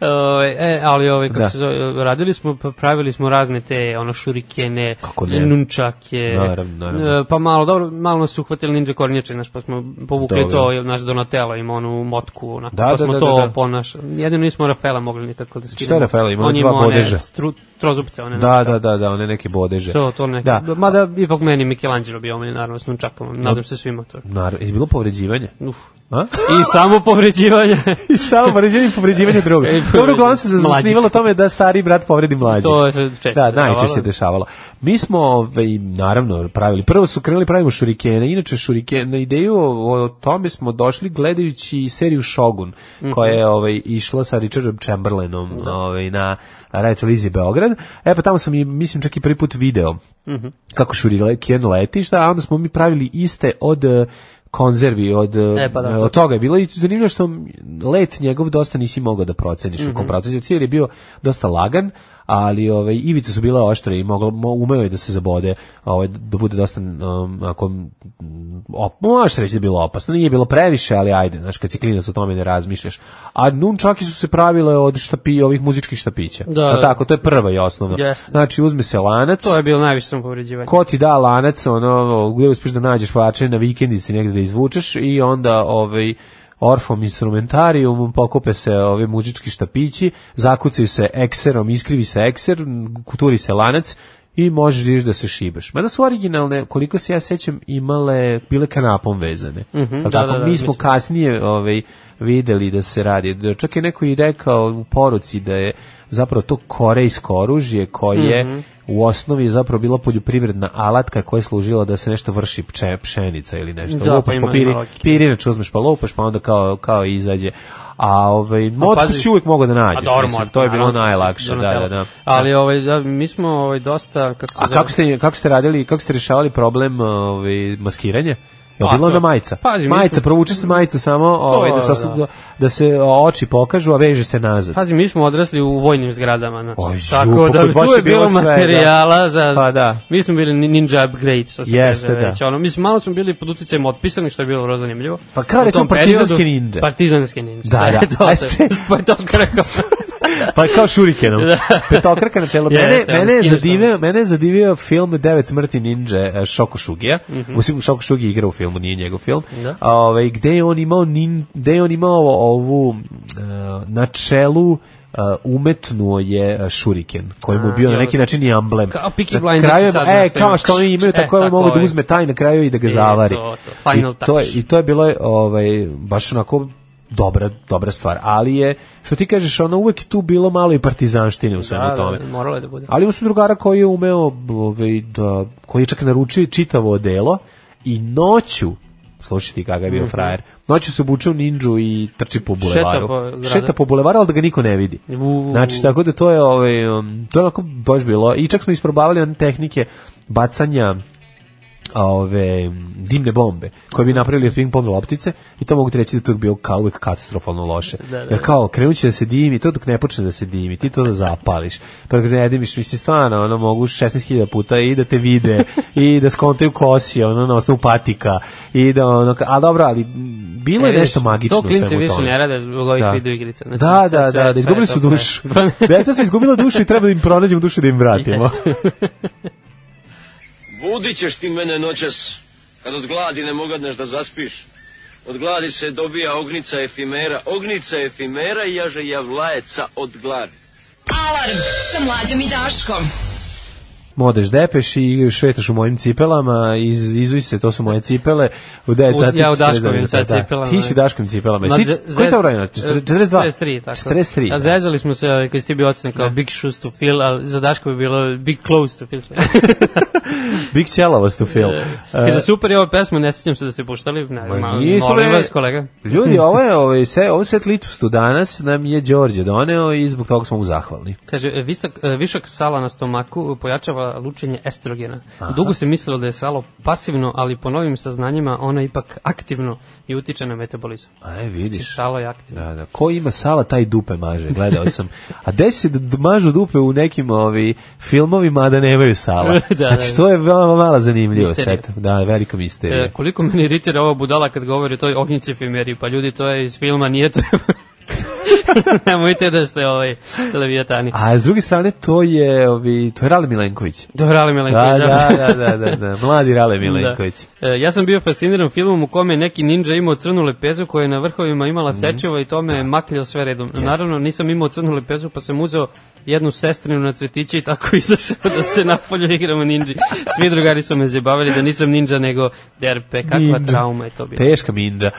o, ovaj, e, ali ove, ovaj, kako da. se zove, radili smo, pa pravili smo razne te ono šurikene, Kako nunčake, naravno, naravno. E, pa malo, dobro, malo su uhvatili ninja kornjače, naš, pa smo povukli dobro. to, naš Donatello da ima onu motku, onako, da, pa da, smo da, da, to da. da. ponaš, jedino nismo Rafaela mogli nikako da skinemo. Šta je Rafaela, ima dva ima bodeža. One, stru, trozupce, one. Da, da, da, da, da, one neke bodeže. To, to neke, da. mada ipak meni Michelangelo bio meni, naravno, s nunčakama, nadam se svima to. Naravno, je bilo povređivanje? Uf, A? I samo povređivanje. I samo povređivanje i povređivanje drugog. E, Dobro, uglavnom se zasnivalo tome da stari brat povredi mlađi. To je često Da, najčešće se dešavalo. Mi smo, ovaj, naravno, pravili, prvo su krenuli pravimo šurikene, inače šurikene, na ideju o tome smo došli gledajući seriju Shogun, mhm. koja je ovaj, išla sa Richardom Chamberlainom da. ovaj, na Radio Televiziji Beograd. E pa tamo sam, i, mislim, čak i prvi put video mm -hmm. kako šuriken letišta, da, a onda smo mi pravili iste od konzervi od, e, pa da, e, od toga je bilo i zanimljivo što let njegov dosta nisi mogao da proceniš mm -hmm. u mhm. komparaciji, jer je bio dosta lagan, ali ovaj ivice su bile oštre i moglo umeo je da se zabode, ovaj da bude dosta um, ako op, možeš reći da je bilo opasno, nije bilo previše, ali ajde, znači kad si sa tome ne razmišljaš. A nunčaki su se pravile od štapi ovih muzičkih štapića. Da, A da. tako, to je prva i osnovna. Yes. Znači uzme se lanac. To je bilo najviše sam povređivanje. Ko ti da lanac, ono gde uspeš da nađeš vače na vikendici negde da izvučeš i onda ovaj orfom instrumentarijum, pokupe se ove muzički štapići, zakucaju se ekserom, iskrivi se ekser, kuturi se lanac i možeš vidiš da, da se šibaš. Mada su originalne, koliko se ja sećam, imale bile kanapom vezane. Mm -hmm, da, tako, da, da, mi smo kasnije ovaj, videli da se radi. Čak je neko i rekao u poruci da je zapravo to korejsko oružje koje mm -hmm u osnovi zapravo bila poljoprivredna alatka koja je služila da se nešto vrši pče, pšenica ili nešto. Da, lupaš pa piri, pirinač uzmeš pa lupaš pa onda kao, kao izađe. A ovaj pa motku si uvijek mogao da pa nađeš. Dobro, mislim, to je bilo najlakše, da da da, da, da, da. Ali ovaj da mi smo ovaj dosta kako se A kako ste kako ste radili, kako ste rešavali problem ovaj maskiranja? Je pa bilo onda majica? Pazi, majica, provuče se majica samo ovaj, da, da saslu, da, da. da se oči pokažu, a veže se nazad. Pazi, mi smo odrasli u vojnim zgradama. Na. Oj, žu, Tako da tu je bilo sve, da. materijala za... Pa da. Mi smo bili ninja upgrade, što se Jeste, kaže da. Ono, mislim, malo smo bili pod uticajem otpisanih, što je bilo vrlo zanimljivo. Pa kao recimo partizanski ninja. Partizanski ninja. Da, da. da to, Ajste. to je to pa kako Da. pa kao šurikenom. Da. Petokraka na čelo. Mene, Jeste, mene, je zadivio, mene je zadivio film Devet smrti ninja e, Šoko Šugija. Mm -hmm. Mislim, Šoko Šugi igra u filmu, nije njegov film. Da. Ove, ovaj, gde je on imao, nin, gde je on imao ovu e, na čelu Uh, umetnuo je šuriken koji mu bio na neki način i amblem. Kao Peaky Blinders kraju, sad e, kao što oni imaju, tako je mogu da uzme taj na kraju i da ga zavari. To, to, final I, to je, I to je bilo ovaj, baš onako dobra, dobra stvar, ali je, što ti kažeš, ono uvek tu bilo malo i partizanštine u svemu da, da tome. Da, moralo je da bude. Ali ima su drugara koji je umeo, ovaj, da, koji je čak naručio čitavo delo i noću slušati kakav je bio mm -hmm. frajer. Noću se obuče u ninđu i trči po bulevaru. Šeta po, Šeta po bulevaru, ali da ga niko ne vidi. U... Znači, tako da to je, ovaj, um, to je onako baš bilo. I čak smo isprobavali one tehnike bacanja ove dimne bombe koje bi napravili od ping pong loptice i to mogu treći reći da to je bilo kao uvek katastrofalno loše. Da, da, da. Jer kao krenuće da se dimi, to dok ne počne da se dimi, ti to da zapališ. Pa kad ne dimiš, misli stvarno, ono mogu 16.000 puta i da te vide i da skontaju kosi, ono na osnovu patika i da ono, a dobro, ali bilo je nešto magično to klinci više ne rade zbog ovih da. video igrica. Znači, da, da, da, da, izgubili su dušu. Deca su izgubila dušu i treba da im pronađemo dušu da im vratimo. Budit ćeš ti mene noćas, kad od gladi ne mogadneš da zaspiš. Od gladi se dobija ognica efimera, ognica efimera jaže javlajeca od gladi. Alarm sa mlađom i Daškom modeš depeš i šetaš u mojim cipelama, iz, izuj se, to su moje cipele, u 9 sati... Ja u Daškovim sad da, da. cipelama. Ti si u Daškovim cipelama. Ti, koji je ta uradina? 42? 43, tako. 43. Da. zezali smo se, e, kada si ti bio ocenio kao big shoes to fill, a za Daško bi bilo big clothes to fill. big sjelavost to fill. E, Kaže, super je ova pesma, ne sjećam se da ste puštali, ne, ma, molim vas, kolega. Ljudi, ovo je, ovo se, ovo set litustu danas nam je Đorđe doneo i zbog toga smo mu zahvalni. Kaže, e, visak, višak sala na stomaku pojačava sprečava lučenje estrogena. Aha. Dugo se mislilo da je salo pasivno, ali po novim saznanjima ono je ipak aktivno i utiče na metabolizam. A Aj, e, vidiš. Znači, salo je aktivno. Da, da. Ko ima sala, taj dupe maže, gledao sam. A desi da mažu dupe u nekim ovi filmovima, a da nemaju sala. da, da, znači, da. to je veoma mala zanimljivost. Eto, da, velika misterija. E, koliko meni iritira ova budala kad govori o toj ognjici efemeriji, pa ljudi, to je iz filma, nije to... Nemojte da ste ovaj levijatani. A s druge strane, to je, ovi, to je Rale Milenković. Do je Rale Milenković, da. Da, da, da, da, mladi Rale Milenković. ja sam bio fasciniran filmom u kome neki ninja imao crnu lepezu koja je na vrhovima imala sečivo i tome me makljao sve redom. Naravno, nisam imao crnu lepezu, pa sam uzeo jednu sestrinu na cvetiće i tako izašao da se napolje igramo ninji. Svi drugari su me zebavili da nisam ninja, nego derpe. Kakva trauma je to bila. Teška minda,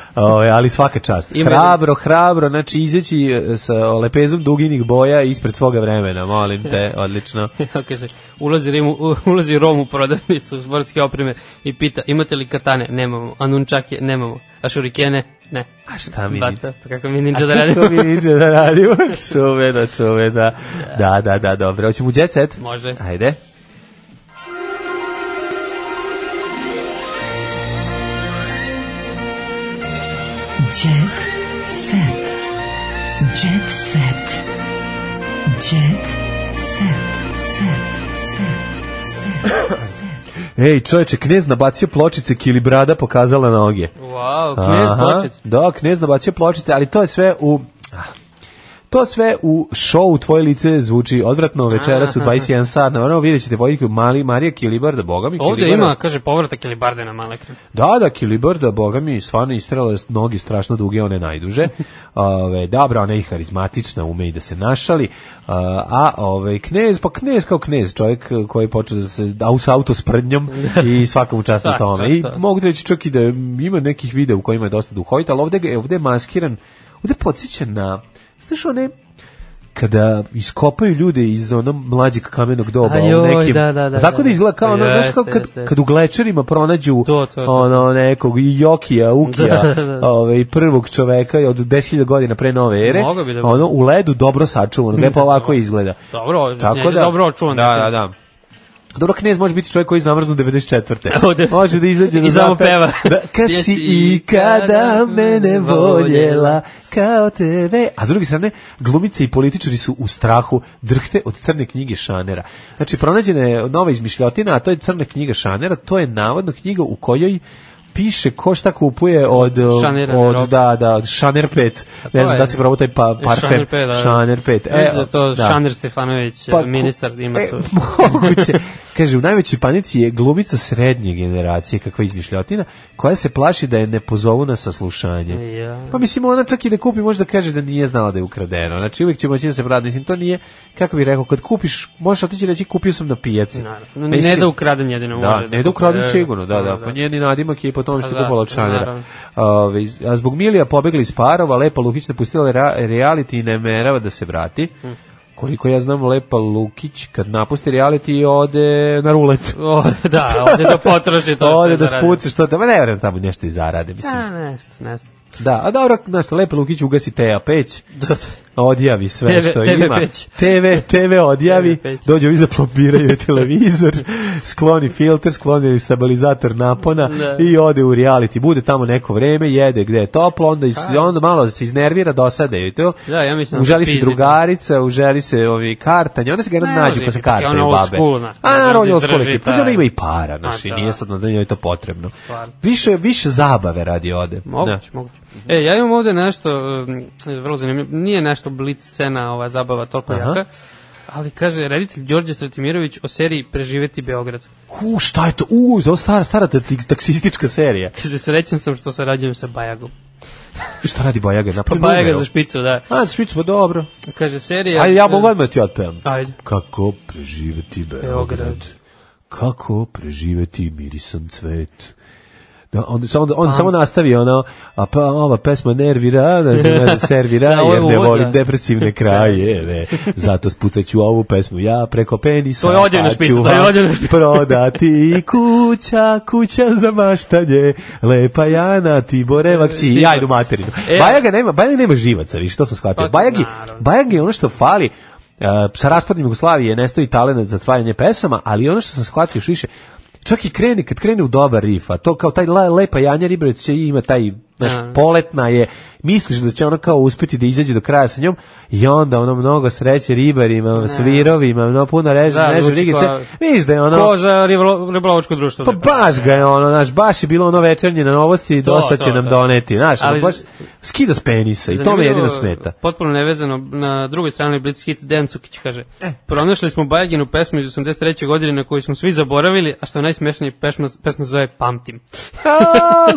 ali svaka čast. Hrabro, hrabro, znači izaći ti e, sa lepezom duginih boja ispred svoga vremena, molim te, odlično. Kaže, ulazi, Rim, ulazi Rom u prodavnicu sportske opreme i pita, imate li katane? Nemamo. A nunčake? Nemamo. A šurikene? Ne. A šta mi? Bata, pa kako mi ninja da radimo? A kako mi ninja da radimo? čuveno, čuveno. Da, da, da, da dobro. Hoćemo u jet set? Može. Ajde. Jet set. Jet set. Set. Set. Set. Ej, čoveče, knez nabacio pločice, kilibrada pokazala noge. Wow, knez Aha, pločice. Da, knez nabacio pločice, ali to je sve u... To sve u šou Tvoje lice zvuči odvratno večeras u 21 sat. Naravno vidjet ćete vojniku Mali Marija Kilibarda, boga mi. Ovdje ima, kaže, povrata Kilibarda na male Da, da, Kilibarda, boga mi, stvarno istrela nogi strašno duge, one najduže. Ove, dobra, da, ona je harizmatična, ume i da se našali. A ovaj knez, pa knez kao knez, čovjek koji počeo da se da s auto s prdnjom i svakom čast na da, tome. I da. mogu reći čak i da ima nekih videa u kojima je dosta duhovit, ali ovdje, ovdje je maskiran, ovdje podsjeća na Znaš one kada iskopaju ljude iz onog mlađeg kamenog doba, Ajoj, nekim, da, da, da, tako da, da, da izgleda kao ono, znaš kao kad, kad u glečerima pronađu to, to, to, ono nekog Jokija, Ukija, i da, ovaj, prvog čoveka od 10.000 godina pre nove ere, ono u ledu dobro sačuvano, pa ovako izgleda. Dobro, tako da, dobro očuvano. Da, da, da. Dobro, knez može biti čovjek koji zamrznu 94. Može da izađe I samo peva. Da, kad si ikada mene voljela kao tebe. A s druge strane, glumice i političari su u strahu drhte od crne knjige Šanera. Znači, pronađena je nova izmišljotina, a to je crna knjiga Šanera. To je navodno knjiga u kojoj piše ko šta kupuje od Šanera, od da da od Šaner 5 ne znam da je, da se probao taj pa parfem Šaner da, 5 da, Šaner 5 e, da to da. Šaner Stefanović pa, ministar ima e, to moguće Kaže, u najvećoj panici je glumica srednje generacije, kakva izmišljotina, koja se plaši da je ne pozovu na saslušanje. Ja. Pa mislim, ona čak i da kupi, možda kaže da nije znala da je ukradeno. Znači, uvijek će moći da se pravda. Mislim, to nije, kako bih rekao, kad kupiš, možeš otići reći, kupio sam na da pijaci. Naravno. Ne da ukraden jedino da, može. Da, da ne da ukraden sigurno, da, da, da. Pa njeni nadimak je i po tom pa što je kupala od A zbog Milija pobegli iz parova, Lepa Lukić napustila reality i ne merava da se vrati. Hm koliko ja znam, Lepa Lukić, kad napusti reality, ode na rulet. O, da, ode da potroši to Ode da spuci što tamo, ne da tamo nešto i zarade, mislim. Da, nešto, nešto. Da, a dobro, znaš, Lepa Lukić ugasi teja peć. Da, da odjavi sve TV, što TV ima. Peć. TV, TV odjavi, TV dođe ovi zaplopiraju televizor, skloni filter, skloni stabilizator napona ne. Da. i ode u reality. Bude tamo neko vreme, jede gde je toplo, onda, is, onda malo se iznervira, dosade i to. Da, ja mislim da uželi se drugarica, uželi se ovi kartanje, onda se ga ne, nađu pa se pa kartaju babe. School, na, A naravno, je old school ekip. Pa znači, ima i para, pa znači, da. nije sad da njoj to potrebno. Stvarno. Više, više zabave radi ode. Moguće, moguće. E, ja imam ovde nešto, vrlo zanimljivo, nije nešto blic scena, ova zabava toliko Aha. jaka. Ali kaže reditelj Đorđe Stratimirović o seriji Preživeti Beograd. U, šta je to? U, za stara, stara taksistička serija. Kaže, srećan sam što sarađujem sa Bajagom. šta radi Bajaga? Napravi pa Bajaga za špicu, da. A, za špicu, pa dobro. Kaže, serija... Ajde, ja mogu odmah da ti otpevam. Ajde. Kako preživeti Beograd? Beograd. Kako preživeti mirisan cvet? Da, onda, on, da, on samo nastavi ono, a pa ova pesma nervira, da se da, servira, da, jer ne volim depresivne kraje, ne. Zato spucaću ovu pesmu ja preko penisa. To je odjevna pa špica, to je Prodati kuća, kuća za maštanje, lepa Jana, Tibore, vakći, ja idu materinu. E, Bajaga nema, Bajaga nema živaca, viš, to sam shvatio. Bajagi, pa, Bajagi ono što fali, Uh, sa raspadom Jugoslavije nestoji talent za stvaranje pesama, ali ono što sam shvatio još više, čak i kreni, kad krene u dobar rifa, to kao taj lepa Janja Ribrec ima taj znaš, ja. Da. poletna je, misliš da će ona kao uspeti da izađe do kraja sa njom i onda ono mnogo sreće ribarima, svirovima, mnogo puno reže, da, reže, rigi, sve, misliš da je ono... Ko za ribolovačko društvo. Pa baš ga je ono, znaš, baš je bilo ono večernje na novosti, to, dosta to, će nam to. doneti, znaš, Ali, baš skida s penisa i to me jedino smeta. Potpuno nevezano, na drugoj strani Blitz hit Dejan Cukić kaže, eh. pronašli smo Bajaginu pesmu iz 83. godine na koju smo svi zaboravili, a što najsmešniji pesma, pesma zove Pamtim. a,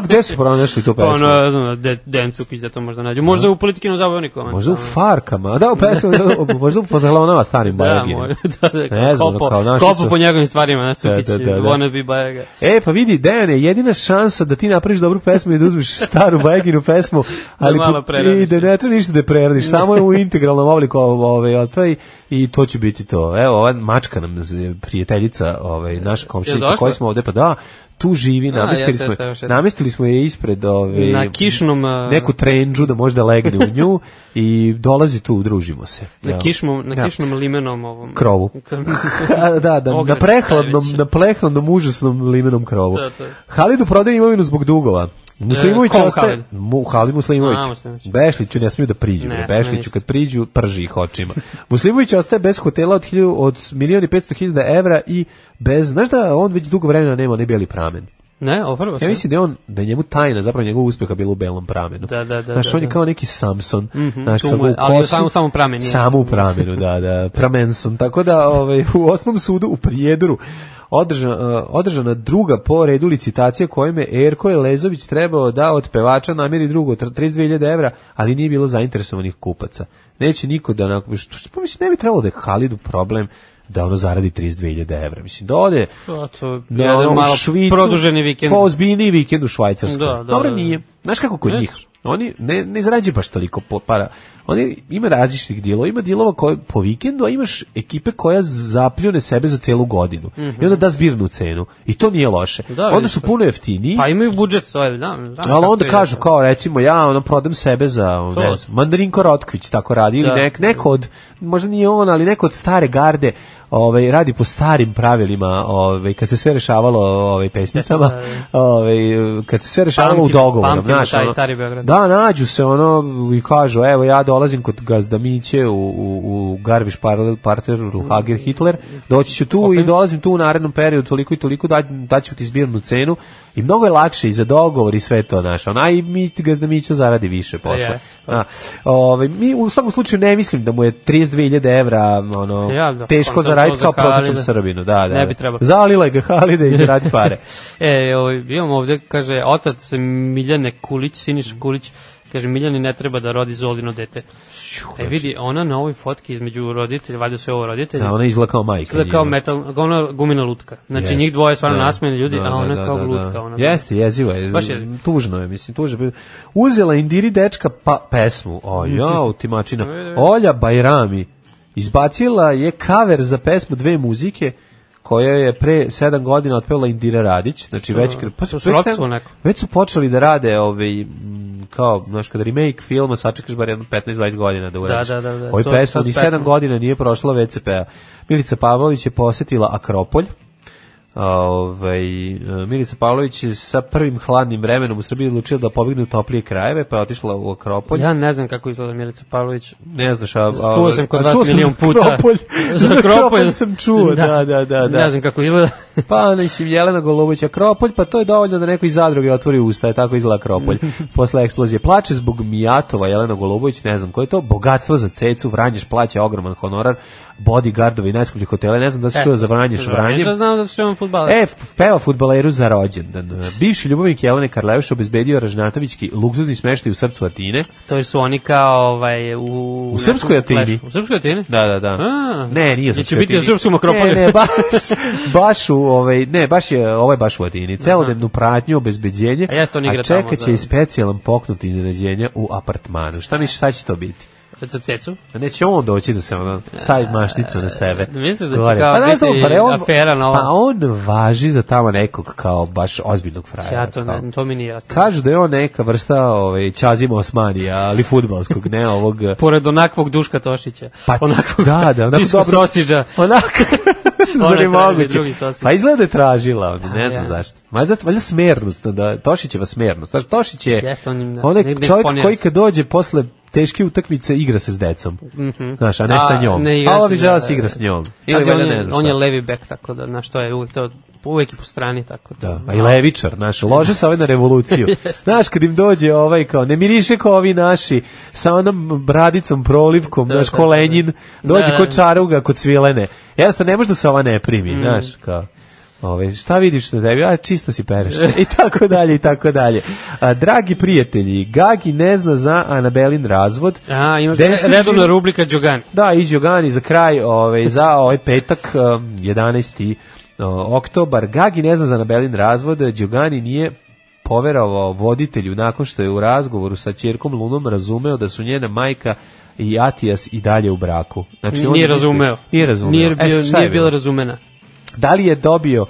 gde su pronašli tu pesmu? Da. Ne znam, de, Den Cukić da to možda nađu. Da. Možda u politikinom zabavniku. Možda u Farkama. Da, u pesmu, da, možda u Pantalonama starim Bajagina. Da, da, da, kao, ne znam, kao kopo su... po njegovim stvarima, na Cukić, da, da, da, da. wannabe E, pa vidi, Dejan je jedina šansa da ti napraviš dobru pesmu i da uzmiš staru Bajaginu pesmu, ali da po, i da ne treba ništa da preradiš, samo je u integralnom obliku ove, otpej ovaj, pa i to će biti to. Evo, ova mačka nam prijateljica, ovaj, naša komšinica, koji smo ovde, pa da, tu živi, namestili, A, smo, jes, namestili smo je ispred ove, na kišnom, uh, neku trenđu da možda legne u nju i dolazi tu, družimo se. Na, ja. kišmom, na ja. kišnom limenom ovom. Krovu. da, da, da na prehladnom, najveće. na prehladnom užasnom limenom krovu. Da, da. Halidu prodaje imovinu zbog dugova. Muslimović e, ostaje, mu, Hali Muslimović. A, Muslimović. Bešliću ne smiju da priđu. Ne, Bešliću kad priđu, prži ih očima. Muslimović ostaje bez hotela od, hilju, od 1.500.000 evra i bez, znaš da on već dugo vremena nema ni beli pramen. Ne, opravo. Ja mislim da je on da je njemu tajna zapravo njegov uspeha bilo u belom pramenu. Da, da, da. Znaš, da, on je da. kao neki Samson, mm -hmm, znaš, kako u ali samo samo pramenu. Samo u pramenu, da, da, Pramenson. Tako da, ovaj u osnom sudu u Prijedoru održana, e, održana druga po redu licitacija kojime Erko je Lezović trebao da od pevača namiri drugo 32.000 evra, ali nije bilo zainteresovanih kupaca. Neće niko da onako, što, što, mislim, ne bi trebalo da je Halidu problem da ono zaradi 32.000 evra. Mislim, da ode pa to, to, da, ono, malo Švicu, produženi vikend. Po ozbiljniji vikend u Švajcarskoj. Da, da, Dobro, da, da. nije. Znaš kako kod njih? Oni ne, ne zarađuju baš toliko para oni ima različitih dilova, ima dilova koji po vikendu, a imaš ekipe koja zapljune sebe za celu godinu. Mm -hmm. I onda da zbirnu cenu. I to nije loše. Da, onda su pa- puno jeftiniji. Pa imaju budžet svoj, da. da ali onda kažu kao recimo ja ono prodam sebe za to. ne znam, Mandarinko Rotkvić tako radi da. ili nek, neko od možda nije on, ali neko od stare garde ovaj radi po starim pravilima, ovaj kad se sve rešavalo ovaj pesnicama, da, da. ovaj kad se sve rešavalo pamtim, u dogovoru, znaš, taj stari Beograd. Da, nađu se ono i kažu, evo ja dolazim kod Gazdamiće u u u Garviš Parter u Hager Hitler, doći ću tu okay. i dolazim tu u narednom periodu toliko i toliko da daću ti zbirnu cenu i mnogo je lakše i za dogovor i sve to, znaš, ona i mi Gazdamića zaradi više posle. Yes. Ove, mi u svakom slučaju ne mislim da mu je 32.000 evra ono, ja, da, teško zaradi raditi kao prosječan Srbinu. Da, da, ne da. bi trebalo. Zalila ga Halide i zaradi pare. e, o, ovaj, imamo ovde, kaže, otac Miljane Kulić, Siniša Kulić, kaže Miljani ne treba da rodi Zolino dete. E vidi, ona na ovoj fotki između roditelja, valjda su ovo roditelji. Da, ona izgleda kao majka. Izgleda kao metal, ona gumina lutka. Znači yes. njih dvoje stvarno da. nasmejeni ljudi, da, a da, ona da, kao da, lutka. Da. Ona Jeste, jezivo je. Baš je. Tužno je, mislim, tužno. je. Uzela Indiri dečka pa, pesmu. O, ja, utimačina. Olja Bajrami Izbacila je cover za pesmu dve muzike koja je pre 7 godina otpevala Indira Radić, znači što, već pa su već, već su počeli da rade ovaj kao znači kad remake filma sačekaš bar jedno 15 20 godina da uradiš. Da, da, da, da. Ovaj pesma ni 7 godina nije prošla VCP-a. Milica Pavlović je posetila Akropolj Ovaj, Milica Pavlović sa prvim hladnim vremenom u Srbiji odlučila da pobigne u toplije krajeve, pa je otišla u Akropolj. Ja ne znam kako izgleda Milica Pavlović. Ne znaš, a... a čuo sam kod a, vas milion puta. Akropolj. za Akropolj sam čuo, da, da, da, da. da, Ne znam kako izgleda. pa, mislim, Jelena Golubović Akropolj, pa to je dovoljno da neko iz zadruge otvori usta, je tako izgleda Akropolj. Posle eksplozije plače zbog Mijatova, Jelena Golubović, ne znam ko je to, bogatstvo za cecu, Vranješ plaća ogroman honorar, bodyguardovi, najskuplji hotele, ne znam da se čuo za Vranješ, Vranješ. znam da se čuo futbaler. E, peva futbaleru za rođendan. Bivši ljubavnik Jelene Karleuš obezbedio Ražnatovićki luksuzni smeštaj u srcu Atine. To su oni kao ovaj, u... U srpskoj Atini. U srpskoj Atini? Da, da, da. A, ne, nije u srpskoj Atini. biti u srpskom akropolju. Ne, ne, baš, baš u, ovaj, ne, baš je, ovaj baš u Atini. Celodnevnu pratnju, obezbeđenje. A, ja a čeka će da. i specijalan poknut iznenađenja u apartmanu. Šta misliš, šta će to biti? Za cecu? Neće on doći da se ono stavi mašnicu na sebe. E, misliš da će Govori. kao pa, biti on, pa on, afera na ovo? Pa on važi za tamo nekog kao baš ozbiljnog frajera. Ja to, ne, to mi nije jasno. Kažu da je on neka vrsta ovaj, Čazima Osmanija, ali futbalskog, ne ovog... Pored onakvog Duška Tošića. Pa, onakvog, da, da, onako dobro... sosiđa. Onako... Zar moguće? Pa izgleda da je tražila, ovdje, pa ne znam ja. zašto. Možda valjda smernost, da, Tošićeva smernost. Znači, Tošić je Jeste, on, on je čovjek koji kad dođe posle teške utakmice igra se s decom. Mm Znaš, a ne a, sa njom. Ne igra a ovi žele se igra s njom. Ili on, ne, on je levi bek, tako da, na što je uvek to uvek i po strani tako da. da. A i levičar, znaš, lože se ovaj na revoluciju. znaš, kad im dođe ovaj kao, ne miriše kao ovi naši, sa onom bradicom, prolivkom, da, naš da, kolenjin, da, da. dođe da, kod čaruga, kod svilene. Jednostavno, ne može da se ova ne primi, mm. znaš, kao. Ove, šta vidiš na tebi? A, čisto si pereš. I tako dalje, i tako dalje. A, dragi prijatelji, Gagi ne zna za Anabelin razvod. A, imaš Desi redovna rubrika Đogan. Da, i Đogan i za kraj, ove, za ovaj petak, 11. Um, oktobar. Gagi ne zna za Anabelin razvod, Đogani nije poverovao voditelju nakon što je u razgovoru sa ćerkom Lunom razumeo da su njena majka i Atijas i dalje u braku. Znači, nije on razumeo. Misli, nije razumeo. Nije, e, bio, e, nije bila razumena da li je dobio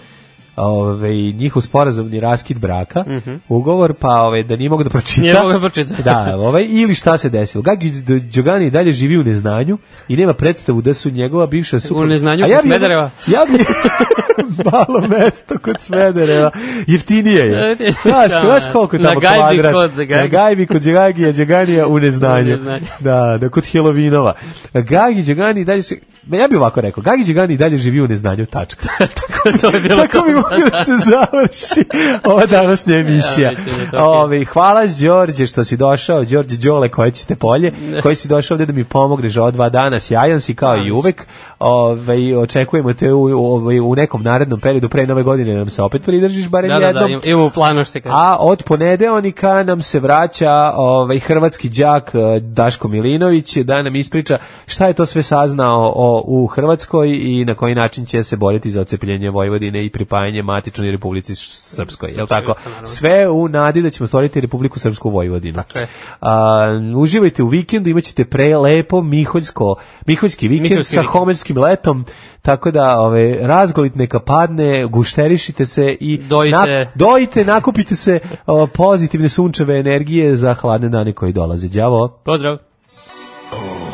ovaj njihov sporazumni raskid braka, mm -hmm. ugovor pa ovaj da nije mogu da pročita. Nije mogu da pročita. da, ovaj ili šta se desilo. Gagi Đogani dalje živi u neznanju i nema predstavu da su njegova bivša supruga. U neznanju ja kod Smedereva. Ja bi malo mesto kod Smedereva. Jeftinije je. Da, znaš, da, znaš koliko tamo na kvadrat. Kod, na Gajbi kod Đogagija, Đoganija u u neznanju. Da, da kod Helovinova. Gagi Đogani dalje se ja bih ovako rekao, Gagi Đigani i dalje živi u neznanju, tačka. Tako, da to je bilo Tako mi mogli da se završi ova današnja emisija. Da ja, Ove, ovaj, hvala Đorđe što si došao, Đorđe Đole koje ćete polje, koji si došao ovde da mi pomogneš od dva dana, sjajan si kao i uvek. Ove, ovaj, očekujemo te u, u, ovaj, u nekom narednom periodu, pre nove godine da nam se opet pridržiš, barem da, jednom. Da, da, im, imamo planu se kaže. A od ponedeonika nam se vraća ovaj, hrvatski đak eh, Daško Milinović da nam ispriča šta je to sve saznao o u Hrvatskoj i na koji način će se boriti za ocepljenje Vojvodine i pripajanje matičnoj Republici Srpskoj, je tako? Sve u nadi da ćemo stvoriti Republiku Srpsku Vojvodinu. Dakle. A, uživajte u vikendu, imaćete prelepo Miholjsko, Miholjski vikend Miholjski sa vikend. homeljskim letom, tako da ove, razgolit neka padne, gušterišite se i dojite, na, dojite nakupite se o, pozitivne sunčeve energije za hladne dane koji dolaze. Đavo! Pozdrav! Oh.